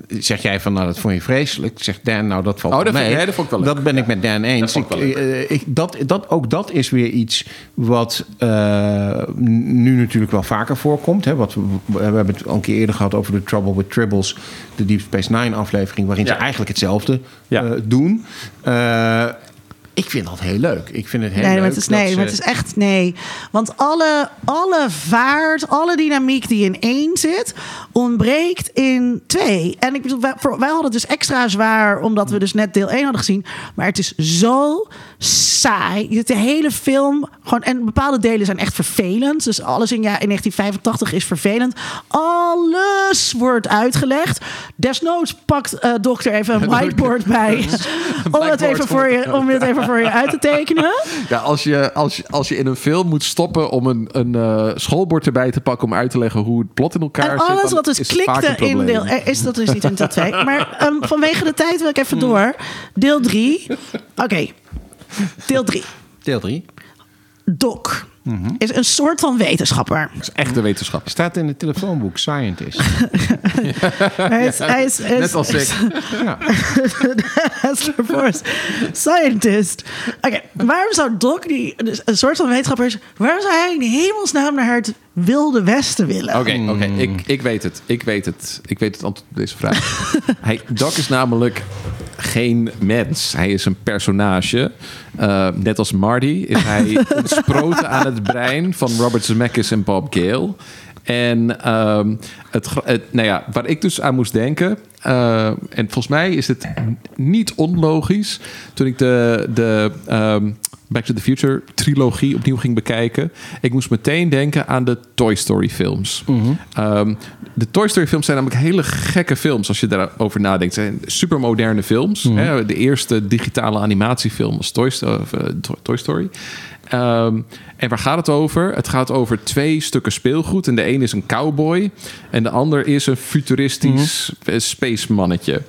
zeg jij van, nou, dat vond je vreselijk. Zegt Dan, nou, dat valt Oh, dat vind- dat vond ik wel leuk. Dat ben ik met Dan eens. ik Ik, eh, ik, dat, dat, ook dat is weer iets wat eh, nu natuurlijk wel vaker voorkomt. Hè? Wat, we, we hebben het al een keer eerder gehad over de Trouble with Tribbles. De Deep Space Nine aflevering. Waarin Ja. ze eigenlijk hetzelfde Ja. eh, doen. Ik vind dat heel leuk. Ik vind het heel Nee, leuk. het is, nee, ze- maar het is echt nee. Want alle, alle vaart, alle dynamiek die in één zit, ontbreekt in twee. En ik bedoel, wij, hadden het dus extra zwaar, omdat we dus net deel 1 hadden gezien. Maar het is zo saai. De hele film gewoon. En bepaalde delen zijn echt vervelend. Dus alles in, ja, in 1985 is vervelend. Alles wordt uitgelegd. Desnoods pakt eh dokter even een whiteboard bij. om, het even voor je, om het even voor je uit te tekenen. Ja, als je, als, je, als je in een film moet stoppen om een, een eh, schoolbord erbij te pakken om uit te leggen hoe het plot in elkaar En zit. alles wat dus klikte in deel... eh, Is dat dus niet in deel 2. Maar ehm, vanwege de tijd wil ik even door. Deel 3. Oké. Deel 3. Deel 3. Doc is een soort van wetenschapper. Dat is echt een wetenschap. Staat in het telefoonboek Scientist. Hij is, hij is, Net als ik. Task Force Scientist. Oké, waarom zou Doc, die dus een soort van wetenschapper is... waarom zou hij in hemelsnaam naar het Wilde Westen willen? Oké, oké, ik, ik weet het. Ik weet het. Ik weet het antwoord op deze vraag. hij, Doc is namelijk geen mens. Hij is een personage. Uh, net als Marty is hij ontsproten aan het brein van Robert Zemeckis en Bob Gale. En um, het, het, nou ja, waar ik dus aan moest denken... Uh, en volgens mij is het niet onlogisch... toen ik de... de um, Back to the Future trilogie opnieuw ging bekijken. Ik moest meteen denken aan de Toy Story films. Mm-hmm. Um, de Toy Story films zijn namelijk hele gekke films als je daarover nadenkt. Het zijn super moderne films. Mm-hmm. Hè? De eerste digitale animatiefilm was Toy, Toy Story. Um, en waar gaat het over? Het gaat over twee stukken speelgoed. En de een is een cowboy. En de ander is een futuristisch mm-hmm. space mannetje.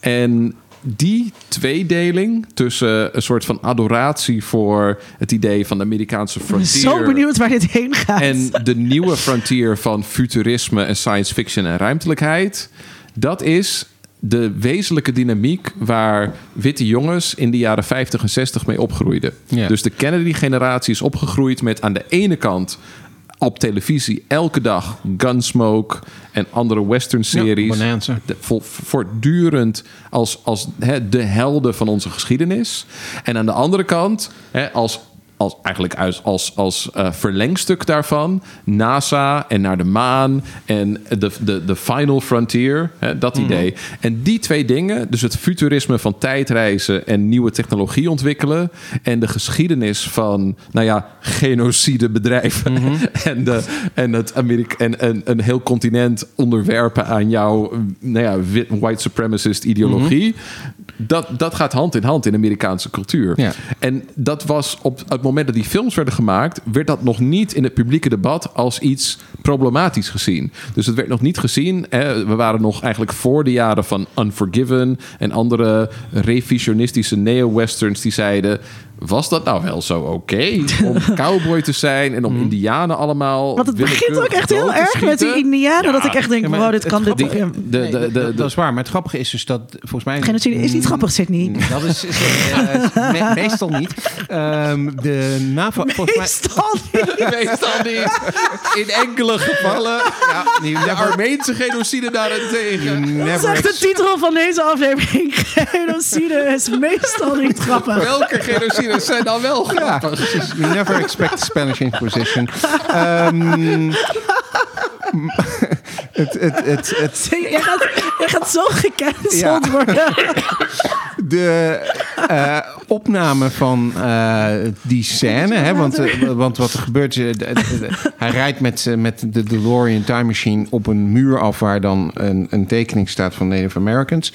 En die tweedeling tussen een soort van adoratie voor het idee van de Amerikaanse Ik ben frontier. zo benieuwd waar dit heen gaat. En de nieuwe frontier van futurisme en science fiction en ruimtelijkheid. Dat is de wezenlijke dynamiek waar witte jongens in de jaren 50 en 60 mee opgroeiden. Ja. Dus de Kennedy-generatie is opgegroeid met aan de ene kant op televisie elke dag Gunsmoke en andere western-series. Ja, Bonanza. De- vo- voortdurend als, als hè, de helden van onze geschiedenis. En aan de andere kant, hè, als, als, eigenlijk als, als, als eh, verlengstuk daarvan, NASA en naar de maan en de, de, de final frontier, hè, dat idee. En die twee dingen, dus het futurisme van tijdreizen en nieuwe technologie ontwikkelen en de geschiedenis van, nou ja, genocide bedrijven en, de, en het Amerika en, en een heel continent onderwerpen aan jouw, nou ja, white supremacist ideologie. Dat, dat gaat hand in hand in Amerikaanse cultuur. Ja. En dat was op het moment dat die films werden gemaakt, werd dat nog niet in het publieke debat als iets problematisch gezien. Dus het werd nog niet gezien. Hè, we waren nog eigenlijk voor de jaren van Unforgiven en andere revisionistische neo-westerns die zeiden. Was dat nou wel zo oké om cowboy te zijn en om indianen allemaal. Want het begint ook echt heel erg met die indianen. Dat ik echt denk, Ja, wow, dit kan dit. De, de, de, dat, de- dat is waar. Maar het grappige is dus dat volgens mij... Genocide is niet grappig, Sydney. Dat is, is, me- meestal niet. Ehm, de NAVO... Volgens mij, Meestal niet. Meestal niet. In enkele gevallen. ja, De Armeense genocide daarentegen. Dat is echt de titel van deze aflevering. Genocide is meestal niet grappig. Welke genocides zijn dan wel Ja, grappig? You never expect the Spanish Inquisition. Het, het, het, het, Jij gaat, jij gaat zo gecanceld Ja. worden. de eh, opname van eh, die scène. Hè, want, eh, want wat er gebeurt. is, de- de- hij rijdt met, met de DeLorean Time Machine op een muur af waar dan een, een tekening staat van Native Americans.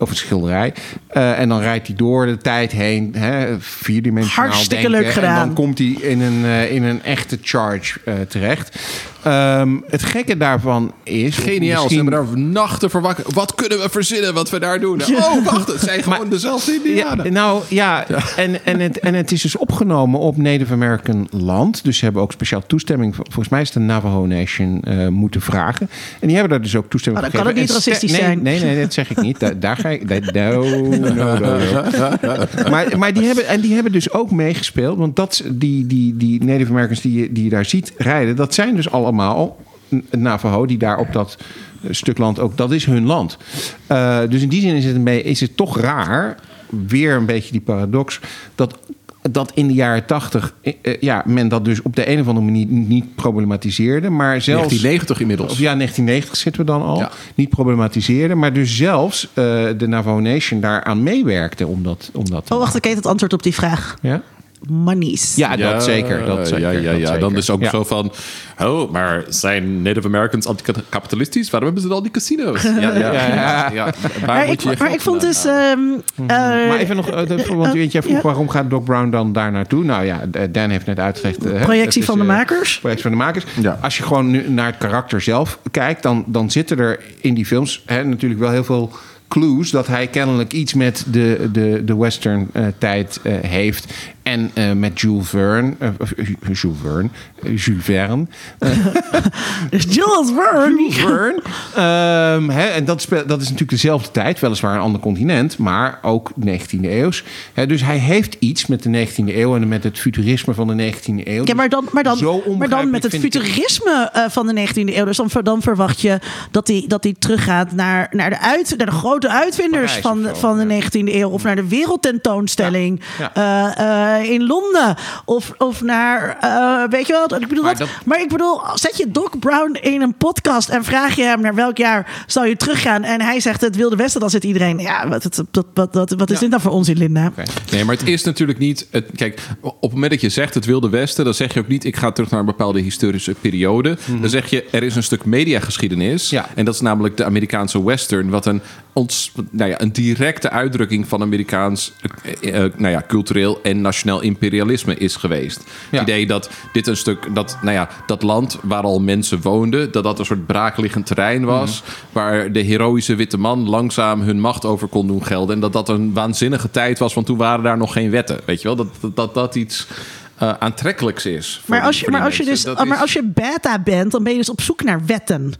Of een schilderij. Eh, en dan rijdt hij door de tijd heen. Hè, vierdimensionaal Hartstikke denken. leuk gedaan. En dan komt hij in een, in een echte charge terecht. Ehm, het gekke daarvan is... Geniaal. Ze misschien- hebben daar nachten voor wakker. Wat kunnen we verzinnen wat we daar doen? Oh, wacht. Het zijn gewoon dezelfde Ja, indianen. nou ja, En, en, het, en het is dus opgenomen op Native American land. Dus ze hebben ook speciaal toestemming. Volgens mij is de Navajo Nation eh, moeten vragen. En die hebben daar dus ook toestemming Oh, dan kan het niet racistisch nee, zijn. Nee, nee, dat zeg ik niet. Daar, daar ga ik. No, no, no, no. Maar, maar die hebben, en die hebben dus ook meegespeeld. Want dat, die, die, die Native Americans die, je- die je daar ziet rijden, dat zijn dus allemaal Navajo die daar op dat stuk land ook, dat is hun land. Eh, dus in die zin is het, een is het toch raar, weer een beetje die paradox, dat, dat in de jaren tachtig, eh, eh, ja, men dat dus op de een of andere manier niet problematiseerde, maar zelfs... 1990 inmiddels. Of ja, 1990 zitten we dan al. Ja. Niet problematiseren, maar dus zelfs eh, de Navajo Nation daaraan meewerkte om dat, om dat te Oh, wacht, ik weet het antwoord op die vraag. Ja, Manies. ja, dat zeker. Dat zeker ja, ja, dat ja. zeker. Dan is ook Ja. zo van... Oh, maar zijn Native Americans anticapitalistisch? Waarom hebben ze dan die casino's? Ja, ja, ja. Ja. Maar ik, je je maar ik vond dus... ehm, eh, Maar even nog, eh, de- want weet jij vroeg ja. waarom gaat Doc Brown dan daar naartoe? Nou ja, Dan heeft net uitgelegd. eh, hè, Projectie is, van de eh, makers. Projectie van de makers. Ja. Als je gewoon nu naar het karakter zelf kijkt, dan, dan zitten er in die films hè, natuurlijk wel heel veel clues dat hij kennelijk iets met de, de, de western eh, tijd eh, heeft. En eh, met Jules Verne, eh, Jules Verne, Jules Verne, Jules Verne. Verne. Ehm, hè, en dat, speel- dat is natuurlijk dezelfde tijd, weliswaar een ander continent, maar ook 19e eeuws. Hè, dus hij heeft iets met de 19e eeuw en met het futurisme van de 19e eeuw. Ja, maar dan, maar dan, maar dan met het ik futurisme van de 19e eeuw. Dus dan, ver- dan verwacht je dat hij dat die teruggaat naar, naar, de uit, naar de grote uitvinders Parijs van, zo, van de ja. 19e eeuw. Of naar de wereldtentoonstelling Ja, eh, in Londen. Of, of naar, eh, weet je wel, ik bedoel Maar dat, dat- maar ik bedoel, zet je Doc Brown in een podcast en vraag je hem naar welk jaar zal je teruggaan. En hij zegt het Wilde Westen, dan zit iedereen, ja, wat, wat, wat, wat, wat, wat is Ja. dit nou voor onzin, Linda? Nee, maar het is natuurlijk niet. Het, kijk, op het moment dat je zegt het Wilde Westen, dan zeg je ook niet: ik ga terug naar een bepaalde historische periode. Dan zeg je: er is een stuk mediageschiedenis. Ja. En dat is namelijk de Amerikaanse Western, wat een, ons, nou ja, een directe uitdrukking van Amerikaans, eh, eh, nou ja, cultureel en nationaal imperialisme is geweest. Ja. Het idee dat dit een stuk, dat, nou ja, dat land waar al mensen woonden, dat dat een soort braakliggend terrein was, waar de heroïsche witte man langzaam hun macht over kon doen gelden. En dat dat een waanzinnige tijd was, want toen waren daar nog geen wetten. Weet je wel, dat dat, dat, dat iets eh, aantrekkelijks is. Maar als je, die maar als je, dus, maar is- als je beta bent, dan ben je dus op zoek naar wetten.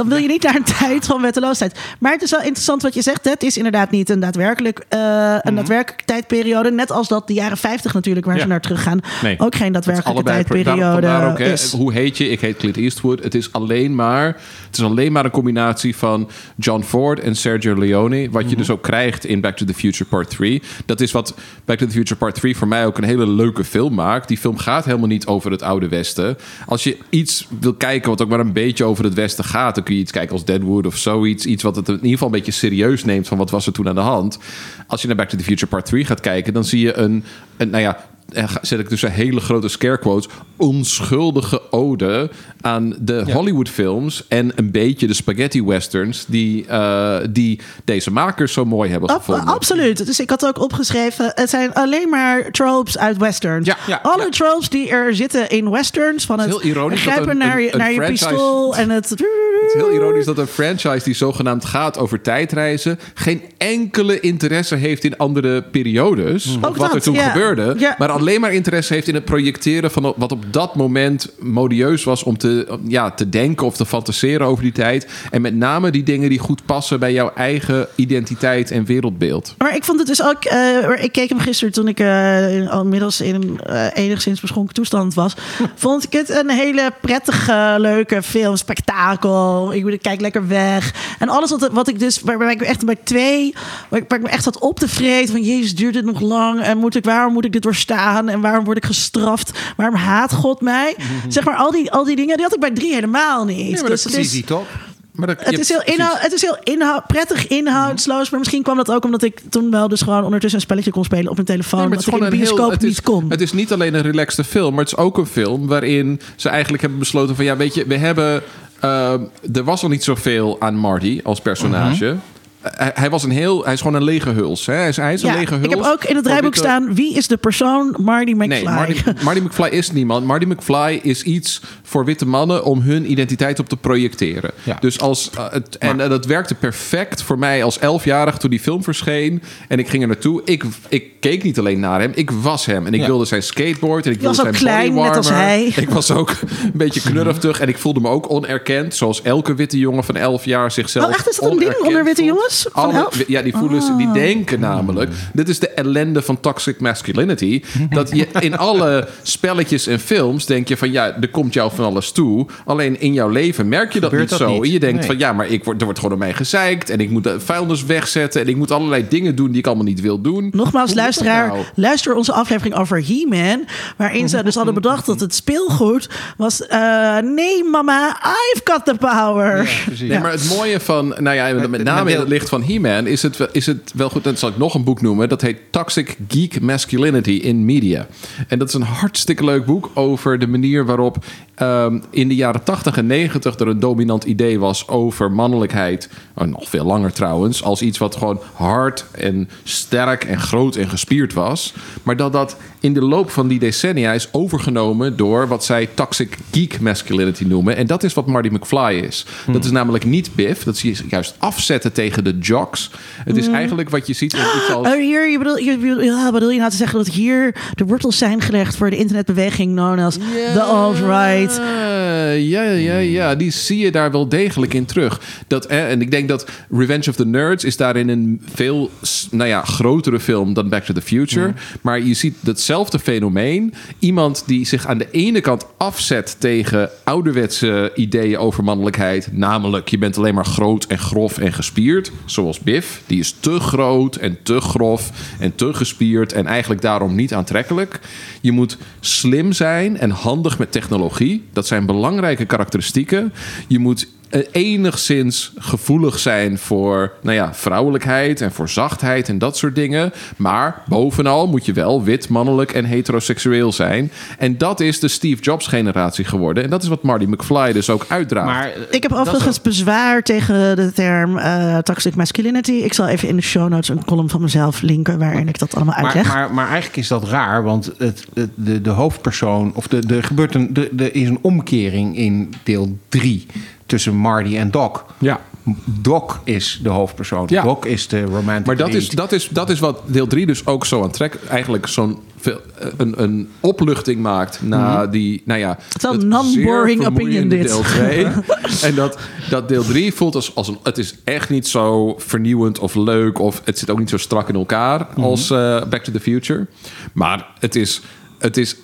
Dan wil je niet naar een tijd van wetteloosheid. Maar het is wel interessant wat je zegt. hè. Het is inderdaad niet een daadwerkelijk uh, een daadwerkelijke tijdperiode. Net als dat de jaren 50 natuurlijk, waar Mhm. Ja. ze naar teruggaan, Nee. ook geen daadwerkelijke tijdperiode ook, hè, is. Hoe heet je? Ik heet Clint Eastwood. Het is alleen maar, het is alleen maar een combinatie van John Ford en Sergio Leone. Wat Mhm. je dus ook krijgt in Back to the Future Part 3. Dat is wat Back to the Future Part 3 voor mij ook een hele leuke film maakt. Die film gaat helemaal niet over het oude Westen. Als je iets wil kijken wat ook maar een beetje over het Westen gaat, dan iets kijken als Deadwood of zoiets. Iets wat het in ieder geval een beetje serieus neemt van wat was er toen aan de hand. Als je naar Back to the Future Part 3 gaat kijken, dan zie je een, een nou ja, en zet ik dus een hele grote scare quotes, onschuldige ode aan de Hollywood-films en een beetje de spaghetti westerns die, eh, die deze makers zo mooi hebben Ab- gevonden. absoluut. Dus ik had ook opgeschreven: het zijn alleen maar tropes uit westerns. Ja, ja, Alle ja. tropes die er zitten in westerns. Van Het heel ironisch dat grijpen een- naar, een- naar een je franchise- pistool en het. Het is heel ironisch dat een franchise die zogenaamd gaat over tijdreizen... geen enkele interesse heeft in andere periodes. Of Ook wat er toen gebeurde. Maar alleen maar interesse heeft in het projecteren... van wat op dat moment modieus was om te, ja, te denken of te fantaseren over die tijd. En met name die dingen die goed passen bij jouw eigen identiteit en wereldbeeld. Maar ik vond het dus ook. eh, ik keek hem gisteren toen ik eh, al inmiddels in een eh, enigszins beschonken toestand was. vond ik het een hele prettige, leuke film. Spektakel. Ik, ik kijk lekker weg. En alles wat, wat ik dus. Waar, waar ik echt bij twee. Waar ik, waar ik me echt had op te vreten. Van Jezus, duurt dit nog lang? En moet ik, waarom moet ik dit doorstaan? En waarom word ik gestraft? Waarom haat God mij? zeg maar, al die, al die dingen. Die had ik bij drie helemaal niet. dus het is, top. Maar dat, het is heel, inhoud, het is heel inhoud, prettig inhoudsloos. Maar misschien kwam dat ook omdat ik toen wel dus gewoon ondertussen een spelletje kon spelen op mijn telefoon. Nee, het is ik in heel- bioscoop is- niet kon. Het is niet alleen een relaxte film, maar het is ook een film waarin ze eigenlijk hebben besloten van ja, weet je, we hebben. eh, er was nog niet zoveel aan Marty als personage. Mhm. Hij, hij was een heel, hij is gewoon een lege huls. Hè? Hij is, hij is een lege huls. ik heb ook in het witte- staan wie is de persoon Marty McFly. Nee, Marty, Marty McFly is niemand. Marty McFly is iets voor witte mannen om hun identiteit op te projecteren. Ja. Dus als, eh, het, en eh, dat werkte perfect voor mij als elfjarig toen die film verscheen. En ik ging er naartoe. Ik, ik keek niet alleen naar hem, ik was hem. En ik Ja. wilde zijn skateboard en ik Je was wilde ook zijn klein, net als bodywarmer. hij. Ik was ook een beetje knurftig en ik voelde me ook onerkend. Zoals elke witte jongen van elf jaar zichzelf Oh, echt? Is dat een ding onder witte voelt. Van Alle- elf? ja, die voelen ze, die denken namelijk. Dit is de ellende van toxic masculinity. Dat je in alle spelletjes en films denk je van ja, er komt jou van alles toe. Alleen in jouw leven merk je dat Gebeurt niet dat zo. niet? En je denkt Nee. van ja, maar ik word, er wordt gewoon op mij gezeikt. En ik moet de vuilnis wegzetten. En ik moet allerlei dingen doen die ik allemaal niet wil doen. Nogmaals, luisteraar, nou? luister onze aflevering over He-Man. Waarin ze dus hadden bedacht dat het speelgoed was... eh, nee mama, I've got the power. Nee, maar het mooie van, nou ja, met name in het van He-Man is het, is het wel goed. Dat zal ik nog een boek noemen. Dat heet Toxic Geek Masculinity in Media. En dat is een hartstikke leuk boek over de manier waarop ehm, in de jaren 80 en 90 er een dominant idee was over mannelijkheid. Oh, nog veel langer trouwens. Als iets wat gewoon hard en sterk en groot en gespierd was. Maar dat dat in de loop van die decennia is overgenomen door wat zij toxic geek masculinity noemen. En dat is wat Marty McFly is. Dat is namelijk niet Biff. Dat is juist afzetten tegen de jocks. Het is eigenlijk wat je ziet iets als... Oh, hier, je bedoel, je, bedoel- ja, bedoel je nou te zeggen dat hier de wortels zijn gelegd voor de internetbeweging known als the alt-right? Ja, ja, ja, ja, die zie je daar wel degelijk in terug. Dat, eh, en ik denk dat Revenge of the Nerds is daarin een veel nou ja, grotere film dan Back to the Future. Maar je ziet datzelfde fenomeen. Iemand die zich aan de ene kant afzet tegen ouderwetse ideeën over mannelijkheid. Namelijk, je bent alleen maar groot en grof en gespierd. Zoals Biff. Die is te groot en te grof en te gespierd. En eigenlijk daarom niet aantrekkelijk. Je moet slim zijn en handig met technologie. Dat zijn belangrijke karakteristieken. Je moet enigszins gevoelig zijn voor nou ja, vrouwelijkheid en voor zachtheid en dat soort dingen. Maar bovenal moet je wel wit, mannelijk en heteroseksueel zijn. En dat is de Steve Jobs generatie geworden. En dat is wat Marty McFly dus ook uitdraagt. Maar Ik heb overigens bezwaar tegen de term eh, toxic masculinity. Ik zal even in de show notes een column van mezelf linken waarin ik dat allemaal uitleg. maar, maar eigenlijk is dat raar, want het, het- de, de hoofdpersoon, of de, de gebeurt een, de, er is een omkering in deel 3 tussen Marty en Doc. ja. Doc is de hoofdpersoon. Ja. Doc is de romantic Maar dat is, dat, is, dat is wat deel 3 dus ook zo aantrekkelijk... eigenlijk zo'n veel- een, een opluchting maakt na die... Nou ja, het een non-boring opinion dit. Deel 2. en dat, dat deel 3 voelt als, als een... Het is echt niet zo vernieuwend of leuk... of het zit ook niet zo strak in elkaar als eh, Back to the Future. Maar het is... Het is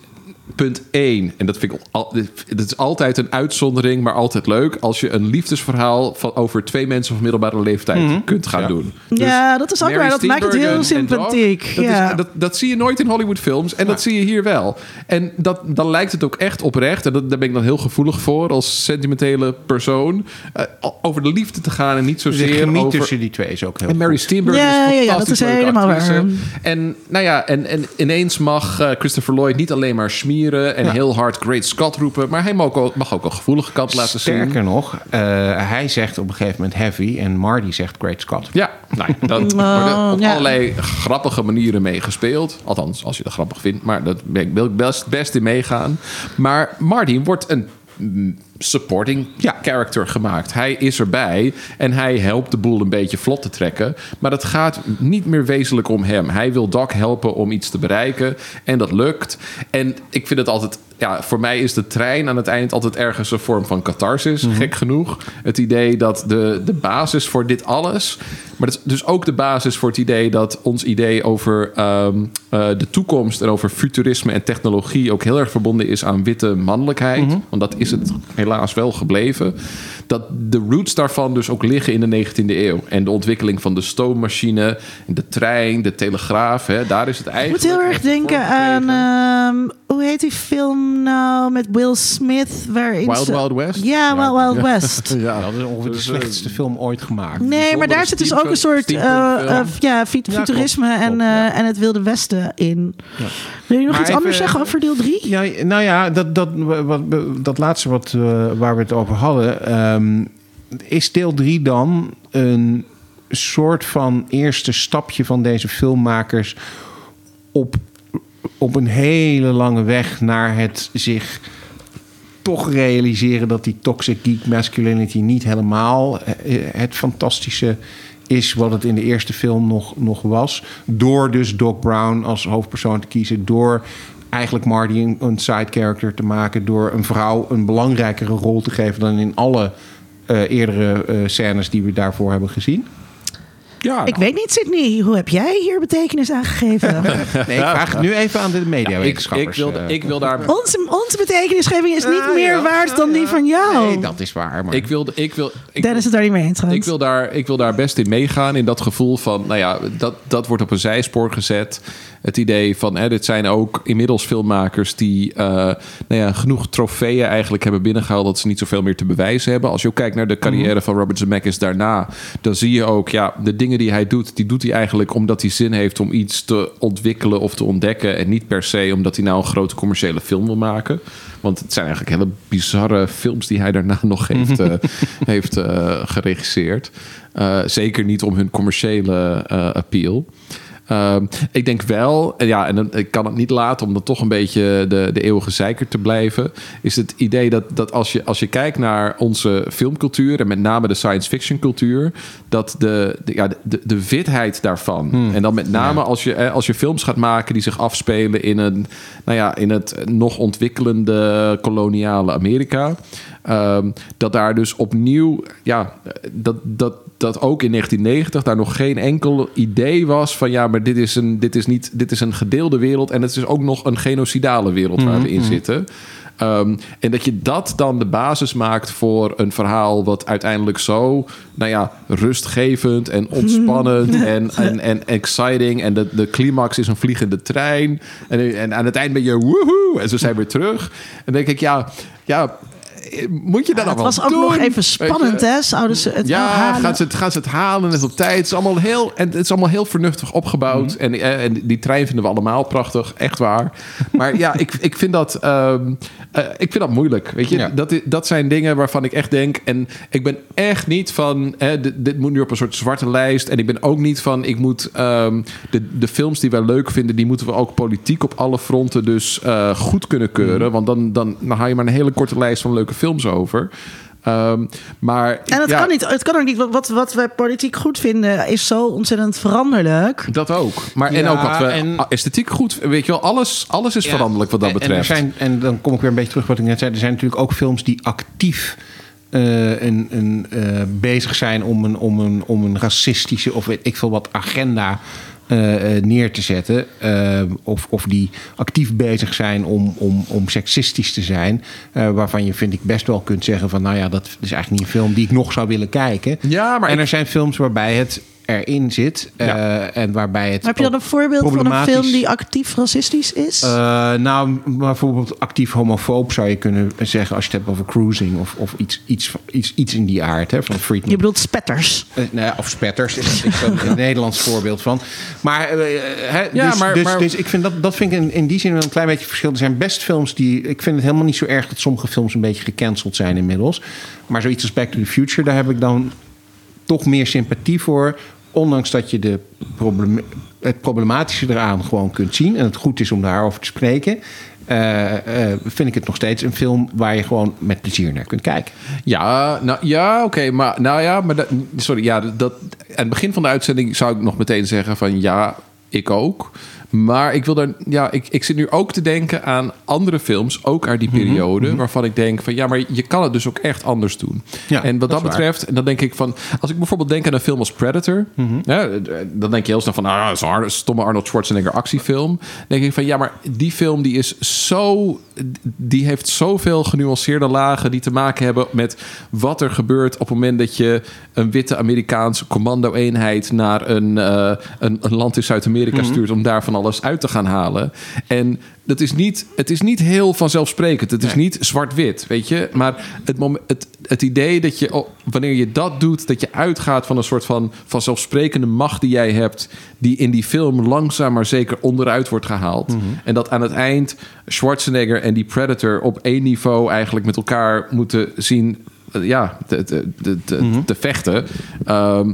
Punt 1, en dat vind ik al, dit is altijd een uitzondering, maar altijd leuk. Als je een liefdesverhaal van over twee mensen van middelbare leeftijd kunt gaan doen. Dus Ja, dat is ook waar. Dat maakt het heel sympathiek. Dat, Ja. is, dat, dat zie je nooit in Hollywood-films en dat zie je hier wel. En dat, dan lijkt het ook echt oprecht, en dat, daar ben ik dan heel gevoelig voor als sentimentele persoon, eh, over de liefde te gaan en niet de zozeer chemie over... tussen die twee is ook heel En Mary. Steenburgen Ja, is ja, dat is helemaal actrice. waar. En, nou ja, en, en ineens mag eh, Christopher Lloyd niet alleen maar en heel hard Great Scott roepen, maar hij mag ook, mag ook een gevoelige kant laten zien. Sterker nog, eh, hij zegt op een gegeven moment heavy en Marty zegt Great Scott. Ja, nou, ja, dat Oh, wordt op ja. allerlei grappige manieren meegespeeld. Althans, als je dat grappig vindt. Maar dat wil ik best, best in meegaan. Maar Martin wordt een supporting Ja. character gemaakt. Hij is erbij en hij helpt de boel een beetje vlot te trekken. Maar het gaat niet meer wezenlijk om hem. Hij wil Doc helpen om iets te bereiken. En dat lukt. En ik vind het altijd... Ja, voor mij is de trein aan het eind altijd ergens een vorm van catharsis. Gek genoeg. Het idee dat de, de basis voor dit alles... Maar dat is dus ook de basis voor het idee dat ons idee over ehm, eh, de toekomst... en over futurisme en technologie ook heel erg verbonden is aan witte mannelijkheid. Want dat is het helaas wel gebleven. Dat de roots daarvan dus ook liggen in de 19e eeuw. En de ontwikkeling van de stoommachine, de trein, de telegraaf. Hè, daar is het Ik eigenlijk... moet heel erg denken aan... ehm, hoe heet die film nou met Will Smith? Waarin Wild ze- Wild West? Ja, Ja. Wild Wild West. Ja, Dat is ongeveer de Dus, eh, slechtste film ooit gemaakt. Nee, maar daar zit dus ook een soort eh, eh, ja, fut- Ja, futurisme klopt, en, eh, ja. en het Wilde Westen in. Wil je nog Maar iets anders zeggen over deel 3? Ja, nou ja, dat, dat, wat, dat laatste wat, eh, waar we het over hadden. ehm, is deel 3 dan een soort van eerste stapje van deze filmmakers op, op een hele lange weg naar het zich toch realiseren dat die toxic geek masculinity niet helemaal eh, het fantastische is wat het in de eerste film nog, nog was. Door dus Doc Brown als hoofdpersoon te kiezen. Door eigenlijk Marty een, een side character te maken. Door een vrouw een belangrijkere rol te geven dan in alle eh, eerdere eh, scènes die we daarvoor hebben gezien. Ja, Ik weet niet, Sydney. Hoe heb jij hier betekenis aan gegeven? Nee, ik vraag het nu even aan de ik, ik, mediawetenschappers. wil, eh. ik wil daar... onze, onze betekenisgeving is niet meer ja, waard dan die van jou. Nee, dat is waar. Maar... Ik wil, ik wil, ik Dennis is het daar niet mee eens. Ik wil, daar, ik wil daar best in meegaan. In dat gevoel van, nou ja, dat, dat wordt op een zijspoor gezet. Het idee van, hè, dit zijn ook inmiddels filmmakers die eh, nou ja, genoeg trofeeën eigenlijk hebben binnengehaald. dat ze niet zoveel meer te bewijzen hebben. Als je ook kijkt naar de carrière van Robert Zemeckis daarna. dan zie je ook, ja, de dingen die hij doet. die doet hij eigenlijk omdat hij zin heeft om iets te ontwikkelen of te ontdekken. En niet per se omdat hij nou een grote commerciële film wil maken. Want het zijn eigenlijk hele bizarre films die hij daarna nog heeft, eh, heeft eh, geregisseerd. Zeker niet om hun commerciële appeal. Ehm, ik denk wel, en ja, en dan, ik kan het niet laten om dan toch een beetje de, de eeuwige zeiker te blijven. Is het idee dat, dat als, je, als je kijkt naar onze filmcultuur en met name de science fiction cultuur, dat de, de, ja, de, de witheid daarvan. En dan met name als, je, als je films gaat maken die zich afspelen in, een, nou ja, in het nog ontwikkelende koloniale Amerika. Ehm, dat daar dus opnieuw, ja, dat, dat, dat ook in 1990 daar nog geen enkel idee was van ja, maar dit is een, dit is niet, dit is een gedeelde wereld en het is ook nog een genocidale wereld waar we in zitten. Ehm, en dat je dat dan de basis maakt voor een verhaal wat uiteindelijk zo, nou ja, rustgevend en ontspannend en, en, en exciting. En de, de climax is een vliegende trein. En, en aan het eind ben je woehoe en ze zijn weer terug. En dan denk ik, ja, ja moet je dat het allemaal was ook nog even spannend, hè? Zouden ze het Ja, halen? gaan ze, het, gaan ze het halen net op tijd? Het is allemaal heel, en het is allemaal heel vernuftig opgebouwd. Mhm. En, eh, en die trein vinden we allemaal prachtig, echt waar. Maar ja, ik, ik, vind dat, ehm, eh, ik vind dat moeilijk. Weet je, Ja. dat, dat zijn dingen waarvan ik echt denk. En ik ben echt niet van. Hè, dit, dit moet nu op een soort zwarte lijst. En ik ben ook niet van. Ik moet ehm, de, de films die wij leuk vinden, die moeten we ook politiek op alle fronten dus eh, goed kunnen Mhm. keuren. Want dan, dan, dan haal je maar een hele korte lijst van leuke films over. Ehm, maar En het, ja, kan niet, het kan ook niet. Wat- Wat, wij politiek goed vinden is zo ontzettend veranderlijk. Dat ook. Maar en Ja, ook wat we en- esthetiek goed. Weet je wel, alles, alles is Ja. veranderlijk wat dat En- En, er betreft. zijn, en dan kom ik weer een beetje terug wat ik net zei. Er zijn natuurlijk ook films die actief eh, een, een, eh, bezig zijn om een, om, een, om een racistische of weet ik veel wat agenda eh, eh, neer te zetten. Eh, of, of die actief bezig zijn om, om, om seksistisch te zijn. Waarvan je, vind ik, best wel kunt zeggen van... nou ja, dat is eigenlijk niet een film die ik nog zou willen kijken. Ja, maar en ik- er zijn films waarbij het erin zit. eh, en waarbij het Heb je dan een voorbeeld van een film die actief racistisch is? eh, nou, bijvoorbeeld actief homofoob zou je kunnen zeggen als je het hebt over cruising of, of iets, iets, iets, iets in die aard hè, van Friedman. je bedoelt spetters. Eh, nou ja, of spetters is is een Nederlands voorbeeld van. Maar, hè, Ja, dus, maar- dus, maar- dus ik vind dat, dat vind ik in, in die zin wel een klein beetje verschil. Er zijn best films die. Ik vind het helemaal niet zo erg dat sommige films een beetje gecanceld zijn inmiddels. Maar zoiets als Back to the Future, daar heb ik dan toch meer sympathie voor. Ondanks dat je de het problematische eraan gewoon kunt zien. En het goed is om daarover te spreken. eh, eh, vind ik het nog steeds een film waar je gewoon met plezier naar kunt kijken. Ja, nou ja, oké. maar nou ja, maar sorry, ja, dat aan het begin van de uitzending zou ik nog meteen zeggen van ja, ik ook. Maar ik wil daar, ja, ik, ik zit nu ook te denken aan andere films, ook uit die periode, waarvan ik denk van ja, maar je kan het dus ook echt anders doen. Ja, en wat dat betreft, en dan denk ik van, als ik bijvoorbeeld denk aan een film als Predator, ja, dan denk je heel snel van, ah, dat is een stomme Arnold Schwarzenegger actiefilm. Dan denk ik van ja, maar die film die is zo, die heeft zoveel genuanceerde lagen die te maken hebben met wat er gebeurt op het moment dat je een witte Amerikaanse commando-eenheid naar een, eh, een, een land in Zuid-Amerika stuurt om daar van alles uit te gaan halen. En dat is niet, het is niet heel vanzelfsprekend. Het is niet zwart-wit, weet je. Maar het, mom- het, het idee dat je, oh, wanneer je dat doet, dat je uitgaat van een soort van vanzelfsprekende macht die jij hebt, die in die film langzaam maar zeker onderuit wordt gehaald. En dat aan het eind Schwarzenegger en die Predator op één niveau eigenlijk met elkaar moeten zien, eh, ja, te, te, te, te- te vechten. Ehm,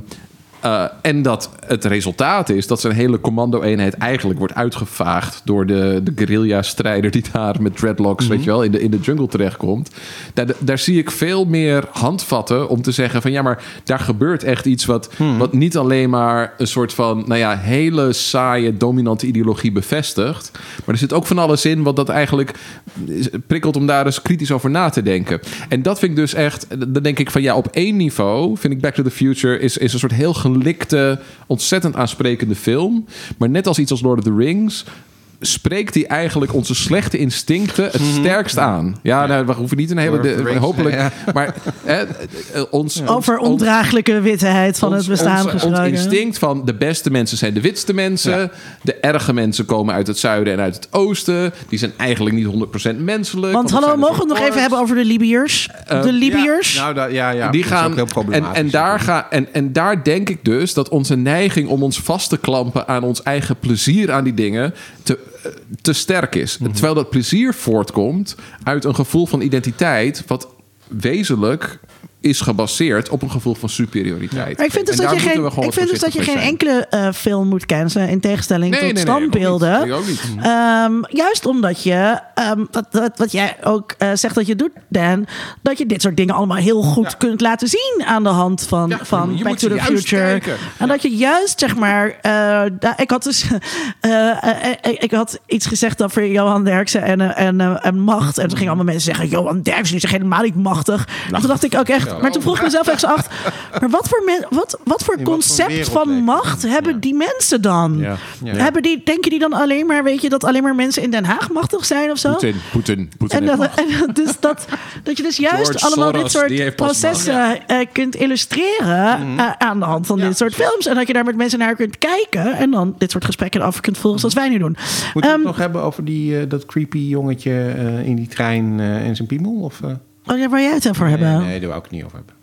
uh, en dat het resultaat is dat zijn hele commando-eenheid eigenlijk wordt uitgevaagd door de, de guerrilla-strijder die daar met dreadlocks, weet je wel, in de, in de jungle terechtkomt. Daar, daar zie ik veel meer handvatten om te zeggen van ja, maar daar gebeurt echt iets wat, wat niet alleen maar een soort van, nou ja, hele saaie, dominante ideologie bevestigt. Maar er zit ook van alles in wat dat eigenlijk prikkelt om daar eens kritisch over na te denken. En dat vind ik dus echt, dan denk ik van ja, op één niveau vind ik Back to the Future is, is een soort heel gelikte, ontzettend aansprekende film. Maar net als iets als Lord of the Rings spreekt hij eigenlijk onze slechte instincten het sterkst aan. Ja, nou, we hoeven niet een hele... De, hopelijk... ja. Maar eh, eh, ons... Over ons- ondraaglijke witheid van ons- het bestaan ons, ons instinct van de beste mensen zijn de witste mensen. De erge mensen komen uit het zuiden en uit het oosten. Die zijn eigenlijk niet 100% menselijk. Want hallo, mogen we een het nog even hebben over de Libiërs? de Libiërs? Nou, ja, ja. die dat is ook gaan heel en, problematisch. en, daar ga, en, en daar denk ik dus dat onze neiging om ons vast te klampen aan ons eigen plezier aan die dingen te, eh, te sterk is. Mhm. Terwijl dat plezier voortkomt uit een gevoel van identiteit, wat wezenlijk is gebaseerd op een gevoel van superioriteit. Ik vind dus En dat je geen, ik vind dus dat je geen enkele eh, film moet cancelen in tegenstelling Nee, tot nee, nee, standbeelden. Ik ook niet. Ehm, juist omdat je, ehm, wat, wat, wat jij ook eh, zegt dat je doet, Dan, dat je dit soort dingen allemaal heel goed kunt laten zien aan de hand van, Ja, van Back to the Future. kijken. En dat je juist, zeg maar, eh, ik had dus, ik had iets gezegd over Johan Derksen en, en, en macht. En toen gingen allemaal mensen zeggen, Johan Derksen is helemaal niet machtig. En toen dacht ik ook echt, maar toen vroeg ik mezelf echt zo af, maar wat voor, men, wat, wat voor In wat voor concept van macht hebben die mensen dan? Ja. Ja. Hebben die, denken die dan alleen maar, weet je, dat alleen maar mensen in Den Haag machtig zijn of zo? Poetin, Poetin, Poetin. En, heeft dat, en dus dat, dat je dus juist George allemaal dit soort processen eh, kunt illustreren Mhm. eh, aan de hand van dit soort films. En dat je daar met mensen naar kunt kijken en dan dit soort gesprekken af kunt volgen zoals wij nu doen. Moeten we Ehm, het nog hebben over die, eh, dat creepy jongetje eh, in die trein eh, en zijn piemel? Of, eh? Oh ja, waar jij het over hebben? Nee, nee, daar wou ik het niet over hebben.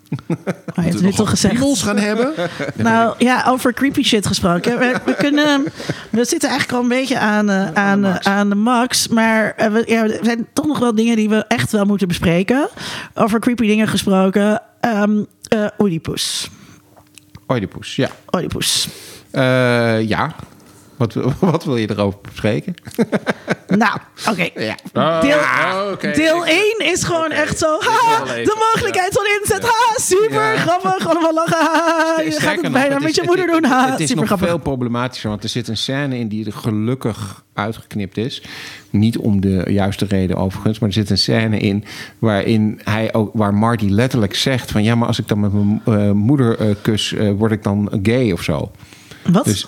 Maar je hebt het nu toch gezegd. Piemels gaan hebben? Nou ja, over creepy shit gesproken. We, we kunnen, we zitten eigenlijk al een beetje aan, eh, aan, eh, aan de max. Maar eh, we, ja, er zijn toch nog wel dingen die we echt wel moeten bespreken. Over creepy dingen gesproken. Ehm eh, Oedipus. Oedipus, ja. Oedipus. Eh, ja. Wat, wil- wat wil je erover bespreken? Nou, oké. Ja. Deel, Oh, oké. deel 1 is gewoon echt zo. Ha, even, de mogelijkheid van inzet. Ha, super Ja. grappig. Allemaal lachen. Ha, je gaat het nog, bijna het met is- je moeder het- doen. Ha, Het is super nog grappig. veel problematischer, want er zit een scène in die er gelukkig uitgeknipt is. Niet om de juiste reden overigens, maar er zit een scène in waarin hij ook, waar Marty letterlijk zegt van ja, maar als ik dan met mijn eh, moeder eh, kus, eh, word ik dan gay of zo. Wat? Dus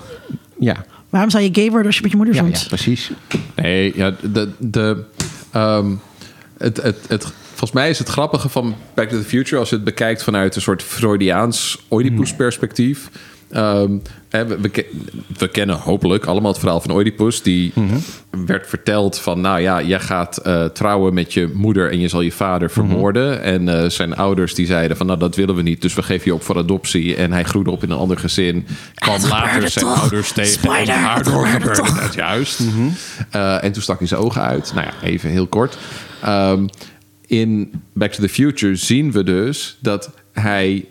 ja, Waarom zou je gay worden als je met je moeder ja, ja precies. Nee, ja, de, de, ehm, het, het, het, volgens mij is het grappige van Back to the Future... als je het bekijkt vanuit een soort Freudiaans Oedipus-perspectief... Ehm, hè, we, we, ke- we kennen hopelijk allemaal het verhaal van Oedipus. Die werd verteld van, nou ja, jij gaat eh, trouwen met je moeder... en je zal je vader vermoorden. En eh, zijn ouders die zeiden van, nou dat willen we niet... dus we geven je op voor adoptie. En hij groeide op in een ander gezin. Kwam later zijn toch? ouders tegen. Spoiler, en gebeurde juist. Eh, en toen stak hij zijn ogen uit. Nou ja, even heel kort. Ehm, in Back to the Future zien we dus dat hij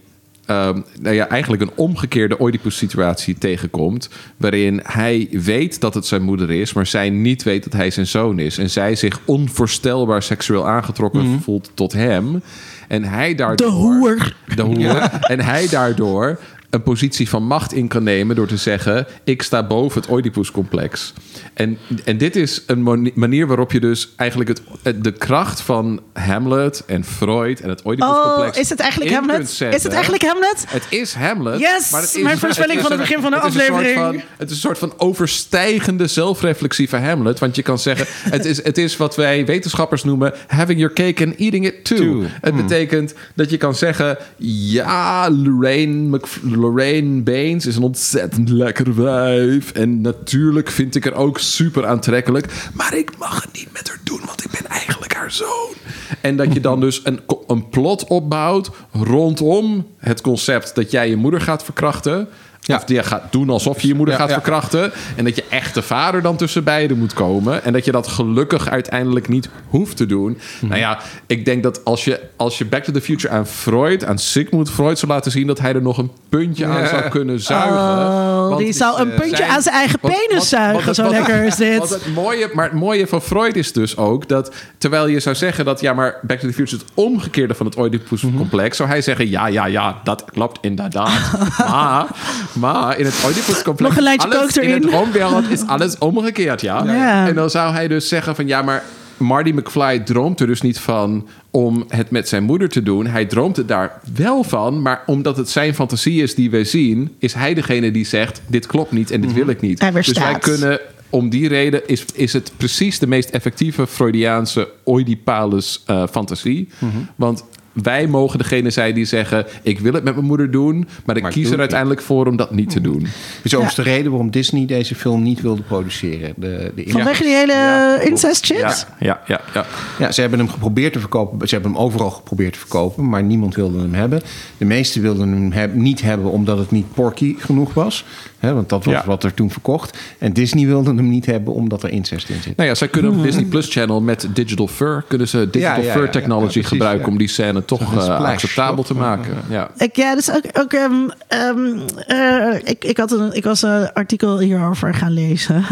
ehm, nou ja, eigenlijk een omgekeerde Oedipus-situatie tegenkomt. Waarin hij weet dat het zijn moeder is, maar zij niet weet dat hij zijn zoon is. En zij zich onvoorstelbaar seksueel aangetrokken voelt tot hem. En hij daardoor. De hoer. De hoer. En hij daardoor een positie van macht in kan nemen door te zeggen: ik sta boven het Oedipus-complex. En, en dit is een manier waarop je dus eigenlijk het, de kracht van Hamlet en Freud en het Oedipus-complex. Oh, is het eigenlijk Hamlet? Is het eigenlijk Hamlet? Het is Hamlet. Yes, maar het is, mijn voorspelling van het begin van de het aflevering. van- het is een soort van overstijgende zelfreflectieve Hamlet. Want je kan zeggen, het is, het is wat wij wetenschappers noemen... having your cake and eating it too. Too. Het betekent dat je kan zeggen... ja, Lorraine, Mc- Lorraine Baines is een ontzettend lekker wijf. En natuurlijk vind ik haar ook super aantrekkelijk. Maar ik mag het niet met haar doen, want ik ben eigenlijk haar zoon. En dat je dan dus een, een plot opbouwt rondom het concept... dat jij je moeder gaat verkrachten... Ja. Of die je gaat doen alsof je je moeder Ja, gaat ja. verkrachten. En dat je echte vader dan tussen beiden moet komen. En dat je dat gelukkig uiteindelijk niet hoeft te doen. Mhm. Nou ja, ik denk dat als je, als je Back to the Future aan Freud, aan Sigmund Freud zou laten zien... dat hij er nog een puntje aan zou kunnen zuigen. Oh, Want die zou een eh, puntje zijn- aan zijn eigen penis wat- zuigen. wat- Zo lekker is dit. wat het mooie, maar het mooie van Freud is dus ook dat terwijl je zou zeggen dat ja, maar Back to the Future is het omgekeerde van het Oedipus-complex, zou hij zeggen ja, ja, ja, dat klopt inderdaad. maar, maar in het Oedipus-complex Nog een lijntje alles erin. in het droomwereld is alles omgekeerd, ja. Ja. En dan zou hij dus zeggen van ja, maar Marty McFly droomt er dus niet van om het met zijn moeder te doen. Hij droomt er daar wel van, maar omdat het zijn fantasie is die wij zien, is hij degene die zegt: dit klopt niet en dit wil ik niet. Hij dus wij kunnen om die reden is, is het precies de meest effectieve Freudiaanse Oedipalus eh, fantasie. Mhm. Want wij mogen degene zijn die zeggen: Ik wil het met mijn moeder doen, maar ik Maar kies er uiteindelijk voor om dat niet te doen. is overigens de reden waarom Disney deze film niet wilde produceren. De, de Vanwege die hele Ja, incest shit? Ja, ja, ja. ja. Ja, ze hebben hem geprobeerd te verkopen. Ze hebben hem overal geprobeerd te verkopen, maar niemand wilde hem hebben. De meesten wilden hem heb- niet hebben omdat het niet porky genoeg was. Hè, want dat was Ja. wat er toen verkocht. En Disney wilde hem niet hebben omdat er incest in zit. Nou ja, zij kunnen op Disney Plus Channel met Digital Fur kunnen ze digital Ja, ja, fur technology ja, precies, gebruiken ja. om die scène toch eh, acceptabel te maken. Ja. Ik, ja, dus ook, ook ehm, ehm, eh, ik, ik, had een, ik was een artikel hierover gaan lezen.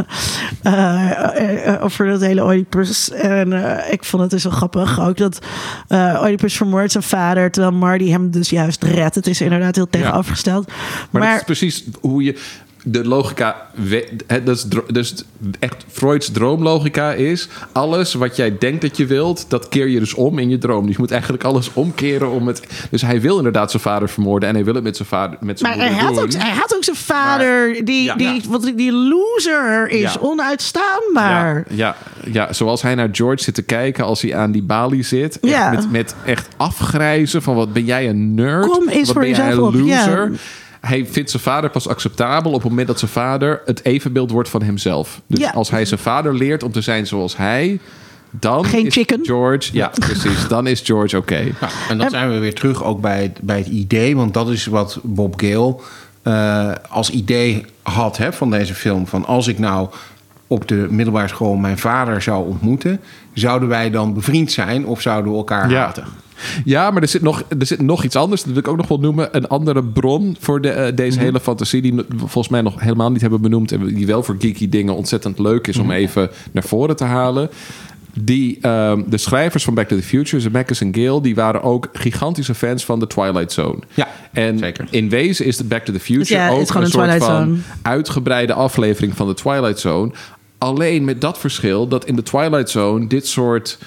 Eh, over dat hele Oedipus. En eh, ik vond het dus wel grappig ook dat eh Oedipus vermoordt zijn vader. Terwijl Marty hem dus juist redt. Het is inderdaad heel tegenovergesteld. Maar, Maar, dat is precies hoe je de logica, dro- dus echt Freud's droomlogica is: alles wat jij denkt dat je wilt, dat keer je dus om in je droom. Dus je moet eigenlijk alles omkeren om het. Dus hij wil inderdaad zijn vader vermoorden en hij wil het met zijn vader, met zijn maar hij, had ook, hij had ook zijn vader, die, ja. die, wat, die loser is, Ja. onuitstaanbaar. Ja, ja, ja, zoals hij naar George zit te kijken als hij aan die balie zit. Echt Ja. met, met echt afgrijzen van wat ben jij een nerd? Kom eens wat voor ben jij een op, ja. loser? Hij vindt zijn vader pas acceptabel op het moment dat zijn vader het evenbeeld wordt van hemzelf. Dus Ja. als hij zijn vader leert om te zijn zoals hij, dan Geen is chicken? George, ja, precies. Dan is George oké. Ja, en dan zijn we weer terug ook bij het, bij het idee. Want dat is wat Bob Gale eh, als idee had hè, van deze film. Van als ik nou op de middelbare school mijn vader zou ontmoeten... zouden wij dan bevriend zijn of zouden we elkaar Ja. haten? Ja, maar er zit, nog, er zit nog iets anders. Dat wil ik ook nog wel noemen. Een andere bron voor de, eh, deze hele fantasie... die we volgens mij nog helemaal niet hebben benoemd... en die wel voor geeky dingen ontzettend leuk is... om even naar voren te halen. Die, ehm, de schrijvers van Back to the Future, Zemeckis en Gale... die waren ook gigantische fans van The Twilight Zone. Ja, en zeker. in wezen is de Back to the Future ja, ook een een soort van Zone. uitgebreide aflevering van de Twilight Zone. Alleen met dat verschil dat in de Twilight Zone dit soort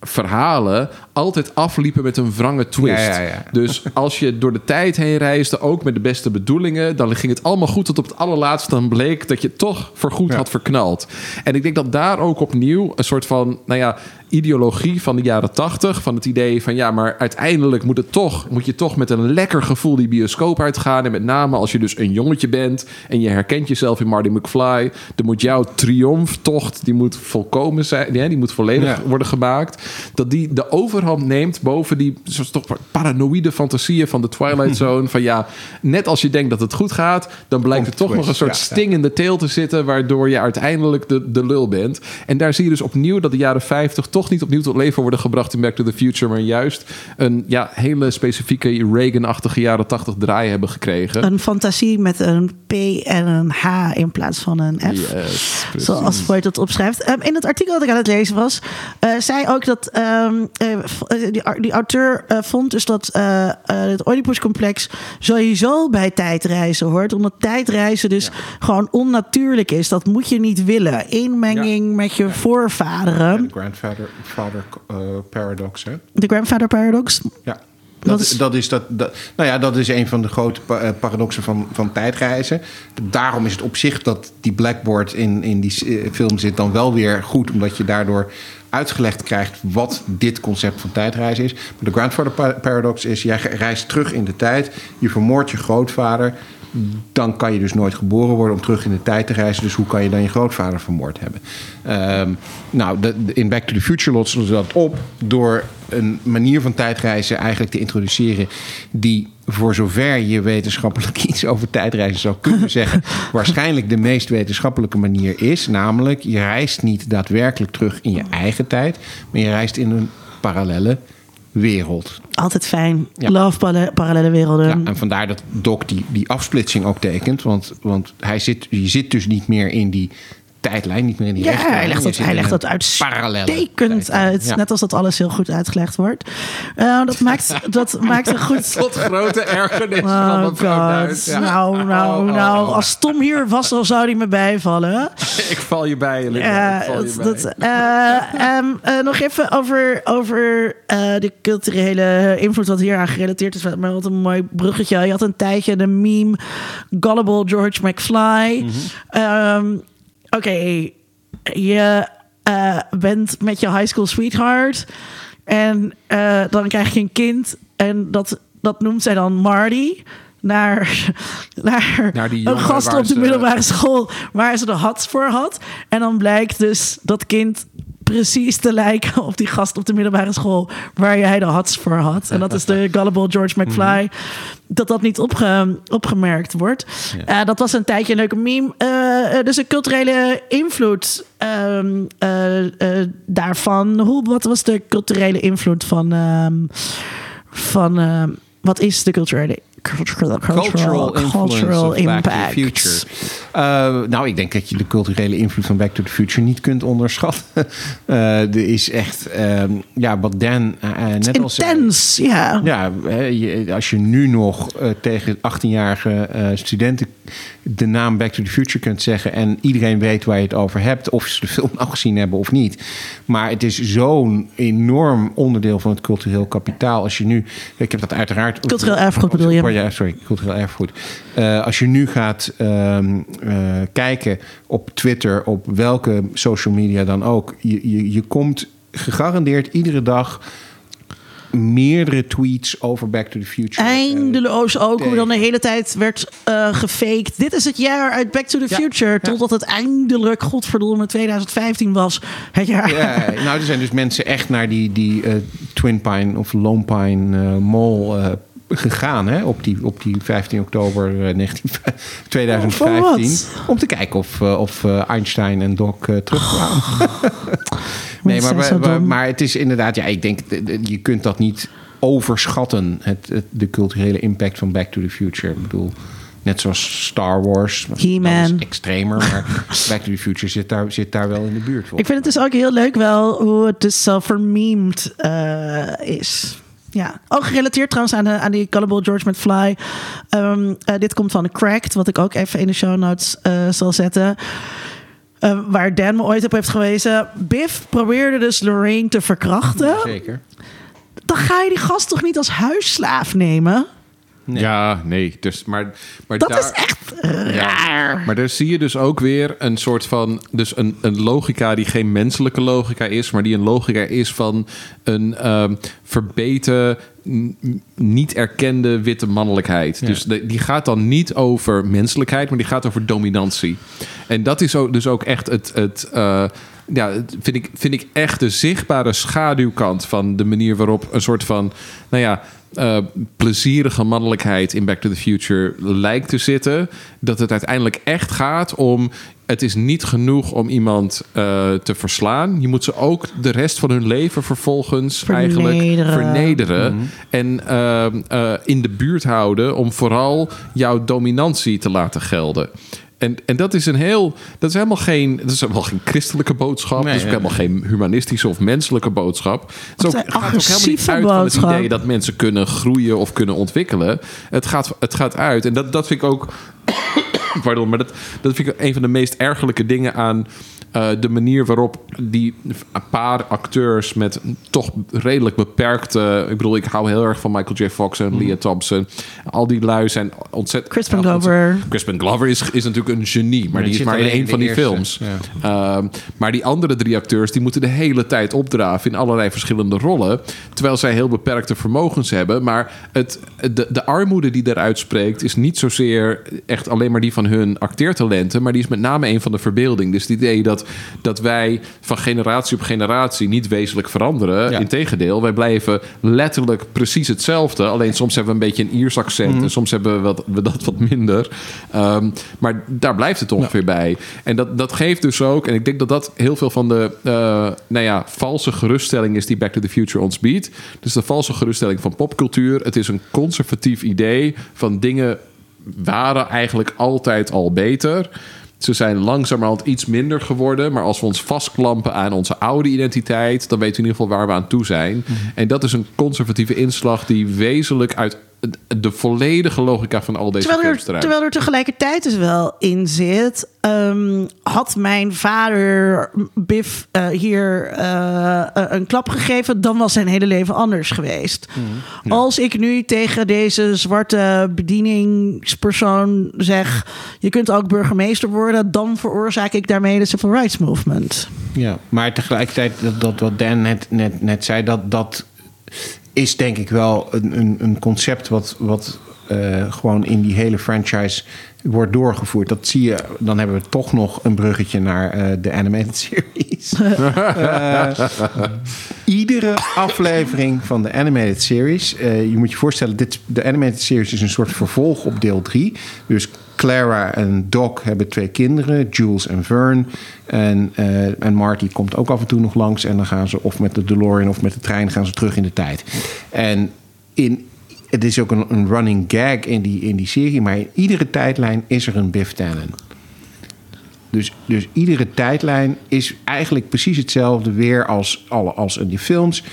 verhalen altijd afliepen met een wrange twist. Ja, ja, ja. Dus als je door de tijd heen reisde, ook met de beste bedoelingen, dan ging het allemaal goed tot op het allerlaatste dan bleek dat je toch voorgoed had verknald. En ik denk dat daar ook opnieuw een soort van, nou ja, ideologie van de jaren tachtig, van het idee van ja, maar uiteindelijk moet het toch, moet je toch met een lekker gevoel die bioscoop uitgaan. En met name als je dus een jongetje bent en je herkent jezelf in Marty McFly, dan moet jouw triomftocht, die moet volkomen zijn, ja, die moet volledig Ja. worden gemaakt. Dat die de overhand neemt boven die toch paranoïde fantasieën van de Twilight Zone. Van ja, net als je denkt dat het goed gaat, dan blijkt er toch twist, nog een soort ja, ja. sting in de teel te zitten, waardoor je uiteindelijk de, de lul bent. En daar zie je dus opnieuw dat de jaren 50 toch niet opnieuw tot leven worden gebracht in Back to the Future, maar juist een ja, hele specifieke Reagan-achtige jaren 80 draai hebben gekregen. Een fantasie met een P en een H in plaats van een F. Yes. Zoals Freud dat opschrijft. Ehm, in het artikel dat ik aan het lezen was, eh, zei ook dat ehm, eh, eh, die, die auteur vond dus dat eh, eh, het Oedipus-complex sowieso bij tijdreizen hoort. Omdat tijdreizen dus gewoon onnatuurlijk is. Dat moet je niet willen. Inmenging met je voorvaderen. De grandfather father, eh, paradox, hè? De grandfather paradox. Ja. Dat, is- dat, is dat, dat, nou ja, dat is een van de grote eh, paradoxen van, van tijdreizen. Daarom is het op zich dat die blackboard in, in die eh, film zit dan wel weer goed. Omdat je daardoor uitgelegd krijgt wat dit concept van tijdreizen is. Maar de grandfather pa- paradox is, jij reist terug in de tijd. Je vermoordt je grootvader. Dan kan je dus nooit geboren worden om terug in de tijd te reizen. Dus hoe kan je dan je grootvader vermoord hebben? Ehm, nou, de, de- in Back to the Future lossen ze dat op door een manier van tijdreizen eigenlijk te introduceren die voor zover je wetenschappelijk iets over tijdreizen zou kunnen zeggen, waarschijnlijk de meest wetenschappelijke manier is. Namelijk, je reist niet daadwerkelijk terug in je eigen tijd, maar je reist in een parallelle wereld. Altijd fijn. Ja. Love parallele, parallele werelden. Ja, en vandaar dat Doc die, die afsplitsing ook tekent. Want, want hij zit, je zit dus niet meer in die tijdlijn, niet meer in die Ja, hij legt dat, hij legt dat uitstekend uit. Ja. Net als dat alles heel goed uitgelegd wordt. Eh, dat, maakt, dat maakt een goed... Tot grote ergernis van Oh mevrouw Duits. Ja. Nou, nou, Oh, nou. oh. Als Tom hier was, dan zou hij me bijvallen. Ik val je bij, val je dat, bij. eh, ehm, eh, nog even over, over de culturele invloed wat hier aan gerelateerd is. Maar wat een mooi bruggetje. Je had een tijdje de meme Gullible George McFly. Ehm, Oké, je eh, bent met je high school sweetheart. En eh, dan krijg je een kind. En dat, dat noemt zij dan Marty. Naar, naar, Naar die een gast op de middelbare school waar ze de hats voor had. En dan blijkt dus dat kind precies te lijken op die gast op de middelbare school waar jij de hats voor had. En dat is de gullible George McFly. Dat dat niet opge, opgemerkt wordt. Eh, dat was een tijdje een leuke meme. Eh, eh, dus een culturele invloed ehm, eh, eh, daarvan. Hoe, wat was de culturele invloed van... ehm, van ehm, wat is de culturele... Cultural, Cultural influence of Back to the Future. Uh, nou, ik denk dat je de culturele invloed van Back to the Future niet kunt onderschatten. Uh, er is echt, um, ja, wat Dan uh, net al zei. Intens, ja. Ja, als je nu nog uh, tegen 18-jarige uh, studenten de naam Back to the Future kunt zeggen en iedereen weet waar je het over hebt, of ze de film al gezien hebben of niet. Maar het is zo'n enorm onderdeel van het cultureel kapitaal. Als je nu, ik heb dat uiteraard. Cultureel erfgoed bedoel je? Ja, sorry, cultureel erfgoed. Uh, als je nu gaat um, uh, kijken op Twitter, op welke social media dan ook, je, je, je komt gegarandeerd iedere dag meerdere tweets over Back to the Future. Eindeloos ook, hoe dan de hele tijd werd eh gefaked. Dit is het jaar uit Back to the Ja, Future. ja. Totdat het eindelijk, godverdomme, 2015 was. Het jaar. Ja, nou, er zijn dus mensen echt naar die, die eh, Twin Pine of Lone Pine eh, Mall eh, gegaan. Hè, op, die, op die 15 oktober eh, 19, 2015. wat? om te kijken of, eh, of eh, Einstein en Doc eh, terugkwamen. nee, maar, maar, maar het is inderdaad... Ja, ik denk, de- de- je kunt dat niet overschatten. Het, het, de culturele impact van Back to the Future. Ik bedoel... Net zoals Star Wars. He-Man. Extremer, maar Back to the Future zit daar, zit daar wel in de buurt. Ik vind het dus ook heel leuk wel hoe het dus zo vermeemd eh, is. Ja, ook gerelateerd trouwens aan, de, aan die Gullible George McFly. Ehm, eh, dit komt van Cracked, wat ik ook even in de show notes eh, zal zetten. Eh, waar Dan me ooit op heeft gewezen. Biff probeerde dus Lorraine te verkrachten. Zeker. Dan ga je die gast toch niet als huisslaaf nemen? Ja, nee. Dus, maar, maar Dat daar, is echt raar. Maar daar zie je dus ook weer een soort van... Dus een, een logica die geen menselijke logica is... maar die een logica is van een ehm, verbeten... niet erkende witte mannelijkheid. Dus de- die gaat dan niet over menselijkheid... maar die gaat over dominantie. En dat is ook, dus ook echt het... het eh, ja, vind ik, vind ik echt de zichtbare schaduwkant van de manier waarop een soort van, nou ja, eh, plezierige mannelijkheid in Back to the Future lijkt te zitten. Dat het uiteindelijk echt gaat om. Het is niet genoeg om iemand eh, te verslaan. Je moet ze ook de rest van hun leven vervolgens eigenlijk Vernederen. vernederen. En eh, in de buurt houden om vooral jouw dominantie te laten gelden. En, en dat is een heel. Dat is helemaal geen. Dat is helemaal geen christelijke boodschap. Nee, dat is ook ja. helemaal geen humanistische of menselijke boodschap. Het, is ook, een het gaat ook helemaal niet uit van het idee dat mensen kunnen groeien of kunnen ontwikkelen. Het gaat, het gaat uit. En dat, dat vind ik ook. Pardon, maar dat, dat vind ik een van de meest ergelijke dingen aan eh, de manier waarop die paar acteurs met toch redelijk beperkte. Ik bedoel, ik hou heel erg van Michael J. Fox en Leah Thompson. Al die lui zijn ontzettend. Crispin Glover. Crispin Glover is, is natuurlijk een genie, maar, Maar die is maar in één van die eerste, films. Ehm, maar die andere drie acteurs die moeten de hele tijd opdraven in allerlei verschillende rollen. Terwijl zij heel beperkte vermogens hebben. Maar het, de, de armoede die daaruit spreekt is niet zozeer echt alleen maar die van hun acteertalenten. Maar die is met name een van de verbeelding. Dus het idee dat, dat wij van generatie op generatie niet wezenlijk veranderen. Ja. Integendeel, wij blijven letterlijk precies hetzelfde. Alleen soms hebben we een beetje een Iers accent. En soms hebben we, wat, we dat wat minder. Ehm, maar daar blijft het ongeveer bij. En dat, dat geeft dus ook... En ik denk dat dat heel veel van de eh, nou ja, valse geruststelling is... die Back to the Future ons biedt. Dus de valse geruststelling van popcultuur. Het is een conservatief idee van dingen waren eigenlijk altijd al beter. Ze zijn langzamerhand iets minder geworden. Maar als we ons vastklampen aan onze oude identiteit... dan weten we in ieder geval waar we aan toe zijn. En dat is een conservatieve inslag... die wezenlijk uit de volledige logica van al deze Terwijl er, eruit... terwijl er tegelijkertijd dus wel in zit. ehm, had mijn vader Biff eh, hier eh, eh, een klap gegeven, dan was zijn hele leven anders geweest. Mhm. Als ik nu tegen deze zwarte bedieningspersoon zeg: je kunt ook burgemeester worden, dan veroorzaak ik daarmee de civil rights movement. Ja, maar tegelijkertijd, dat, dat wat Dan net, net, net zei, dat, dat is denk ik wel een, een, een concept wat, wat eh, gewoon in die hele franchise wordt doorgevoerd. Dat zie je, dan hebben we toch nog een bruggetje naar eh, de animated series. Eh, iedere aflevering van de animated series, eh, je moet je voorstellen, dit, de animated series is een soort vervolg op deel 3. Dus Clara en Doc hebben twee kinderen, Jules en Vern. En, en Marty komt ook af en toe nog langs. En dan gaan ze of met de DeLorean of met de trein gaan ze terug in de tijd. En in, het is ook een, een running gag in die, in die serie. Maar in iedere tijdlijn is er een Biff Tannen. Dus, dus iedere tijdlijn is eigenlijk precies hetzelfde weer als, alle, als in die films.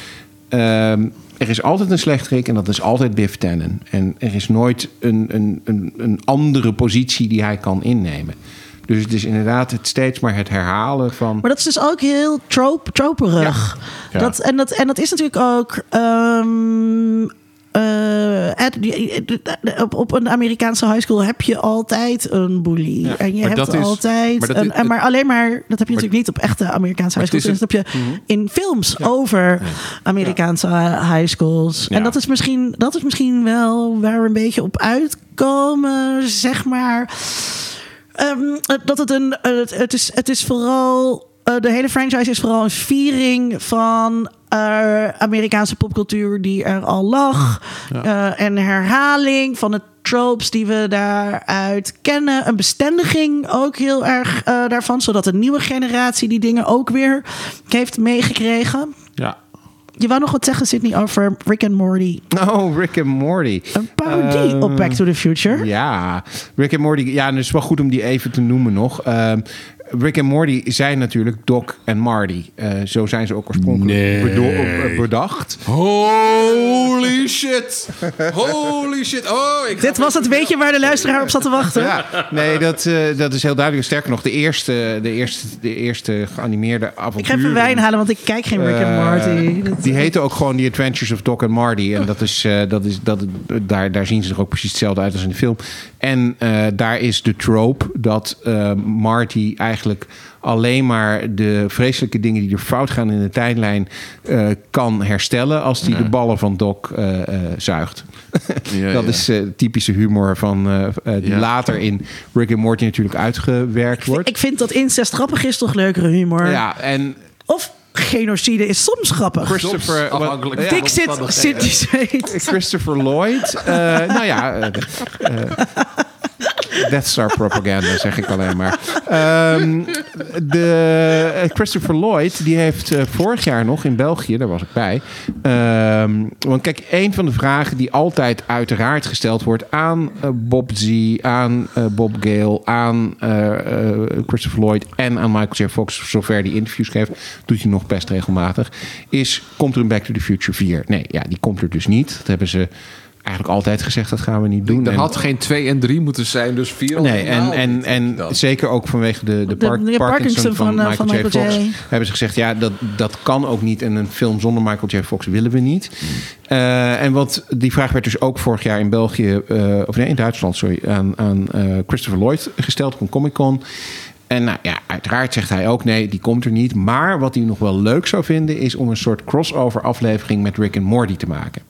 Ehm, er is altijd een slechterik en dat is altijd Biff Tannen. En er is nooit een, een, een, een andere positie die hij kan innemen. Dus het is inderdaad het steeds maar het herhalen van... Maar dat is dus ook heel trope, troperig. Ja. Dat, en, dat, en dat is natuurlijk ook. ehm, eh, at- op, op een Amerikaanse high school heb je altijd een bully. En je hebt is- altijd. maar een, is- maar alleen maar. Dat heb je natuurlijk niet op echte Amerikaanse high schools. Dat heb je in films over Amerikaanse high schools. En dat is, misschien, dat is misschien wel waar we een beetje op uitkomen, zeg maar. Ehm, dat het een. eh, Het, het, is, het is vooral. eh, de hele franchise is vooral een viering van eh, Amerikaanse popcultuur die er al lag. Eh, en herhaling van de tropes die we daaruit kennen. Een bestendiging ook heel erg eh, daarvan. Zodat de nieuwe generatie die dingen ook weer heeft meegekregen. Ja. Je wou nog wat zeggen, Sydney, over Rick and Morty. Oh, Rick and Morty. Een parodie Ehm, op Back to the Future. Ja, Rick and Morty. Ja, en het is wel goed om die even te noemen nog. Ehm, Rick en Morty zijn natuurlijk Doc en Marty. Eh, zo zijn ze ook oorspronkelijk Nee. eh, bedacht. Holy shit. Holy shit. Oh, ik Dit was het weetje waar de luisteraar op zat te wachten. Ja, nee, dat, eh, dat is heel duidelijk. Sterker nog, de eerste, de eerste, de eerste geanimeerde Ik ga even wijn halen, want ik kijk geen Rick and Eh, Morty. Dat- Die heten ook gewoon The Adventures of Doc and Marty. En dat is, eh, dat is, dat, daar, daar zien ze er ook precies hetzelfde uit als in de film. En eh, daar is de trope dat eh, Marty eigenlijk alleen maar de vreselijke dingen die er fout gaan in de tijdlijn eh, kan herstellen als hij de ballen van Doc eh, eh, zuigt. Ja, dat ja. is eh, typische humor van die Ja. later in Rick and Morty natuurlijk uitgewerkt wordt. Ik vind dat incest grappig is toch leukere humor. Ja, en Of genocide is soms grappig. Christopher... afhankelijk ja, Dik zit, zit die zweet. Christopher Lloyd. eh, nou ja, Death Star propaganda, zeg ik alleen maar. Ehm, de, eh, Christopher Lloyd, die heeft eh, vorig jaar nog in België, daar was ik bij. ehm, want kijk, een van de vragen die altijd uiteraard gesteld wordt aan eh, Bob Z, aan Bob Gale, aan Christopher Lloyd en aan Michael J. Fox, zover die interviews geeft, doet hij nog best regelmatig, is: komt er een Back to the Future 4? Nee, ja, die komt er dus niet. Dat hebben ze eigenlijk altijd gezegd, dat gaan we niet doen. Er En- had geen 2 en 3 moeten zijn, dus 4 Nee, en, en, en zeker ook vanwege de, de, Park- de Parkinson, Parkinson van, van, eh, Michael, van J. Fox. J. Hebben ze gezegd, ja, dat, dat kan ook niet. En een film zonder Michael J. Fox willen we niet. Eh, en wat, die vraag werd dus ook vorig jaar in België, eh, of nee, in Duitsland, sorry, aan, aan eh, Christopher Lloyd gesteld op een Comic Con. En nou ja, uiteraard zegt hij ook nee, die komt er niet. Maar wat hij nog wel leuk zou vinden, is om een soort crossover aflevering met Rick en Morty te maken.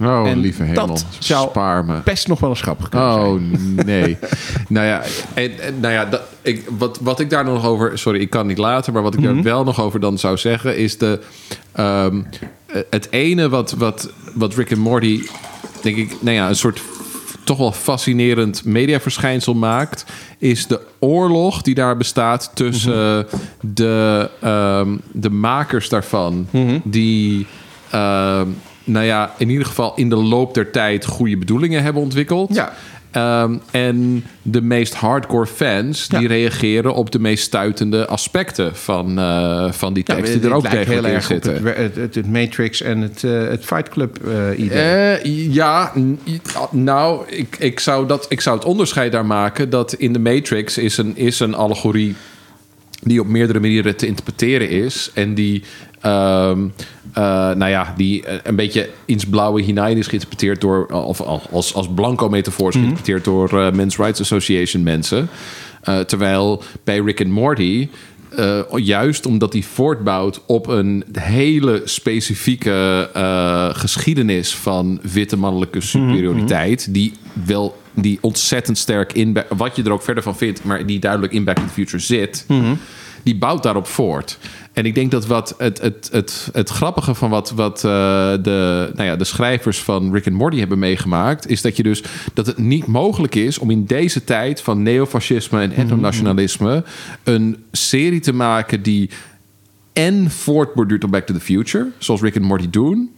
Oh, En lieve hemel. dat zou Spaar me. Best nog wel eens grappig kunnen zijn. Oh nee. nou ja, en, en, nou ja dat, ik, wat, wat ik daar nog over. Sorry, ik kan niet later. Maar wat ik Mhm. daar wel nog over dan zou zeggen. Is de. ehm, het ene wat, wat, wat Rick en Morty. Denk ik. Nou ja, een soort. Toch wel fascinerend mediaverschijnsel maakt. Is de oorlog die daar bestaat tussen Mhm. de, ehm, de makers daarvan. Mhm. Die. ehm, nou ja, in ieder geval in de loop der tijd goede bedoelingen hebben ontwikkeld. Ja. Ehm, en de meest hardcore fans die reageren op de meest stuitende aspecten van, eh, van die tekst die er ook heel erg op zitten. het, het, het, het Matrix en het, eh, het Fight Club eh, idee. Ja, nou, ik, ik, zou dat, ik zou het onderscheid daar maken dat in de Matrix is een, is een allegorie die op meerdere manieren te interpreteren is. En die, ehm, eh, nou ja, die eh, een beetje ins blauwe hinein is geïnterpreteerd door, of als, als blanco metafoor is geïnterpreteerd door eh, Men's Rights Association mensen. Terwijl bij Rick and Morty, juist omdat die voortbouwt op een hele specifieke geschiedenis van witte mannelijke superioriteit, die wel die ontzettend sterk in, wat je er ook verder van vindt, maar die duidelijk in Back to the Future zit, die bouwt daarop voort. En ik denk dat wat het, het, het, het grappige van wat, wat eh, de, nou ja, de schrijvers van Rick and Morty hebben meegemaakt, is dat je dus dat het niet mogelijk is om in deze tijd van neofascisme en etnonationalisme een serie te maken die en voortborduurt op Back to the Future, zoals Rick and Morty doen,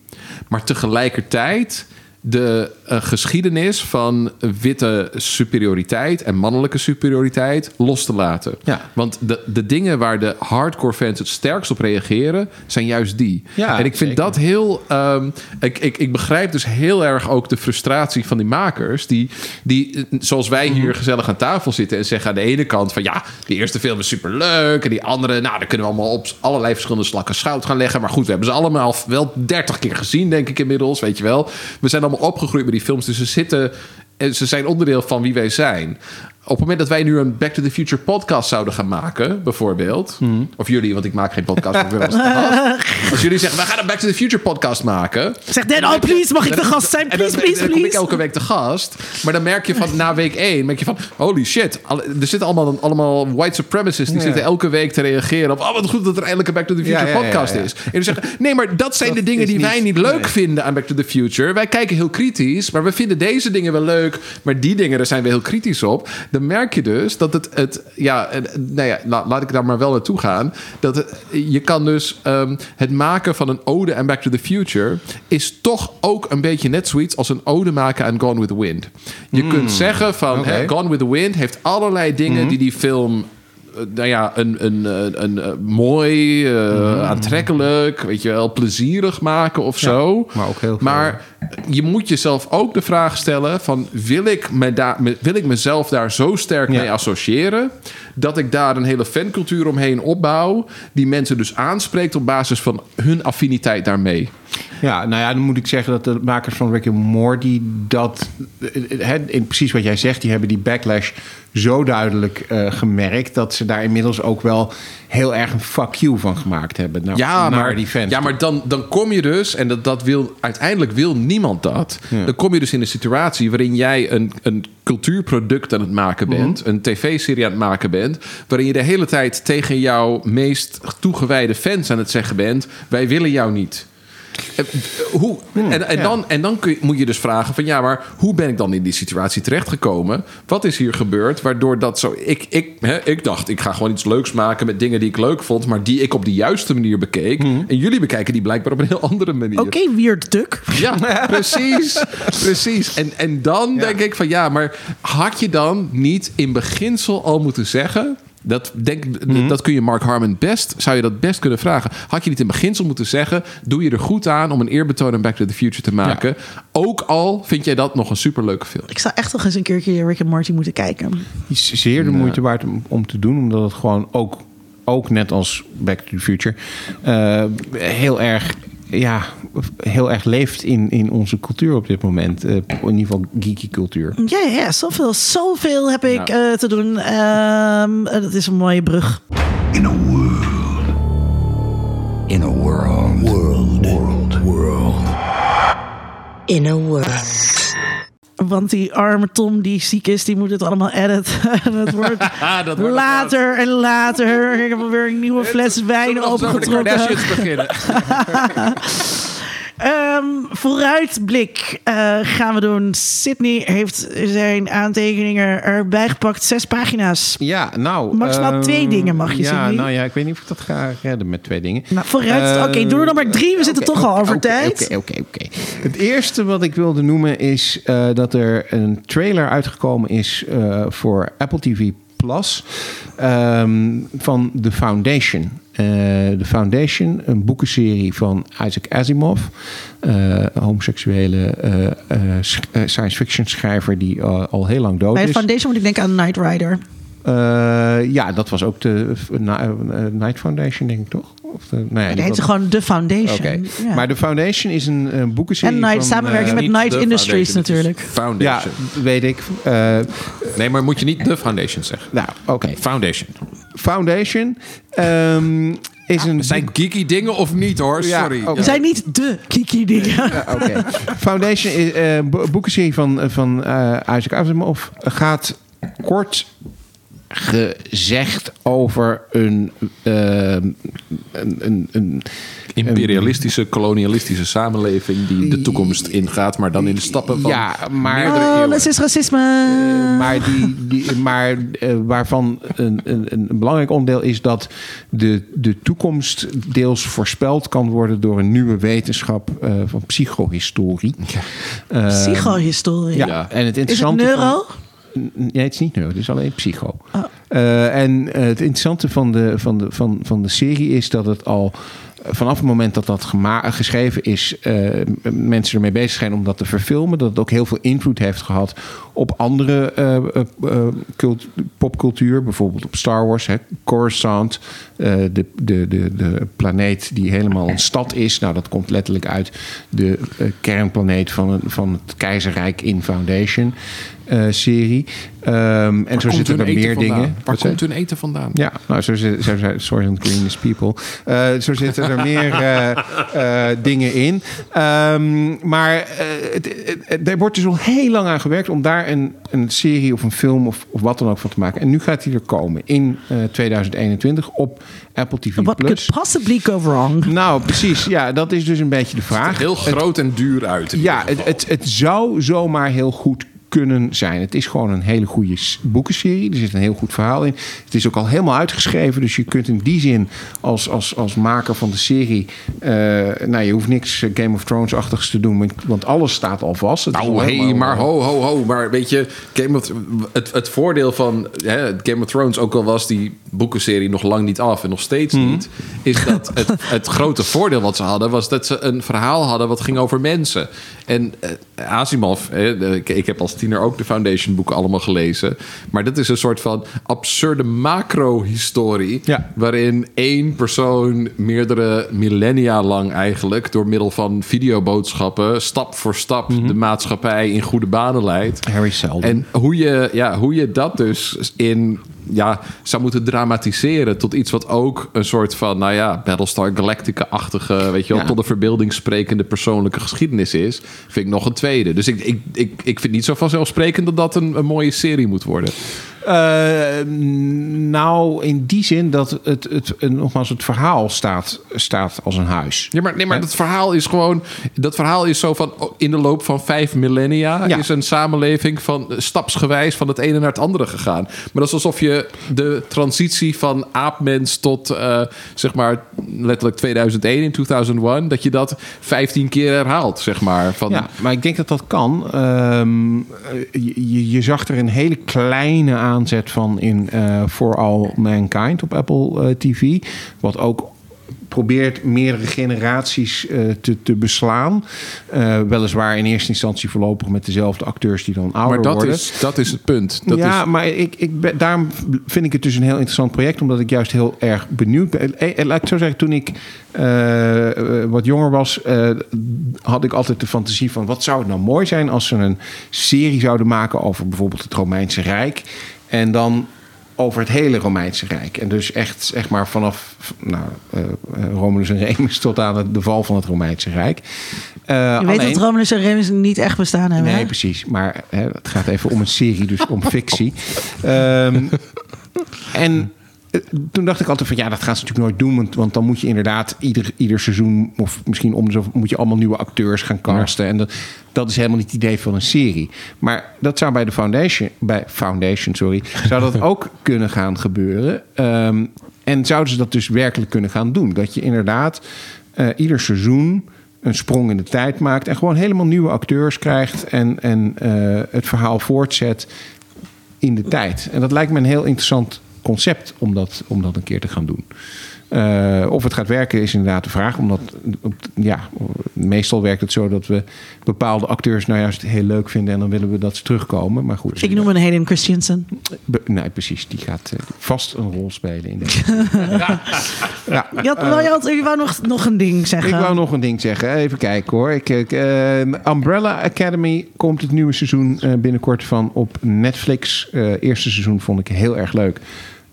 maar tegelijkertijd de eh, geschiedenis van witte superioriteit en mannelijke superioriteit los te laten. Ja. Want de, de dingen waar de hardcore fans het sterkst op reageren, zijn juist die. Ja, en ik vind zeker. dat heel. ehm, ik, ik, ik begrijp dus heel erg ook de frustratie van die makers. Die, die eh, zoals wij hier gezellig aan tafel zitten en zeggen aan de ene kant van ja, die eerste film is superleuk. En die andere, nou, daar kunnen we allemaal op allerlei verschillende slakken schout gaan leggen. Maar goed, we hebben ze allemaal wel 30 keer gezien, denk ik inmiddels. Weet je wel. We zijn allemaal opgegroeid met die films. Dus ze zitten... en Ze zijn onderdeel van wie wij zijn. Op het moment dat wij nu een Back to the Future podcast zouden gaan maken, bijvoorbeeld. Hmm. Of jullie, want ik maak geen podcast. ik de. Als jullie zeggen, we gaan een Back to the Future podcast maken. Zeg, Dan, oh please, mag ik de gast zijn? Dan, Please, please, dan kom ik please. elke week te gast. Maar dan merk je van na week 1, merk je van, holy shit. Er zitten allemaal, allemaal white supremacists die Ja. zitten elke week te reageren op, oh wat goed dat er eindelijk een Back to the Future Ja, podcast ja. is. En die zeggen, nee, maar dat zijn Dat de dingen die niet- wij niet leuk nee. vinden aan Back to the Future. Wij kijken heel kritisch, maar we vinden deze dingen wel leuk. Maar die dingen, daar zijn we heel kritisch op. Dan merk je dus dat het, het ja, eh, nou ja, la- laat ik daar maar wel naartoe gaan. Dat het, je kan dus ehm, het maken van een ode aan Back to the Future is toch ook een beetje net zoiets als een ode maken aan Gone with the Wind. Je kunt zeggen van Hmm. Hè, Gone with the Wind heeft allerlei dingen die die film eh, nou ja, een, een, een, een, eh, mooi, eh, aantrekkelijk, weet je wel, plezierig maken of zo. maar ook heel veel- Maar je moet jezelf ook de vraag stellen van wil ik, me daar, wil ik mezelf daar zo sterk Ja. mee associëren dat ik daar een hele fancultuur omheen opbouw die mensen dus aanspreekt op basis van hun affiniteit daarmee. Ja, nou ja, dan moet ik zeggen dat de makers van Rick and Morty dat... in precies wat jij zegt, die hebben die backlash zo duidelijk eh, gemerkt... dat ze daar inmiddels ook wel heel erg een fuck you van gemaakt hebben. Naar, Ja, maar, die fans. ja, maar dan, dan kom je dus, en dat, dat wil, uiteindelijk wil niemand dat. Ja. Dan kom je dus in een situatie waarin jij een, een cultuurproduct aan het maken bent, Mhm. een tv-serie aan het maken bent, waarin je de hele tijd tegen jouw meest toegewijde fans aan het zeggen bent: wij willen jou niet. En, eh, Hoe, en, en, ja. dan, en dan kun je, moet je dus vragen van ja, maar hoe ben ik dan in die situatie terechtgekomen? Wat is hier gebeurd waardoor dat zo... Ik, ik, hè, ik dacht, ik ga gewoon iets leuks maken met dingen die ik leuk vond... maar die ik op de juiste manier bekeek. En jullie bekijken die blijkbaar op een heel andere manier. Oké, weird duck. Ja, precies. precies. En, en dan denk ik van ja, maar had je dan niet in beginsel al moeten zeggen. Dat, denk, dat kun je Mark Harmon best, zou je dat best kunnen vragen. Had je niet in beginsel moeten zeggen, doe je er goed aan om een eerbetoon aan Back to the Future te maken. Ook al vind jij dat nog een superleuke film. Ik zou echt nog eens een keertje Rick and Morty moeten kijken. is zeer de moeite waard om, om te doen, omdat het gewoon ook, ook net als Back to the Future eh, heel erg. Ja, heel erg leeft in, in onze cultuur op dit moment. Eh, in ieder geval geeky cultuur. Ja, ja, ja, zoveel, zoveel heb ik Nou. eh, te doen. Ehm, eh, dat is een mooie brug. In a world. In a world. World. World. World. In a world. Want die arme Tom die ziek is, die moet het allemaal editen. En het wordt dat wordt later en later. Ik heb alweer een nieuwe fles wijn opengetrokken. beginnen. Ehm, vooruitblik eh, gaan we doen. Sydney heeft zijn aantekeningen erbij gepakt. Zes pagina's. Ja, nou. Maximaal eh, twee dingen mag je Ja, zien. nou ja, ik weet niet of ik dat ga redden met twee dingen. Nou, vooruit. Eh, Oké, doe er nog maar drie. We zitten oké, toch al over tijd. Oké, oké, oké. Het eerste wat ik wilde noemen is eh, dat er een trailer uitgekomen is eh, voor Apple TV Plus ehm, van The Foundation. Eh The Foundation, een boekenserie van Isaac Asimov, eh, homoseksuele eh, science fiction schrijver die al heel lang dood Bij is. Foundation moet ik denken aan Knight Rider. Eh, ja, dat was ook de Night Foundation, denk ik toch? Of de, nou ja, Die die heet was- gewoon The Foundation. Oké, Ja. maar de Foundation is een, een boekenserie en Night, van... samenwerking met Night Industries Foundation, natuurlijk. Ja, Foundation. weet ik. Eh, Nee, maar moet je niet de Foundation zeggen. nou, oké. Foundation. Foundation ehm, is een... Zijn geeky dingen of niet hoor? Ja, Sorry. zijn niet de kiki dingen. Foundation is eh, een bo- boekenserie van, van eh, Isaac Asimov. Gaat kort gezegd over een, eh, een, een, een Imperialistische, kolonialistische samenleving die de toekomst ingaat, maar dan in de stappen van Ja, maar- Oh, dat is racisme. maar die, die, maar eh, waarvan een, een, een belangrijk onderdeel is dat de, de toekomst deels voorspeld kan worden door een nieuwe wetenschap eh, van psychohistorie. Eh, Psychohistorie. ja. Ja. en het Is het interessante van- neuro? Nee, het is niet neuro, het is alleen psycho. Oh. Eh, en eh, het interessante van de, van, de, van, van de serie is dat het al vanaf het moment dat dat geschreven is, eh, mensen ermee bezig zijn om dat te verfilmen. Dat het ook heel veel invloed heeft gehad op andere cult- popcultuur. Bijvoorbeeld op Star Wars, hè, Coruscant, de, de, de, de planeet die helemaal een stad is. Nou, dat komt letterlijk uit de eh, kernplaneet van, een, van het keizerrijk in Foundation. eh, serie. Ehm, en zo zitten er meer vandaan? dingen. Waar Wat komt hun eten vandaan? ja, nou, zo, zit- zo, zo, Soylent Green is people. Eh, zo zitten er meer eh, eh, dingen in. Ehm, maar eh, het, er wordt dus al heel lang aan gewerkt om daar een, een serie of een film of, of wat dan ook van te maken. En nu gaat die er komen in eh, 2021 op Apple TV+. What could possibly go wrong? Nou, precies. Ja, dat is dus een beetje de vraag. Heel groot en duur uit. in Ja, het, het, het zou zomaar heel goed kunnen zijn. Het is gewoon een hele goede boekenserie. Er zit een heel goed verhaal in. Het is ook al helemaal uitgeschreven. Dus je kunt in die zin als, als, als maker van de serie... eh, nou, je hoeft niks eh, Game of Thrones-achtigs te doen. want- alles staat al vast. Het Nou, al hey, maar ho, ho, ho. Maar weet je, Game of, het, het voordeel van hè, Game of Thrones, ook al was die boekenserie nog lang niet af en nog steeds Mhm. niet, is dat het, het grote voordeel wat ze hadden, was dat ze een verhaal hadden wat ging over mensen. En eh, Asimov, ik, ik heb als tiener ook de Foundation boeken allemaal gelezen, maar dat is een soort van absurde macro-historie, Ja. waarin één persoon meerdere millennia lang eigenlijk door middel van videoboodschappen stap voor stap Mhm. de maatschappij in goede banen leidt. Harry Seldon. En hoe je, ja, hoe je dat dus in ja, zou moeten dramatiseren tot iets wat ook een soort van, nou ja, Battlestar Galactica-achtige, weet je wel, Ja. tot de verbeelding sprekende persoonlijke geschiedenis is, vind ik nog een tweede. Dus ik, ik, ik, ik vind niet zo vanzelfsprekend dat dat een, een mooie serie moet worden. Eh, nou, in die zin dat het, het, het- nogmaals, het verhaal staat, staat als een huis. Ja, maar, nee, maar dat verhaal is gewoon. Dat verhaal is zo van. oh, In de loop van vijf millennia. Ja. is een samenleving van eh, stapsgewijs van het ene naar het andere gegaan. Maar dat is alsof je de transitie van aapmens tot. eh, zeg maar. letterlijk 2001 in 2001. dat je dat 15 keer herhaalt, zeg maar. Van, Ja, maar ik denk dat dat kan. Ehm, eh, je, je zag er een hele kleine aanzet van in eh For All Mankind op Apple eh, TV. Wat ook probeert meerdere generaties eh, te, te beslaan. Weliswaar in eerste instantie voorlopig met dezelfde acteurs die dan ouder maar dat worden. is, dat is het punt. Dat ja, is, maar ik, ik ben, daarom vind ik het dus een heel interessant project, omdat ik juist heel erg benieuwd ben. Laat ik zo zeggen, toen ik wat jonger was, had ik altijd de fantasie van wat zou het nou mooi zijn als ze een serie zouden maken over bijvoorbeeld het Romeinse Rijk. En dan over het hele Romeinse Rijk. En dus echt, zeg maar, vanaf nou, eh, eh, Romulus en Remus tot aan de val van het Romeinse Rijk. Eh, Je weet dat Romulus en Remus niet echt bestaan hebben. Nee, hè? precies. Maar hè, het gaat even om een serie, dus om fictie. Ehm, en toen dacht ik altijd van ja, dat gaan ze natuurlijk nooit doen. Want, want dan moet je inderdaad ieder, ieder seizoen, of misschien om zo, moet je allemaal nieuwe acteurs gaan casten. En dat, dat is helemaal niet het idee van een serie. Maar dat zou bij de Foundation, bij Foundation, sorry, zou dat ook kunnen gaan gebeuren. Ehm, en zouden ze dat dus werkelijk kunnen gaan doen? Dat je inderdaad eh, ieder seizoen een sprong in de tijd maakt en gewoon helemaal nieuwe acteurs krijgt en, en eh, het verhaal voortzet in de tijd. En dat lijkt me een heel interessant concept om dat, om dat een keer te gaan doen. Eh, of het gaat werken is inderdaad de vraag. Omdat ja, meestal werkt het zo dat we bepaalde acteurs nou juist heel leuk vinden en dan willen we dat ze terugkomen. Maar goed. Ik noem een Hayden Christensen. Be- nee, precies. Die gaat eh, vast een rol spelen in deze. ja. Je, had, wel- je, had, je wou nog, nog een ding zeggen. Ik wou nog een ding zeggen. Even kijken hoor. Ik, ik, eh, Umbrella Academy komt het nieuwe seizoen eh, binnenkort van op Netflix. Eerste seizoen vond ik heel erg leuk.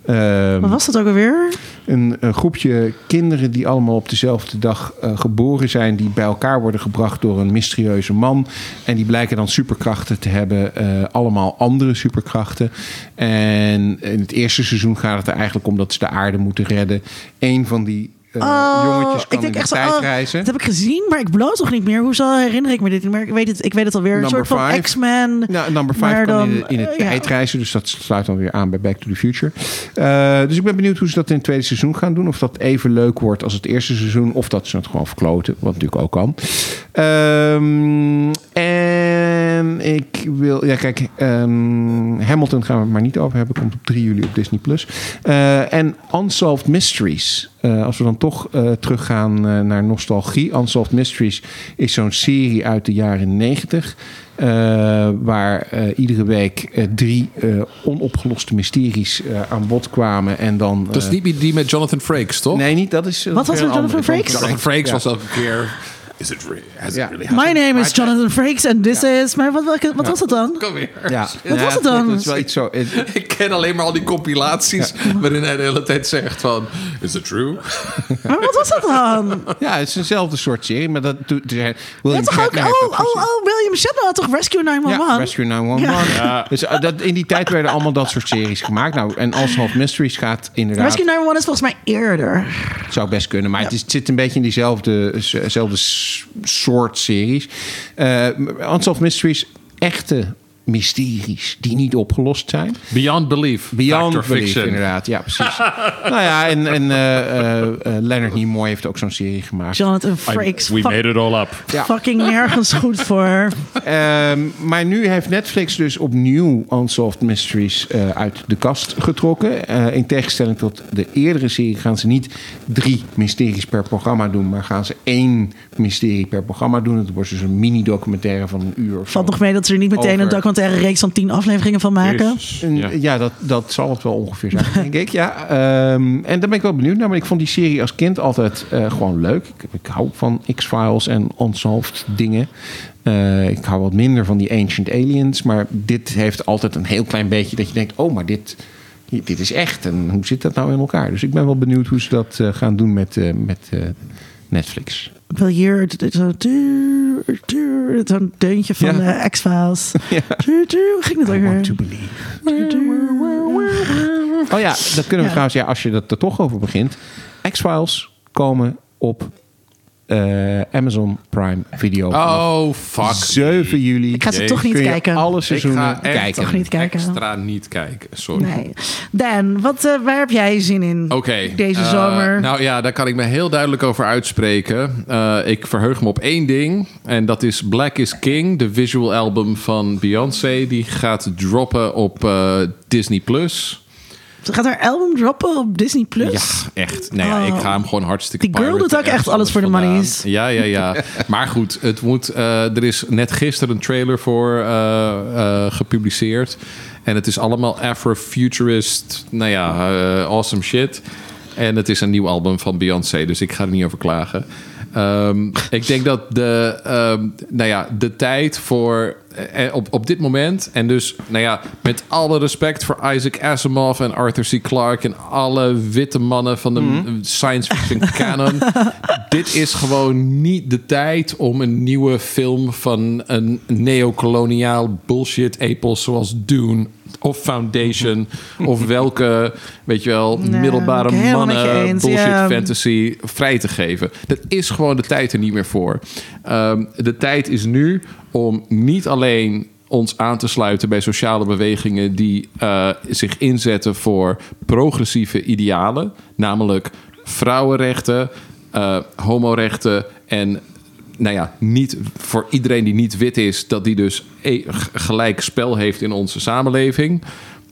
Ehm, Wat was dat ook alweer? een, een groepje kinderen die allemaal op dezelfde dag eh, geboren zijn, die bij elkaar worden gebracht door een mysterieuze man. En die blijken dan superkrachten te hebben, eh, allemaal andere superkrachten. En in het eerste seizoen gaat het er eigenlijk om dat ze de aarde moeten redden. Eén van die eh, Oh, jongetjes kan ik denk echt zo, tijd oh, reizen. Dat heb ik gezien, maar ik bloot toch niet meer. Hoezo herinner ik me dit niet meer? Ik weet het, ik weet het alweer. Een Number soort van. X-Men. Nou, number 5 maar kan in, in het eh, ja. tijd reizen, dus dat sluit dan weer aan bij Back to the Future. Eh, dus ik ben benieuwd hoe ze dat in het tweede seizoen gaan doen. Of dat even leuk wordt als het eerste seizoen, of dat ze het gewoon verkloten, wat natuurlijk ook kan. Ehm, en en ik wil... Ja, kijk, ehm, Hamilton gaan we het maar niet over hebben. Komt op 3 juli op Disney+. Plus. Eh, en Unsolved Mysteries. Eh, als we dan toch eh, teruggaan eh, naar nostalgie. Unsolved Mysteries is zo'n serie uit de jaren 90... eh, waar eh, iedere week drie eh, onopgeloste mysteries aan bod kwamen. En dan... Dat is niet die met Jonathan Frakes, toch? Nee, niet. Dat is. Wat was er met Jonathan Frakes? Jonathan Frakes Ja. was elke keer... Is it real? Has it Ja. really My name is Jonathan Frakes and this is... Maar wat, was het dan? Kom weer. Ja. Wat was het dan? Dat is wel iets zo. het- Ik ken alleen maar al die compilaties waarin hij de hele tijd zegt van... Is it true? Maar wat was dat dan? Ja, het is eenzelfde soort serie, maar dat doet. Ja, William toch ook, oh, oh, oh, William Shatner had toch Rescue 911? Ja, Rescue 911. Dus uh, dat, in die tijd werden allemaal dat soort series gemaakt. Nou, en Unsolved Mysteries gaat inderdaad... Rescue 911 is volgens mij eerder. zou best kunnen, maar het, is, het zit een beetje in diezelfde soort series. Uh, Unsolved Mysteries, echte mysteries die niet opgelost zijn. Beyond Belief. Beyond Belief, Fiction. inderdaad. Ja, precies. nou ja, en, en eh, eh, eh, Leonard Nimoy heeft ook zo'n serie gemaakt. Jonathan Frakes. We fuck- made it all up. Ja. Fucking nergens goed voor. Ehm, maar nu heeft Netflix dus opnieuw Unsolved Mysteries eh, uit de kast getrokken. Eh, in tegenstelling tot de eerdere serie gaan ze niet drie mysteries per programma doen, maar gaan ze één mysterie per programma doen. Het wordt dus een mini-documentaire van een uur. Of zo. Valt nog mee dat ze er niet meteen een Over- documentaire reeks van tien afleveringen van maken. Ja. ja, dat, dat zal het wel ongeveer zijn, denk ik. Ja, ehm, en daar ben ik wel benieuwd naar. Maar ik vond die serie als kind altijd eh, gewoon leuk. Ik, ik hou van X-Files en Unsolved dingen. Eh, ik hou wat minder van die Ancient Aliens. Maar dit heeft altijd een heel klein beetje dat je denkt... oh, maar dit, dit is echt. En hoe zit dat nou in elkaar? Dus ik ben wel benieuwd hoe ze dat eh, gaan doen met, eh, met eh, Netflix. Duur, zo'n deuntje van Ja. de X-Files. Ja. Ging het to believe. Oh ja, dat kunnen we Ja. trouwens, ja, als je dat er toch over begint. X-Files komen op eh, Amazon Prime Video. Oh, fuck. 7 juli. Ik ga ze toch niet kun je kijken. alle Ik seizoenen ga echt kijken. Toch niet kijken. extra niet kijken. Sorry. Nee. Dan, wat, eh, waar heb jij zin in deze eh, zomer? Nou ja, daar kan ik me heel duidelijk over uitspreken. Eh, ik verheug me op één ding. En dat is Black is King, de visual album van Beyoncé. Die gaat droppen op eh, Disney+. Plus. Gaat haar album droppen op Disney+. Plus. Ja, echt. Nou ja, Oh. ik ga hem gewoon hartstikke Die girl doet ook echt alles voor de monies. Ja, ja, ja. maar goed, het moet, eh, er is net gisteren een trailer voor eh, eh, gepubliceerd. En het is allemaal Afrofuturist, nou ja, awesome shit. En het is een nieuw album van Beyoncé, dus ik ga er niet over klagen. Ehm, ik denk dat de, ehm, nou ja, de tijd voor op, op dit moment, en dus nou ja, met alle respect voor Isaac Asimov en Arthur C. Clarke en alle witte mannen van de science fiction canon, dit is gewoon niet de tijd om een nieuwe film van een neocoloniaal bullshit epos zoals Dune of Foundation of welke, weet je wel, Nee, middelbare mannen bullshit fantasy vrij te geven. Dat is gewoon de tijd er niet meer voor. Ehm, de tijd is nu om niet alleen ons aan te sluiten bij sociale bewegingen die eh, zich inzetten voor progressieve idealen, namelijk vrouwenrechten, eh, homorechten en nou ja, niet voor iedereen die niet wit is, dat die dus e- gelijk spel heeft in onze samenleving.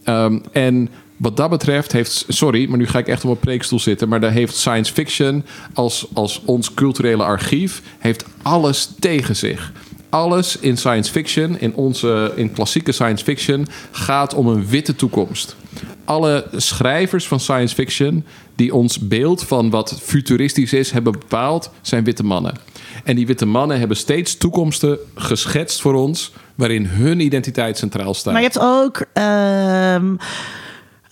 Ehm, en wat dat betreft heeft, sorry, maar nu ga ik echt op een preekstoel zitten, maar daar heeft science fiction als, als ons culturele archief heeft alles tegen zich. Alles in science fiction, in onze in klassieke science fiction, gaat om een witte toekomst. Alle schrijvers van science fiction die ons beeld van wat futuristisch is hebben bepaald, zijn witte mannen. En die witte mannen hebben steeds toekomsten geschetst voor ons, waarin hun identiteit centraal staat. Maar je hebt ook ehm,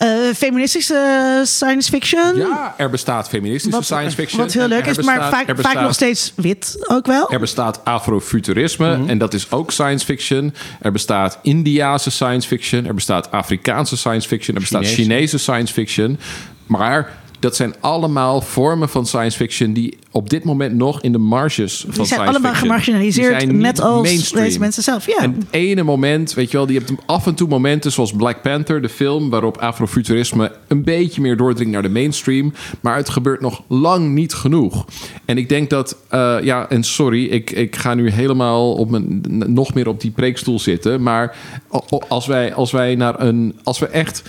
eh, feministische science fiction. Ja, er bestaat feministische Wat, science fiction. wat heel leuk is, maar vaak, er vaak nog steeds wit ook wel. Er bestaat afrofuturisme en dat is ook science fiction. Er bestaat Indiase science fiction. Er bestaat Afrikaanse science fiction. Er bestaat Chinese. Chinese science fiction. Maar Dat zijn allemaal vormen van science fiction die op dit moment nog in de marges van Die zijn science allemaal fiction. gemarginaliseerd, Die zijn net als mainstream. deze mensen zelf. Ja. En het ene moment, weet je wel, je hebt af en toe momenten zoals Black Panther, de film, waarop afrofuturisme een beetje meer doordringt naar de mainstream. Maar het gebeurt nog lang niet genoeg. En ik denk dat, eh, ja, en sorry, ik, ik ga nu helemaal op mijn, nog meer op die preekstoel zitten. Maar als wij, als wij naar een, als we echt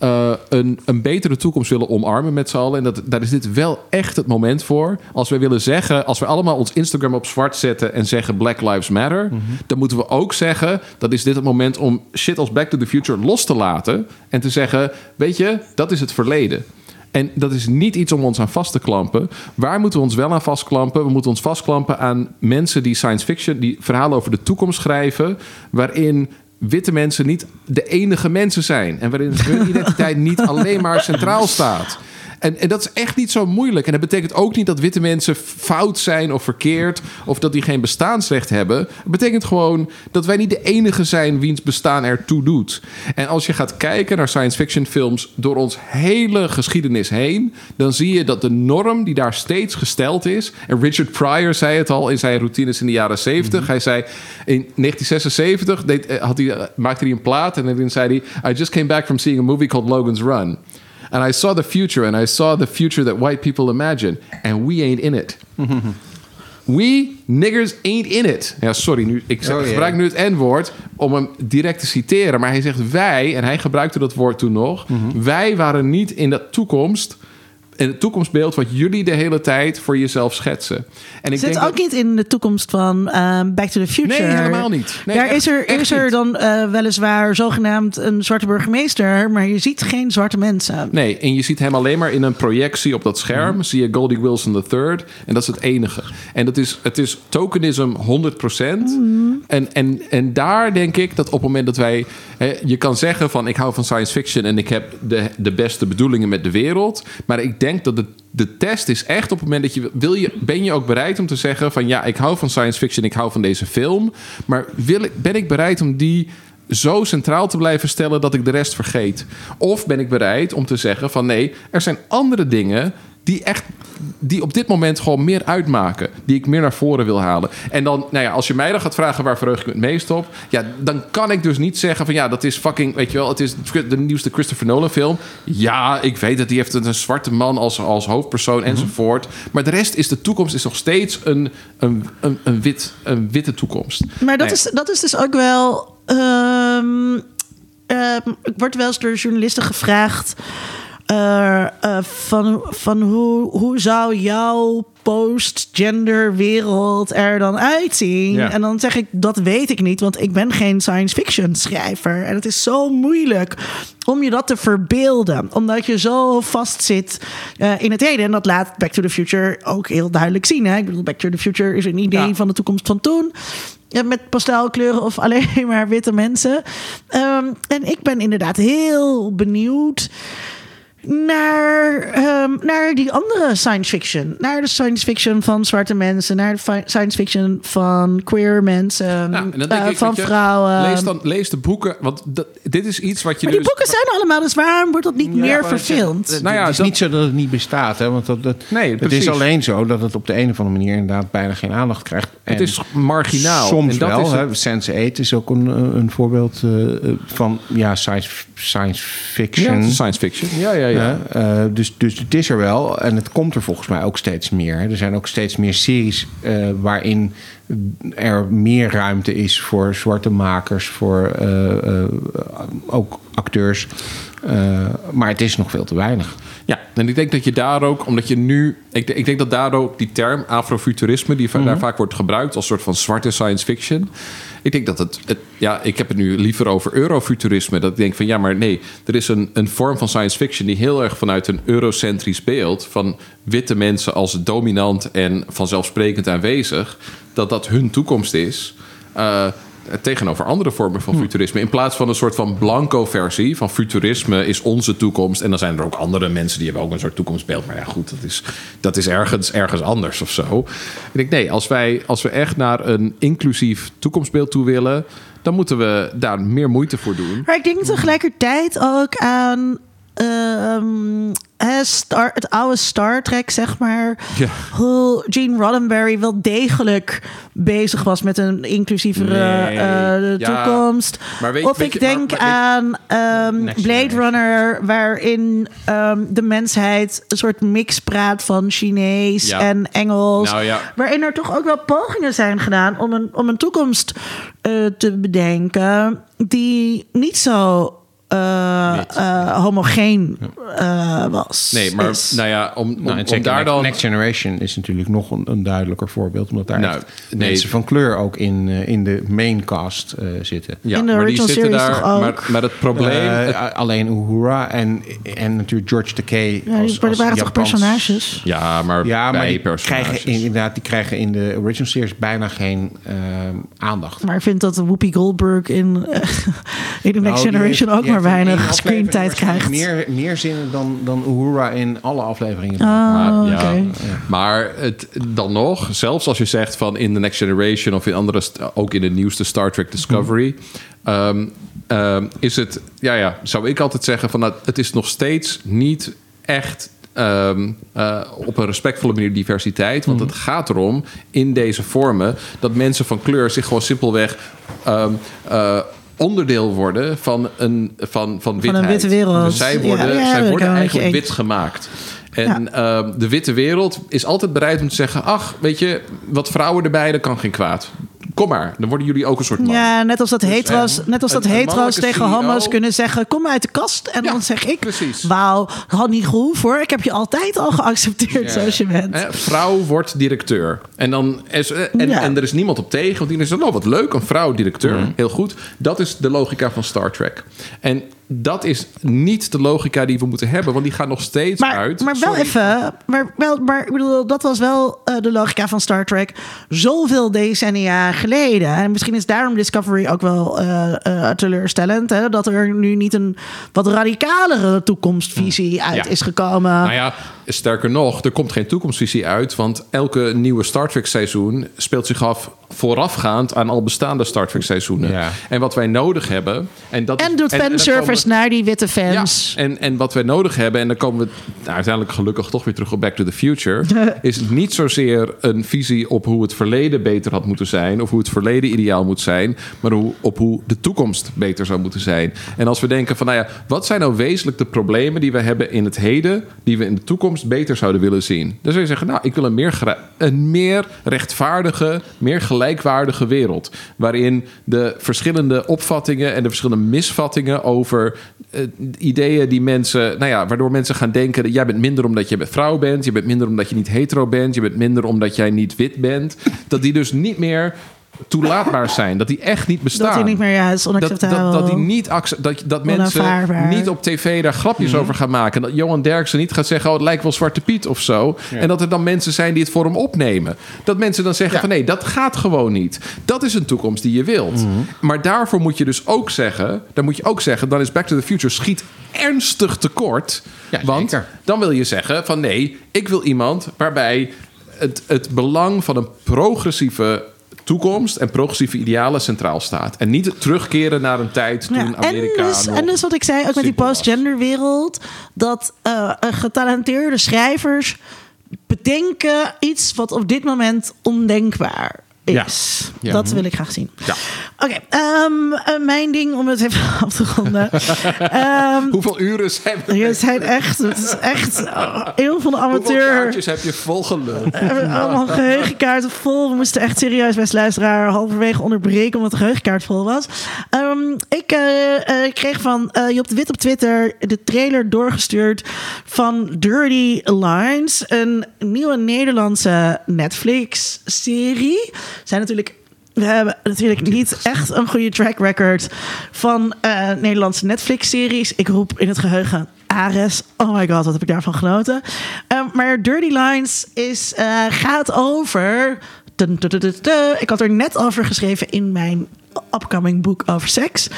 eh, een, een betere toekomst willen omarmen met z'n allen. En dat, daar is dit wel echt het moment voor. Als we willen zeggen, als we allemaal ons Instagram op zwart zetten en zeggen Black Lives Matter, dan moeten we ook zeggen dat is dit het moment om shit als Back to the Future los te laten en te zeggen, weet je, dat is het verleden. En dat is niet iets om ons aan vast te klampen. Waar moeten we ons wel aan vastklampen? We moeten ons vastklampen aan mensen die science fiction, die verhalen over de toekomst schrijven, waarin witte mensen niet de enige mensen zijn. En waarin hun identiteit niet alleen maar centraal staat. En, en dat is echt niet zo moeilijk. En dat betekent ook niet dat witte mensen fout zijn of verkeerd. Of dat die geen bestaansrecht hebben. Het betekent gewoon dat wij niet de enige zijn wiens bestaan ertoe doet. En als je gaat kijken naar science fiction films door ons hele geschiedenis heen. dan zie je dat de norm die daar steeds gesteld is. En Richard Pryor zei het al in zijn routines in de jaren 70. Hij zei in 1976 deed, eh, had hij, eh, maakte hij een plaat. En dan zei hij: I just came back from seeing a movie called Logan's Run. And I saw the future, and I saw the future that white people imagine, and we ain't in it. We niggers ain't in it. Ja, sorry, nu, ik zeg- Oh, gebruik nu het N-woord om hem direct te citeren. Maar hij zegt wij, en hij gebruikte dat woord toen nog. Wij waren niet in de toekomst, het toekomstbeeld wat jullie de hele tijd voor jezelf schetsen. En ik Zit denk ook dat- niet in de toekomst van ehm, Back to the Future. Nee, helemaal niet. Nee, Daar echt- is er, is er niet. dan eh, weliswaar zogenaamd een zwarte burgemeester, maar je ziet geen zwarte mensen. Nee, en je ziet hem alleen maar in een projectie op dat scherm. Zie je Goldie Wilson III. En dat is het enige. En dat is, het is tokenism 100%. En, en, en daar denk ik dat op het moment dat wij... Hè, je kan zeggen van ik hou van science fiction... en ik heb de, de beste bedoelingen met de wereld. Maar ik denk dat de, de test is echt op het moment dat je... Wil je ben je ook bereid om te zeggen van... ja, ik hou van science fiction, ik hou van deze film. Maar wil ik, ben ik bereid om die zo centraal te blijven stellen dat ik de rest vergeet? Of ben ik bereid om te zeggen van nee, er zijn andere dingen die echt die op dit moment gewoon meer uitmaken, die ik meer naar voren wil halen. En dan, nou ja, als je mij dan gaat vragen waar verheug ik me het meest op, ja, dan kan ik dus niet zeggen van ja, dat is fucking, weet je wel, het is de nieuwste Christopher Nolan film. Ja, ik weet dat die heeft een zwarte man als, als hoofdpersoon enzovoort. Maar de rest is de toekomst is nog steeds een, een, een, een, wit, een witte toekomst. Maar dat, Nee. is, dat is dus ook wel. ehm, ehm, ik word wel eens door journalisten gevraagd. Eh, eh, van van hoe, hoe zou jouw post-gender wereld er dan uitzien? Ja. En dan zeg ik, dat weet ik niet, want ik ben geen science fiction schrijver. En het is zo moeilijk om je dat te verbeelden. Omdat je zo vastzit eh in het heden. En dat laat Back to the Future ook heel duidelijk zien. Hè? Ik bedoel, Back to the Future is een idee Ja. van de toekomst van toen. Ja, met pastelkleuren of alleen maar witte mensen. Ehm, en ik ben inderdaad heel benieuwd naar, ehm, naar die andere science fiction. Naar de science fiction van zwarte mensen. Naar de fi- science fiction van queer mensen. Denk eh, ik, van je, vrouwen. Lees, dan, lees de boeken, want dat, dit is iets wat je maar die dus... boeken zijn allemaal, dus waarom wordt dat niet meer verfilmd? Het, Nou ja, het is dat- niet zo dat het niet bestaat. Hè? Want dat, dat, Nee, het precies. is alleen zo dat het op de een of andere manier inderdaad bijna geen aandacht krijgt. Het is marginaal. Soms En dat wel. is het- hè. Sense8 is ook een, een voorbeeld eh, van ja, science, science Ja, fiction. is science fiction. Ja, ja, ja. Eh, dus, dus het is er wel. En het komt er volgens mij ook steeds meer. Er zijn ook steeds meer series eh, waarin er meer ruimte is voor zwarte makers, voor eh, ook acteurs. Maar het is nog veel te weinig. Ja, en ik denk dat je daar ook, omdat je nu... Ik, ik denk dat daar ook die term afrofuturisme... die daar vaak wordt gebruikt als soort van zwarte science fiction... Ik denk dat het, het... Ja, ik heb het nu liever over eurofuturisme. Dat ik denk van, ja, maar nee... Er is een, een vorm van science fiction... die heel erg vanuit een eurocentrisch beeld... van witte mensen als dominant en vanzelfsprekend aanwezig... dat dat hun toekomst is... Eh, tegenover andere vormen van futurisme. In plaats van een soort van blanco versie van futurisme is onze toekomst. En dan zijn er ook andere mensen die hebben ook een soort toekomstbeeld. Maar ja, goed, dat is, dat is ergens, ergens anders of zo. Ik denk, nee, als wij, als we echt naar een inclusief toekomstbeeld toe willen... dan moeten we daar meer moeite voor doen. Maar ik denk tegelijkertijd ook aan ehm, hè, Star, het oude Star Trek, zeg maar. Ja. Hoe Gene Roddenberry wel degelijk bezig was met een inclusievere Nee. Ja. toekomst. Maar weet- of weet ik maar- denk maar aan Blade. Runner, waarin ehm, de mensheid een soort mix praat van Chinees Ja. en Engels. Nou. Waarin er toch ook wel pogingen zijn gedaan om een, om een toekomst eh, te bedenken die niet zo eh, eh, homogeen eh, was. Nee, maar Is. nou ja, om, om, Nou, om daar Next- dan... Next Generation is natuurlijk nog een, een duidelijker voorbeeld. Omdat daar Nou, nee. mensen van kleur ook in, eh, in de maincast eh zitten. Ja, In de maar die zitten series daar. toch ook? Maar, maar het probleem... Het- alleen Uhura en, en natuurlijk George Takei. ja, als, als waren toch personages? ja, maar, Ja, maar bij die personages. krijgen inderdaad, die krijgen in de original series bijna geen aandacht. Maar ik vind dat Whoopi Goldberg in, in The Next Nou, Generation heeft- ook maar weinig screentijd krijgt. Meer, meer zinnen dan, dan Uhura in alle afleveringen. Oh, Maar, ja, maar het, dan nog, zelfs als je zegt van in The Next Generation of in andere, ook in de nieuwste Star Trek Discovery, ehm, ehm, is het, ja, ja, zou ik altijd zeggen van nou, het is nog steeds niet echt. ehm, eh, op een respectvolle manier diversiteit. Want het gaat erom in deze vormen dat mensen van kleur zich gewoon simpelweg ehm, eh, onderdeel worden van een, van, van witheid. witte wereld. Dus zij worden, ja, zij worden eigenlijk wit gemaakt. En ehm, de witte wereld is altijd bereid om te zeggen... ach, weet je, wat vrouwen erbij, dat kan geen kwaad. Kom maar, dan worden jullie ook een soort man. Ja, net als dat hetero's, eh, net als dat hetero's tegen CEO. homo's kunnen zeggen: Kom uit de kast. En Ja, dan zeg ik: precies. Wauw, had niet gehoeven hoor. Ik heb je altijd al geaccepteerd zoals je bent. Hè, vrouw wordt directeur. En, dan is, eh, en, Ja. en er is niemand op tegen. Want iedereen zegt, oh wat leuk, een vrouw directeur. Heel goed. Dat is de logica van Star Trek. En dat is niet de logica die we moeten hebben. Want die gaat nog steeds Maar, uit. maar wel Sorry. even, maar, wel, maar ik bedoel, dat was wel eh, de logica van Star Trek zoveel decennia geleden. En misschien is daarom Discovery ook wel eh, eh, teleurstellend. Hè? Dat er nu niet een wat radicalere toekomstvisie uit Ja. is gekomen. Nou ja, sterker nog, er komt geen toekomstvisie uit. Want elke nieuwe Star Trek seizoen speelt zich af voorafgaand aan al bestaande Star Trek seizoenen. Ja. En wat wij nodig hebben. En, dat en doet fanservice naar die witte fans. Ja, en, en wat wij nodig hebben, en dan komen we nou, uiteindelijk gelukkig toch weer terug op Back to the Future, is niet zozeer een visie op hoe het verleden beter had moeten zijn, of hoe het verleden ideaal moet zijn, maar hoe, op hoe de toekomst beter zou moeten zijn. En als we denken van, nou ja, wat zijn nou wezenlijk de problemen die we hebben in het heden, die we in de toekomst beter zouden willen zien? Zou je zeggen, nou, ik wil een meer, een meer rechtvaardige, meer gelijkwaardige wereld, waarin de verschillende opvattingen en de verschillende misvattingen over eh, ideeën die mensen, nou ja, waardoor mensen gaan denken: jij bent minder omdat je vrouw bent, je bent minder omdat je niet hetero bent, je bent minder omdat jij niet wit bent, dat die dus niet meer toelaatbaar zijn, dat die echt niet bestaan. Dat hij niet meer ja, is dat, onacceptabel. dat, dat, die niet dat, dat mensen niet op tv daar grapjes Mhm. over gaan maken. Dat Johan Derksen niet gaat zeggen: Oh, het lijkt wel Zwarte Piet of zo. En dat er dan mensen zijn die het voor hem opnemen. Dat mensen dan zeggen: van nee, dat gaat gewoon niet. Dat is een toekomst die je wilt. Mhm. Maar daarvoor moet je dus ook zeggen: dan moet je ook zeggen, dan is Back to the Future schiet ernstig tekort. Ja, want zeker. dan wil je zeggen: van nee, ik wil iemand waarbij het, het belang van een progressieve toekomst en progressieve idealen centraal staat. En niet terugkeren naar een tijd toen Ja, en, Amerika dus, nog en dus wat ik zei, ook met die simpel was. postgender wereld, dat eh, getalenteerde schrijvers bedenken iets wat op dit moment ondenkbaar is. Ja. Dat wil ik graag zien. Ja. Oké, ehm, eh, mijn ding om het even af te ronden. Ehm, Hoeveel uren zijn we? je zijn echt, het is echt eh, heel van de Hoeveel amateur. kaartjes heb je vol geluld? We hebben allemaal geheugenkaarten vol. We moesten echt serieus, best luisteraar, halverwege onderbreken omdat de geheugenkaart vol was. Ehm, ik eh, eh, kreeg van eh, Job de Wit op Twitter de trailer doorgestuurd van Dirty Lines, een nieuwe Nederlandse Netflix-serie. Zijn natuurlijk we hebben natuurlijk niet echt een goede track record van Nederlandse Netflix-series. Ik roep in het geheugen Ares. Oh my god, wat heb ik daarvan genoten. Eh, maar Dirty Lines is, gaat over... Ik had er net over geschreven in mijn upcoming boek over seks.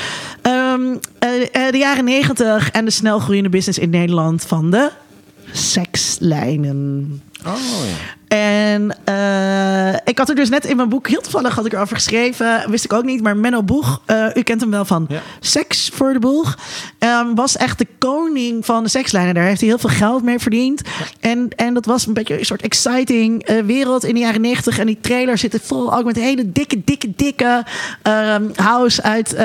Ehm, eh, eh, de jaren negentig en de snelgroeiende business in Nederland van de sekslijnen. Oh ja. En eh, ik had er dus net in mijn boek, heel toevallig had ik erover geschreven, wist ik ook niet, maar Menno Boeg, eh, u kent hem wel van Ja. Seks voor de Boeg, ehm, was echt de koning van de sekslijnen. Daar heeft hij heel veel geld mee verdiend. En, en dat was een beetje een soort exciting eh, wereld in de jaren negentig. En die trailer zitten vol ook met hele dikke, dikke, dikke ehm, house uit,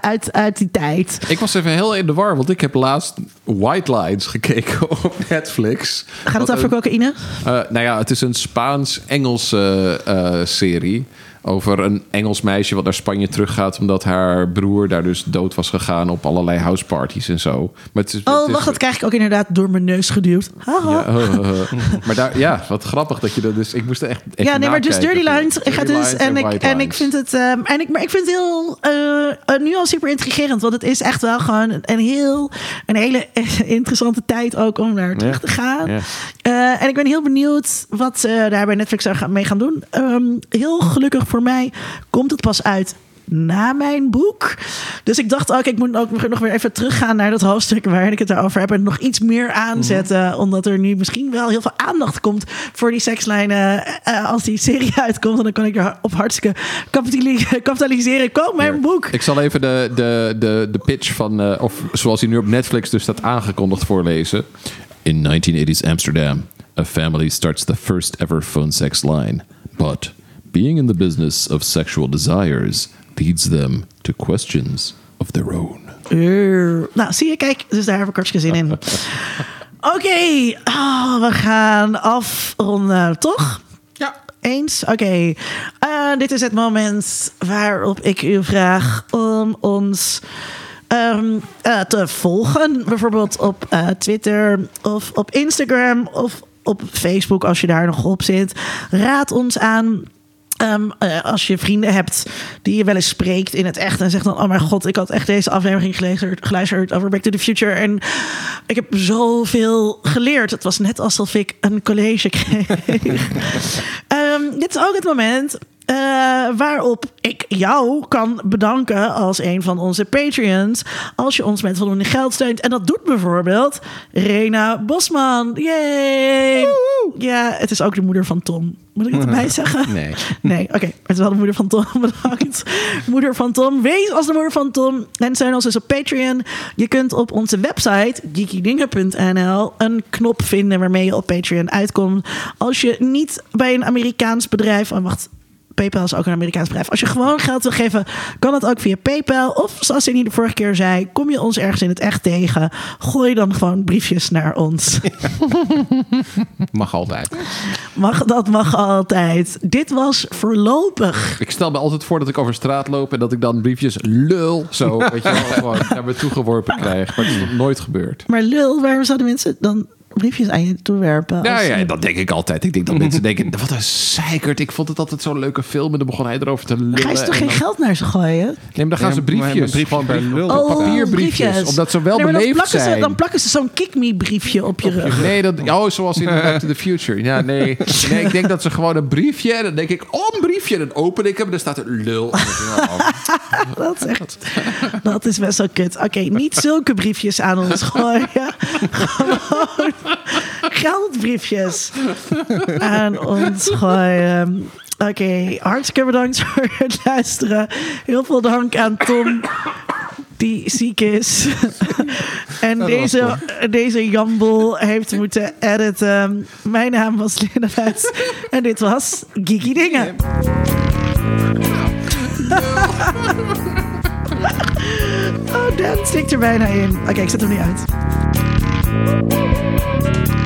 uit, uit die tijd. Ik was even heel in de war, want ik heb laatst White Lines gekeken op Netflix. Gaat het over cocaïne? Nou ja, het is een Spaans-Engelse eh, serie. Over een Engels meisje wat naar Spanje teruggaat. omdat haar broer daar dus dood was gegaan op allerlei houseparties en zo. Maar het is, Oh, het is- wacht, dat krijg ik ook inderdaad door mijn neus geduwd. Haha. Ja, eh, eh, eh. maar daar, ja, wat grappig dat je dat dus. Ik moest er echt. even Ja, nee, maar dus. Dirty Lines. Ik ga dus, en, ik, en ik vind het, ehm, en ik, maar ik vind het heel, eh, eh, nu al super intrigerend. Want het is echt wel gewoon een, heel, een hele interessante tijd ook om naar terug Ja. te gaan. Ja. Eh, en ik ben heel benieuwd wat ze daar bij Netflix mee gaan doen. Ehm, heel gelukkig voor mij komt het pas uit na mijn boek. Dus ik dacht ook, ik moet ook nog weer even teruggaan naar dat hoofdstuk waarin ik het daarover heb. En nog iets meer aanzetten. Omdat er nu misschien wel heel veel aandacht komt voor die sekslijnen. eh, als die serie uitkomt. En dan kan ik er op hartstikke kapitali- kapitaliseren. Koop mijn boek. Ik zal even de, de, de, de pitch van, eh, of zoals hij nu op Netflix dus staat aangekondigd voorlezen. In 1980s Amsterdam, a family starts the first ever phone sex line. But being in the business of sexual desires leads them to questions of their own. Uh, nou, zie je, kijk, dus daar heb ik hartstikke zin in. Oké, ah, we gaan afronden, toch? Ja. Eens? Oké. Eh, dit is het moment waarop ik u vraag om ons ehm, eh, te volgen. Bijvoorbeeld op eh, Twitter of op Instagram of op Facebook als je daar nog op zit. Raad ons aan. Ehm, eh, als je vrienden hebt die je wel eens spreekt in het echt en zegt dan: Oh mijn god, ik had echt deze aflevering geluisterd, geluisterd over Back to the Future en ik heb zoveel geleerd. Het was net alsof ik een college kreeg. Ehm, dit is ook het moment eh, waarop ik jou kan bedanken als een van onze Patreons. Als je ons met voldoende geld steunt. En dat doet bijvoorbeeld Rena Bosman. Yay! Ja, het is ook de moeder van Tom. Moet ik het erbij zeggen? Nee. Nee, oké. Het is wel de moeder van Tom. Bedankt. Moeder van Tom. Wees als de moeder van Tom. En steun ons dus op Patreon. Je kunt op onze website, geekydingen.nl, een knop vinden waarmee je op Patreon uitkomt. Als je niet bij een Amerikaans bedrijf... Oh, wacht. PayPal is ook een Amerikaans bedrijf. Als je gewoon geld wil geven, kan dat ook via PayPal. Of zoals Cindy de vorige keer zei, kom je ons ergens in het echt tegen. Gooi dan gewoon briefjes naar ons. Mag altijd. Mag, dat mag altijd. Dit was voorlopig. Ik stel me altijd voor dat ik over straat loop en dat ik dan briefjes lul zo, weet je wel, gewoon naar me toegeworpen krijg. Maar het is nog nooit gebeurd. Maar lul, waarom zouden mensen dan briefjes aan je toewerpen? Ja, als- ja, dat denk ik altijd. Ik denk dat mensen denken, wat een zeikert. Ik vond het altijd zo'n leuke film. En dan begon hij erover te lullen. Ga je toch en geen dan- geld naar ze gooien? Nee, maar dan gaan Ja, ze briefjes. briefjes gewoon bij brief- lul. op Oh, papierbriefjes. Omdat ze wel Nee, maar dan beleefd plakken zijn. Ze, dan plakken ze zo'n kick me briefje op je rug. Nee, dat, oh, zoals in Back to the Future. Ja, nee. nee. Ik denk dat ze gewoon een briefje... En dan denk ik, oh, een briefje. En dan open ik hem en dan staat er lul. Dat is echt... Dat is best wel kut. Oké, niet zulke briefjes aan ons gooien. Gewoon geldbriefjes aan ons gooien. Oké, hartstikke bedankt voor het luisteren. Heel veel dank aan Tom, die ziek is. en deze, deze jambol heeft moeten editen. Mijn naam was Linda Vets. en dit was Geeky Dingen. Oh, Dan stikt er bijna in. Oké, ik zet hem niet uit. Thank you.